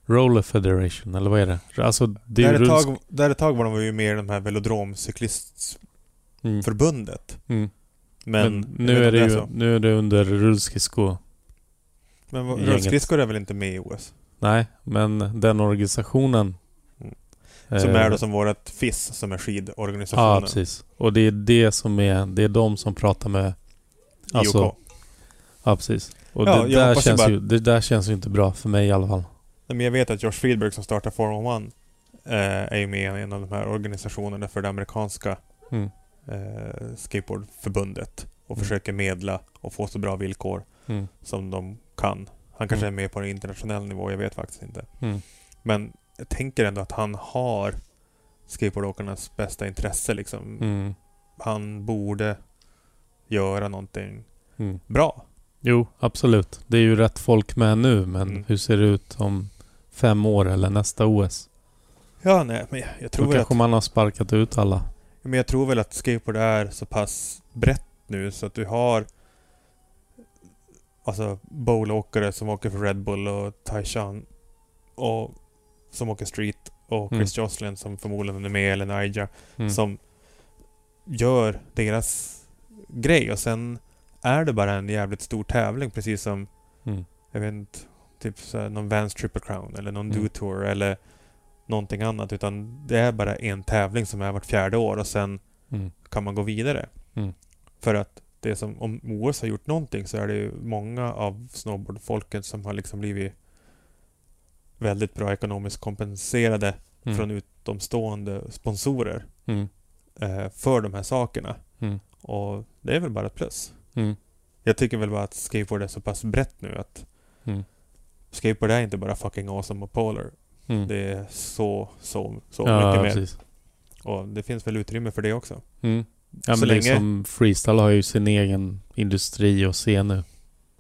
Roller Federation, eller vad är det? Alltså det är där, ett tag, där ett tag var de ju med i de här velodromcyklistförbundet. Mm. Men, Men, nu, är det om ju, nu är det under rullskridsko. Men rullskridskor är väl inte med i OS? Nej, men den organisationen... Mm. eh, Som är då som vårat FIS, som är skidorganisationen. Ja, precis. Och det är det som är... Det är de som pratar med... Alltså, IOK. ja, precis. Och Ja, det, där känns bara- ju, det där känns ju inte bra för mig i alla fall. Nej, Men jag vet att Josh Friedberg som startar Formula 1 eh, är ju med i en av de här organisationerna för det amerikanska Mm. Eh, skateboardförbundet och Mm. försöker medla och få så bra villkor Mm. som de kan. Han kanske Mm. är med på en internationell nivå, jag vet faktiskt inte. Mm. Men jag tänker ändå att han har skateboardåkarnas bästa intresse liksom. Mm. Han borde göra någonting bra. Jo, absolut. Det är ju rätt folk med nu, men hur ser det ut om fem år eller nästa OS? Ja, nej, men jag, jag tror Då kanske att, man har sparkat ut alla. Men jag tror väl att skateboard är så pass brett nu så att du har alltså bowlåkare som åker för Red Bull och Taishan och som åker street och Chris Joslin som förmodligen är med eller Naija Mm. som gör deras grej och sen är det bara en jävligt stor tävling precis som Mm. jag vet inte, typ så någon Vans Triple Crown eller någon Mm. Do Tour eller någonting annat utan det är bara en tävling som är vart fjärde år och sen Mm. kan man gå vidare. Mm. För att det som, om OS har gjort någonting så är det ju många av snowboardfolket som har liksom blivit väldigt bra ekonomiskt kompenserade Mm. från utomstående sponsorer Mm. eh, för de här sakerna. Mm. Och det är väl bara ett plus. Mm. Jag tycker väl bara att skateboard är så pass brett nu att skateboard är inte bara fucking awesome och polar. Mm. Det är så, så, så ja, mycket mer. precis. Och det finns väl utrymme för det också. Mm. Ja, Så men länge- som freestyle har ju sin egen industri och scen nu.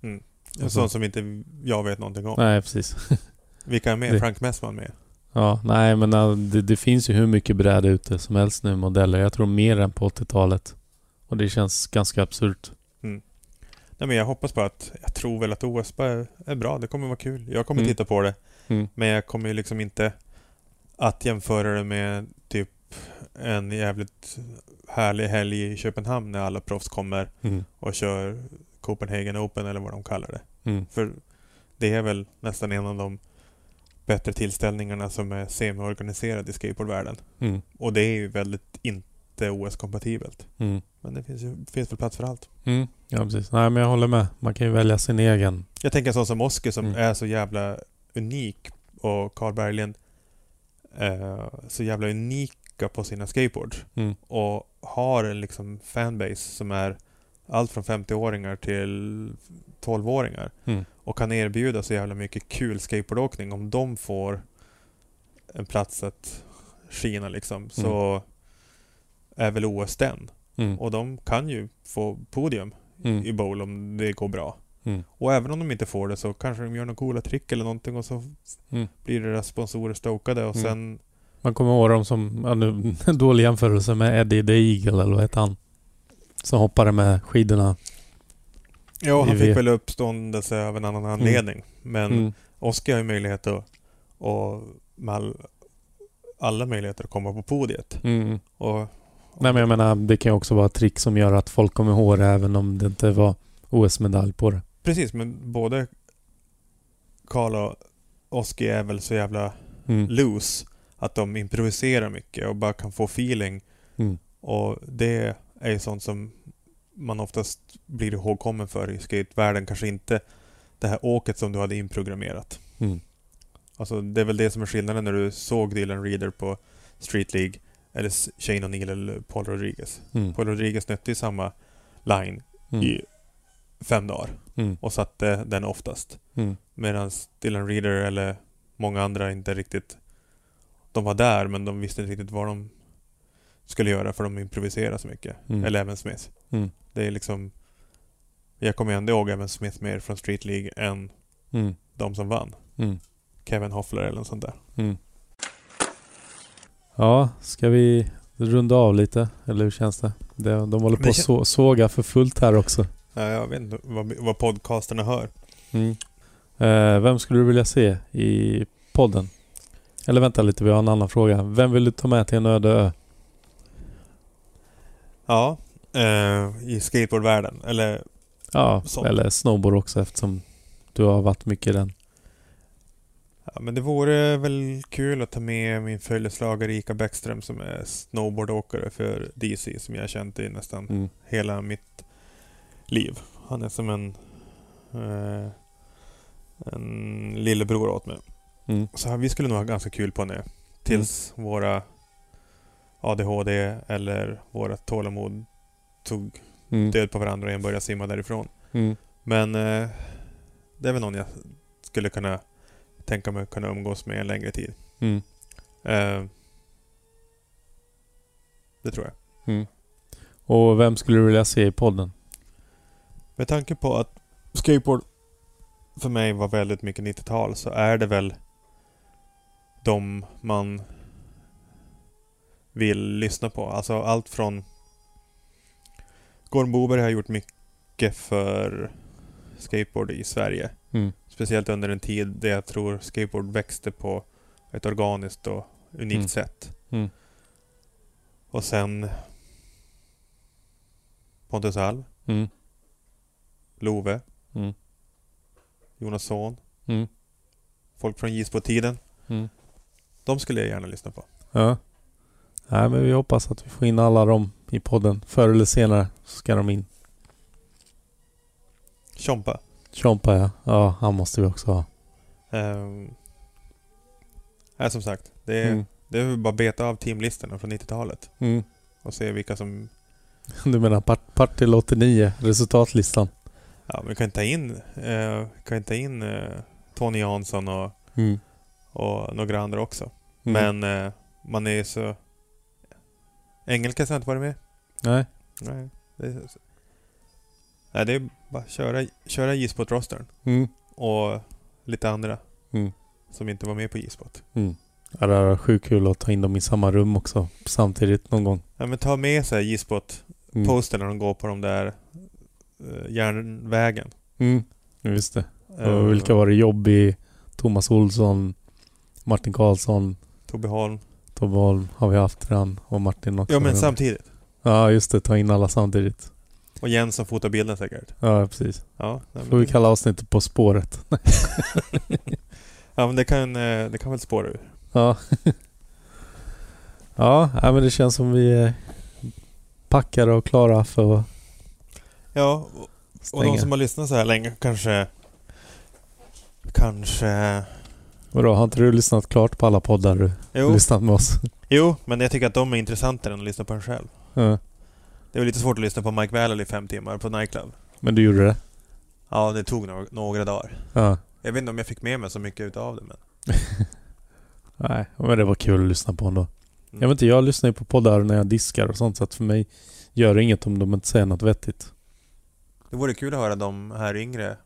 Mm. Alltså- Sånt som inte jag vet någonting om. Nej, precis. *laughs* Vilka är med? Det- Frank Messman med? Ja, nej men det, det finns ju hur mycket bräda ute som helst nu modeller. Jag tror mer än på 80-talet. Och det känns ganska absurt. Nej, men jag hoppas på att, jag tror väl att OS är, är bra. Det kommer vara kul. Jag kommer Mm. titta på det. Mm. Men jag kommer ju liksom inte att jämföra det med typ en jävligt härlig helg i Köpenhamn när alla proffs kommer Mm. och kör Copenhagen Open eller vad de kallar det. Mm. För det är väl nästan en av de bättre tillställningarna som är semi-organiserad i skateboardvärlden. Mm. Och det är ju väldigt inte OS-kompatibelt. Mm. Men det finns ju finns väl plats för allt. Mm. Ja, precis. Nej, men jag håller med. Man kan ju välja sin egen. Jag tänker sån som Oskar som Mm. är så jävla unik och Carl Berglind eh, så jävla unika på sina skateboards. Mm. Och har en liksom fanbase som är allt från 50-åringar till 12-åringar. Mm. Och kan erbjuda så jävla mycket kul skateboardåkning. Om de får en plats att skina liksom så är väl OS den. Mm. Och de kan ju få podium i Mm. bowl om det går bra. Mm. Och även om de inte får det så kanske de gör några coola trick eller någonting och så Mm. blir deras sponsorer stokade och Mm. sen... Man kommer ihåg dem som, ja, nu, *laughs* dålig jämförelse med Eddie the Eagle eller vad heter han? Som hoppade med skidorna. Ja, han fick väl uppståndelse av en annan anledning. Men Mm. Oskar har ju möjlighet att, och med all, alla möjligheter att komma på podiet. Mm. Och, Nej men jag menar, det kan ju också vara ett trick som gör att folk kommer ihåg det även om det inte var OS-medalj på det. Precis, men både Karl och Oskar är väl så jävla Mm. loose att de improviserar mycket och bara kan få feeling. Mm. Och det är ju sånt som man oftast blir ihågkommen för i skatevärlden. Kanske inte det här åket som du hade inprogrammerat. Mm. Alltså det är väl det som är skillnaden när du såg Dylan Reader på Street League eller Shane O'Neill eller Paul Rodriguez. Mm. Paul Rodriguez nötte ju samma line Mm. i fem dagar Mm. och satte den oftast. Mm. Medan Dylan Reader eller många andra inte riktigt... De var där men de visste inte riktigt vad de skulle göra för de improviserade så mycket. Mm. Eller Evan Smith. Mm. Det är liksom... Jag kommer ändå ihåg Evan Smith mer från Street League än Mm. de som vann. Mm. Kevin Hoffler eller något sånt där. Mm. Ja, ska vi runda av lite? Eller hur känns det? det de håller på att så, såga för fullt här också. Ja, jag vet inte vad, vad podcasterna hör. Mm. Eh, vem skulle du vilja se i podden? Eller vänta lite, vi har en annan fråga. Vem vill du ta med till en öde ö? Ja, eh, i skateboardvärlden. Eller Ja, Så. eller snowboard också eftersom du har varit mycket i den. Ja, men det vore väl kul att ta med min följeslagare Ika Bäckström som är snowboardåkare för DC som jag har känt i nästan Mm. hela mitt liv. Han är som en, eh, en lillebror åt mig. Mm. Så vi skulle nog ha ganska kul på nu. Tills våra ADHD eller våra tålamod tog Mm. död på varandra och en började simma därifrån. Mm. Men eh, det är väl någon jag skulle kunna tänka mig kunna umgås med en längre tid. Mm. Eh, det tror jag. Mm. Och vem skulle du vilja se i podden? Med tanke på att skateboard för mig var väldigt mycket 90-tal så är det väl de man vill lyssna på. Alltså allt från Gordon Boberg har gjort mycket för skateboard i Sverige. Mm. Speciellt under en tid där jag tror skateboard växte på ett organiskt och unikt Mm. sätt. Mm. Och sen Pontus Alv, Mm. Love, Mm. Jonas Son, Mm. folk från JIS på tiden. Mm. De skulle jag gärna lyssna på. Ja. Nej, men vi hoppas att vi får in alla dem i podden. Förr eller senare så ska de in. Tjompa. Chompa ja. Ja, han måste vi också ha. Um, nej, som sagt. Det är, Mm. det är bara beta av teamlistorna från 90-talet. Mm. Och se vilka som... *laughs* Du menar part, part till 89, resultatlistan? Ja, vi kan ta in, eh, kan ta in eh, Tony Jansson och, Mm. och några andra också. Mm. Men eh, man är så... Engelka har inte varit med. Nej. Nej, det är, nej, det är bara köra, köra J-spot-rostern. Mm. Och lite andra Mm. som inte var med på J-spot. Mm. Ja, det är sjukt kul att ta in dem i samma rum också samtidigt någon gång. Ja men ta med sig J-spot Mm. när de går på de där järnvägen. Mm. Just det. Eh, Och vilka var det? Jobby, Thomas Olsson, Martin Karlsson, Tobbe Holm. Tobbe Holm har vi haft redan och Martin också. Ja men samtidigt. Ja just det, ta in alla samtidigt. Och Jens som fotar bilden säkert. Ja precis. Ja, nej, Får vi kalla avsnittet På spåret. *laughs* ja men det kan, eh, det kan väl spåra ur. Ja. *laughs* ja, men det känns som vi är packade och klara för att Ja, och, och de som har lyssnat så här länge kanske... Kanske... Vadå, har inte du lyssnat klart på alla poddar du Jo, lyssnat med oss? jo, men jag tycker att de är intressantare än att lyssna på en själv. Ja. Det var lite svårt att lyssna på Mike Valley i fem timmar på Nightclub. Men du gjorde det? Ja, det tog några, några dagar. Ja. Jag vet inte om jag fick med mig så mycket utav det men... *laughs* Nej, men det var kul att lyssna på ändå. Mm. Jag vet inte, jag lyssnar ju på poddar när jag diskar och sånt så att för mig gör det inget om de inte säger något vettigt. Det vore kul att höra de här yngre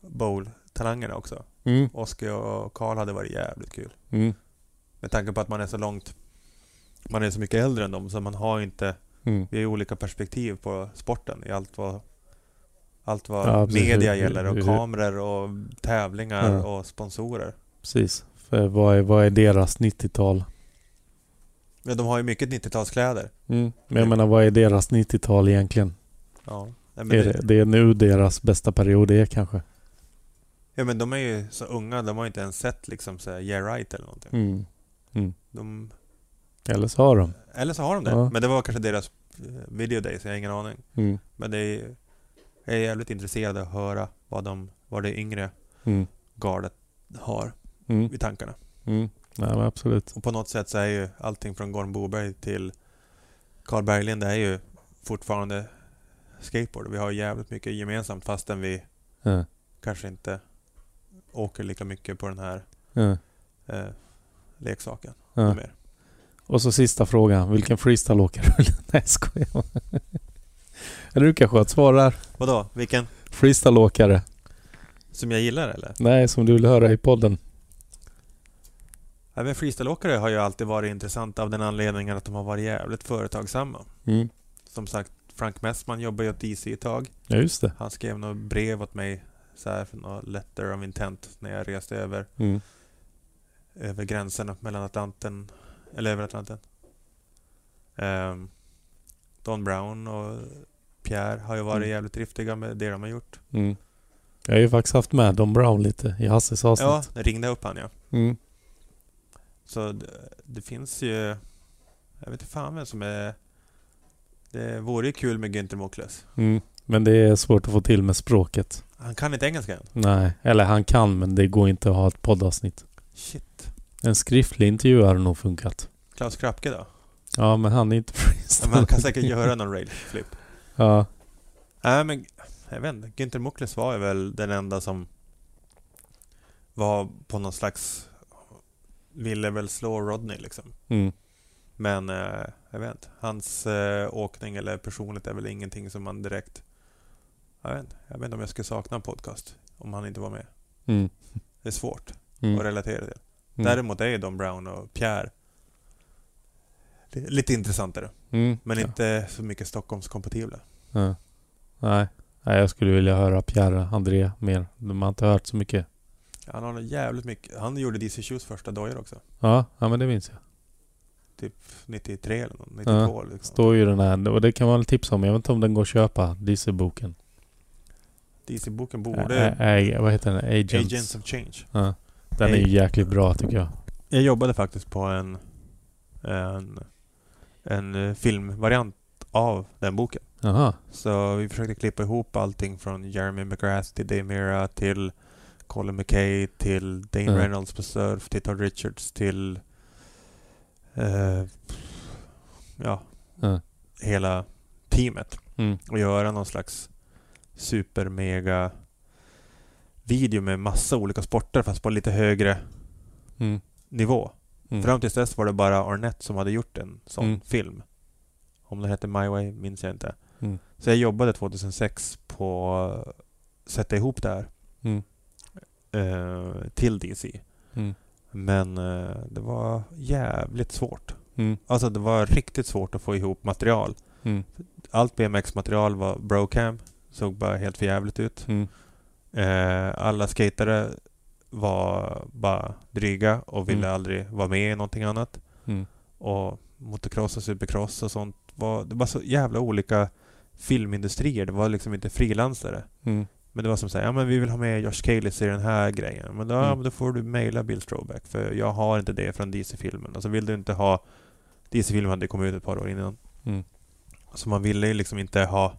bowl-talangerna också. Mm. Oskar och Karl hade varit jävligt kul. Mm. Med tanke på att man är så långt... Man är så mycket äldre än dem så man har inte... Mm. Vi har olika perspektiv på sporten i allt vad... Allt vad Ja, media gäller och kameror och tävlingar Ja. och sponsorer. Precis. För vad är, vad är deras 90-tal? Ja, de har ju mycket 90-talskläder. Mm. Men jag menar, vad är deras 90-tal egentligen? Ja. Nej, Är det, det är nu deras bästa period är kanske? ja men de är ju så unga, de har inte ens sett liksom så här, Yeah Right eller någonting. Mm. De, Eller så har de. eller så har de det. Ja. Men det var kanske deras eh, video days, jag har ingen aning. Mm. Men det är, jag är jävligt intresserad av att höra vad, de, vad det yngre Mm. gardet har Mm. i tankarna. Mm. Men absolut. Och på något sätt så är ju allting från Gorm Boberg till Carl Berglind det är ju fortfarande skateboard. Vi har jävligt mycket gemensamt fastän vi Ja. kanske inte åker lika mycket på den här Ja. eh, leksaken. Ja. Mer. Och så sista frågan. Vilken freestyleåkare *laughs* vill Nej jag skojar. Eller du kanske har ett svar där? Vadå? Vilken? Freestyleåkare? Som jag gillar eller? Nej, som du vill höra i podden. Men freestyleåkare har ju alltid varit intressant av den anledningen att de har varit jävligt företagsamma. Mm. Som sagt, Frank Messman jobbade ju åt DC ett tag. Ja just det. Han skrev något brev åt mig så här för något letter of intent när jag reste över, Mm. över gränsen mellan Atlanten, eller över Atlanten. Ehm, Don Brown och Pierre har ju varit Mm. jävligt driftiga med det de har gjort. Mm. Jag har ju faktiskt haft med Don Brown lite i Hasses avsnitt. Ja, jag ringde upp han ja. Mm. Så det, det finns ju... Jag vet inte fan vem som är... Det vore ju kul med Günther Mokles. Mm. Men det är svårt att få till med språket. Han kan inte engelska än. Nej, eller han kan men det går inte att ha ett poddavsnitt. Shit. En skriftlig intervju hade nog funkat. Klaus Krapke då? Ja, men han är inte Ja, men freestyle. han kan säkert göra någon rail flip. *laughs* Ja. Nej men, jag vet inte. Günther Mokles var ju väl den enda som var på någon slags... Ville väl slå Rodney liksom. Mm. Men eh, jag vet inte. Hans eh, åkning eller personligt är väl ingenting som man direkt... Jag vet inte. Jag vet inte om jag skulle sakna en podcast om han inte var med. Mm. Det är svårt Mm. att relatera till. Mm. Däremot är ju Don Brown och Pierre li- lite intressantare. Mm. Men ja. inte så mycket Stockholmskompatibla. Ja. Nej. Nej, jag skulle vilja höra Pierre André mer. De har inte hört så mycket. Han har jävligt mycket. Han gjorde DC Shoes första dojor också. Ja, ja men det minns jag. Typ 93 eller något, 92 liksom. Står ju den här, och det kan man tipsa om. Jag vet inte om den går att köpa, DC-boken. DC-boken borde... ä- vad heter den? Agents. Agents of Change. Ja. Den är ju jäkligt bra tycker jag. Jag jobbade faktiskt på en, en, en eh, filmvariant av den boken. Jaha. Så vi försökte klippa ihop allting från Jeremy McGrath till Dave Mira till Colin McKay till Dane Mm. Reynolds på surf till Todd Richards till eh, ja, Ja. hela teamet Mm. och göra någon slags super mega video med massa olika sporter fast på lite högre Mm. nivå. Mm. Fram tills dess var det bara Arnett som hade gjort en sån Mm. film. Om den hette My Way minns jag inte. Mm. Så jag jobbade 2006 på att sätta ihop det här Mm. eh, till DC. Men eh, det var jävligt svårt. Mm. Alltså det var riktigt svårt att få ihop material. Mm. Allt BMX-material var Brocam. Såg bara helt förjävligt ut. Mm. Eh, alla skatare var bara dryga och ville Mm. aldrig vara med i någonting annat. Mm. Och motocross och supercross och sånt var... Det var så jävla olika filmindustrier. Det var liksom inte frilansare. Mm. Men det var som säger, ja men vi vill ha med Josh Kalis i den här grejen. Men då, ja, Mm. men då får du mejla Bill Strobeck för jag har inte det från DC-filmen. Alltså vill du inte ha... DC-filmen hade kommit ut ett par år innan. Mm. Så man ville ju liksom inte ha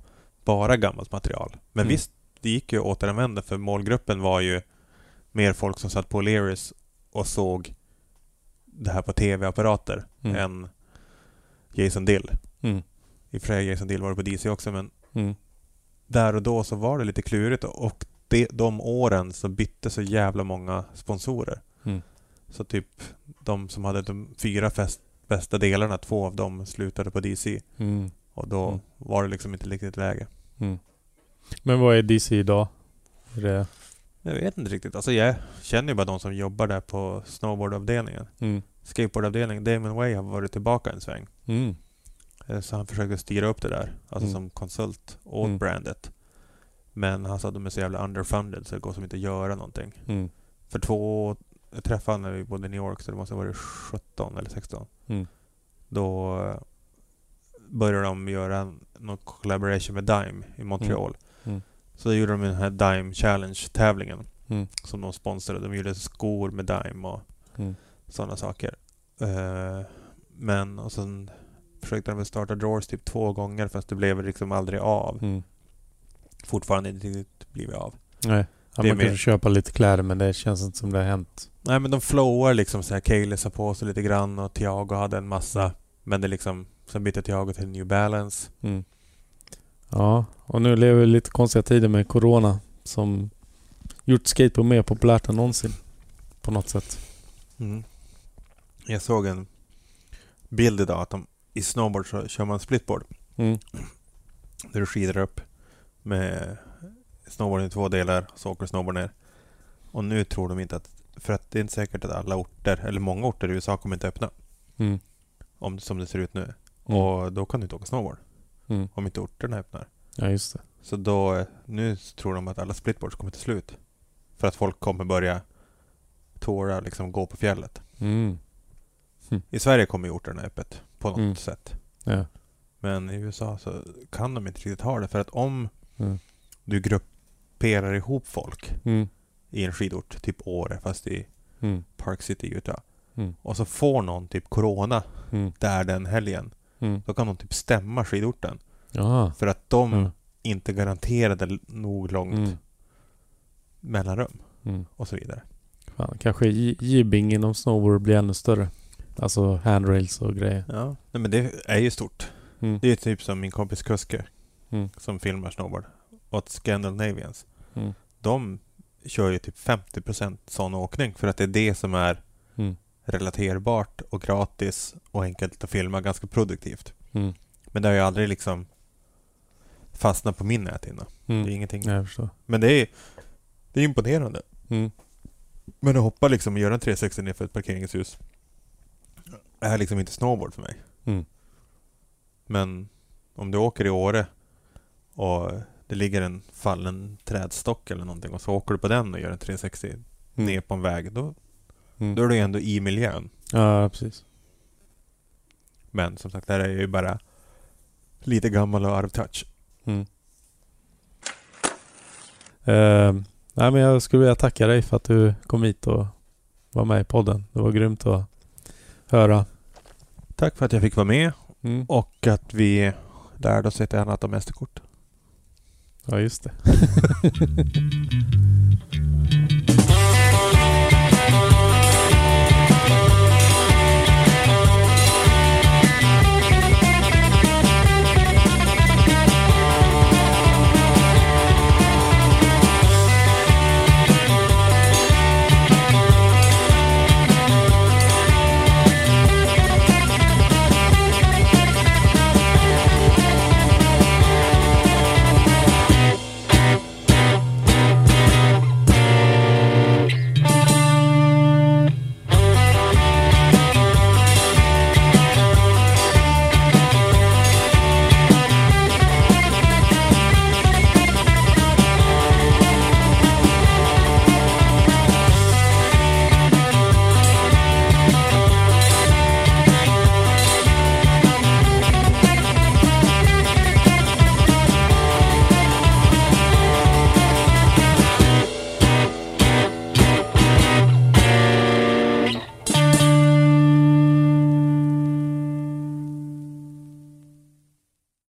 bara gammalt material. Men Mm. visst, det gick ju att återanvända för målgruppen var ju mer folk som satt på O'Learys och såg det här på TV-apparater Mm. än Jason Dill. Mm. I och för sig Jason Dill var det på DC också men Mm. Där och då så var det lite klurigt och de, de åren så bytte så jävla många sponsorer. Mm. Så typ de som hade de fyra fest, bästa delarna, två av dem slutade på DC. Mm. Och då Mm. var det liksom inte riktigt läge. Mm. Men vad är DC idag? Är det... Jag vet inte riktigt. Alltså jag känner ju bara de som jobbar där på snowboardavdelningen. Mm. Skateboardavdelningen, Damon Way har varit tillbaka en sväng. Mm. Eh, Så han försöker styra upp det där. Alltså Mm. som konsult åt Mm. brandet. Men han sa att de är så jävla underfunded så det går som inte att göra någonting. Mm. För två... Jag träffade honom när vi bodde i New York så det måste ha varit 17 eller 16. Mm. Då eh, började de göra någon collaboration med Dime i Montreal. Mm. Så då gjorde de den här Dime Challenge-tävlingen. Mm. Som de sponsrade. De gjorde skor med Dime och Mm. sådana saker. Eh, men och sen försökte de väl starta Drawers typ två gånger fast det blev liksom aldrig av. Mm. Fortfarande inte riktigt blivit av. Nej. Ja, man mer- köpa lite kläder men det känns inte som det har hänt. Nej men de flowar liksom så här. Kalis har på sig lite grann och Thiago hade en massa. Men det liksom... Sen bytte Thiago till New Balance. Mm. Ja, och nu lever vi lite konstiga tider med Corona som gjort skateboard mer populärt än någonsin. På något sätt. Mm. Jag såg en bild idag att de i snowboard så kör man splitboard. Mm. Där du skidar upp med snowboarden i två delar, så åker snowboard ner. Och nu tror de inte att, för att det är inte säkert att alla orter, eller många orter i USA kommer inte öppna. Mm. Om, som det ser ut nu. Mm. Och då kan du inte åka snowboard. Mm. Om inte orterna öppnar. Ja, just det. Så då, nu tror de att alla splitboards kommer till slut. För att folk kommer börja tåra liksom gå på fjället. Mm. I Sverige kommer ju orterna öppet på något Mm. sätt. Ja. Men i USA så kan de inte riktigt ha det. För att om Mm. du grupperar ihop folk Mm. i en skidort, typ Åre fast i Mm. Park City, Utah. Mm. Och så får någon typ Corona Mm. där den helgen. Mm. Då kan de typ stämma skidorten. Jaha. För att de inte garanterade nog långt mellanrum och så vidare. Fan, kanske jibbing inom snowboard blir ännu större. Alltså handrails och grejer. Ja. Nej men det är ju stort. Mm. Det är typ som min kompis Kuske Mm. som filmar snowboard åt Scandinavians. Mm. De kör ju typ 50% sån åkning för att det är det som är Mm. relaterbart och gratis och enkelt att filma ganska produktivt. Mm. Men det har ju aldrig liksom fastnat på min näthinna. Det är Mm. ingenting. Men det är, det är imponerande. Mm. Men att hoppa liksom och göra en 360 ner för ett parkeringshus är liksom inte snowboard för mig. Mm. Men om du åker i Åre och det ligger en fallen trädstock eller någonting och så åker du på den och gör en 360 Mm. ner på en väg. Då, Mm. då är du ändå i miljön. Ja, precis. Men som sagt, där är jag ju bara lite gammal och out of touch. Mm. Eh, nej, men jag skulle vilja tacka dig för att du kom hit och var med i podden. Det var grymt att höra. Tack för att jag fick vara med Mm. och att vi lärde oss ett annat om mästerkort. Ja, just det. *laughs*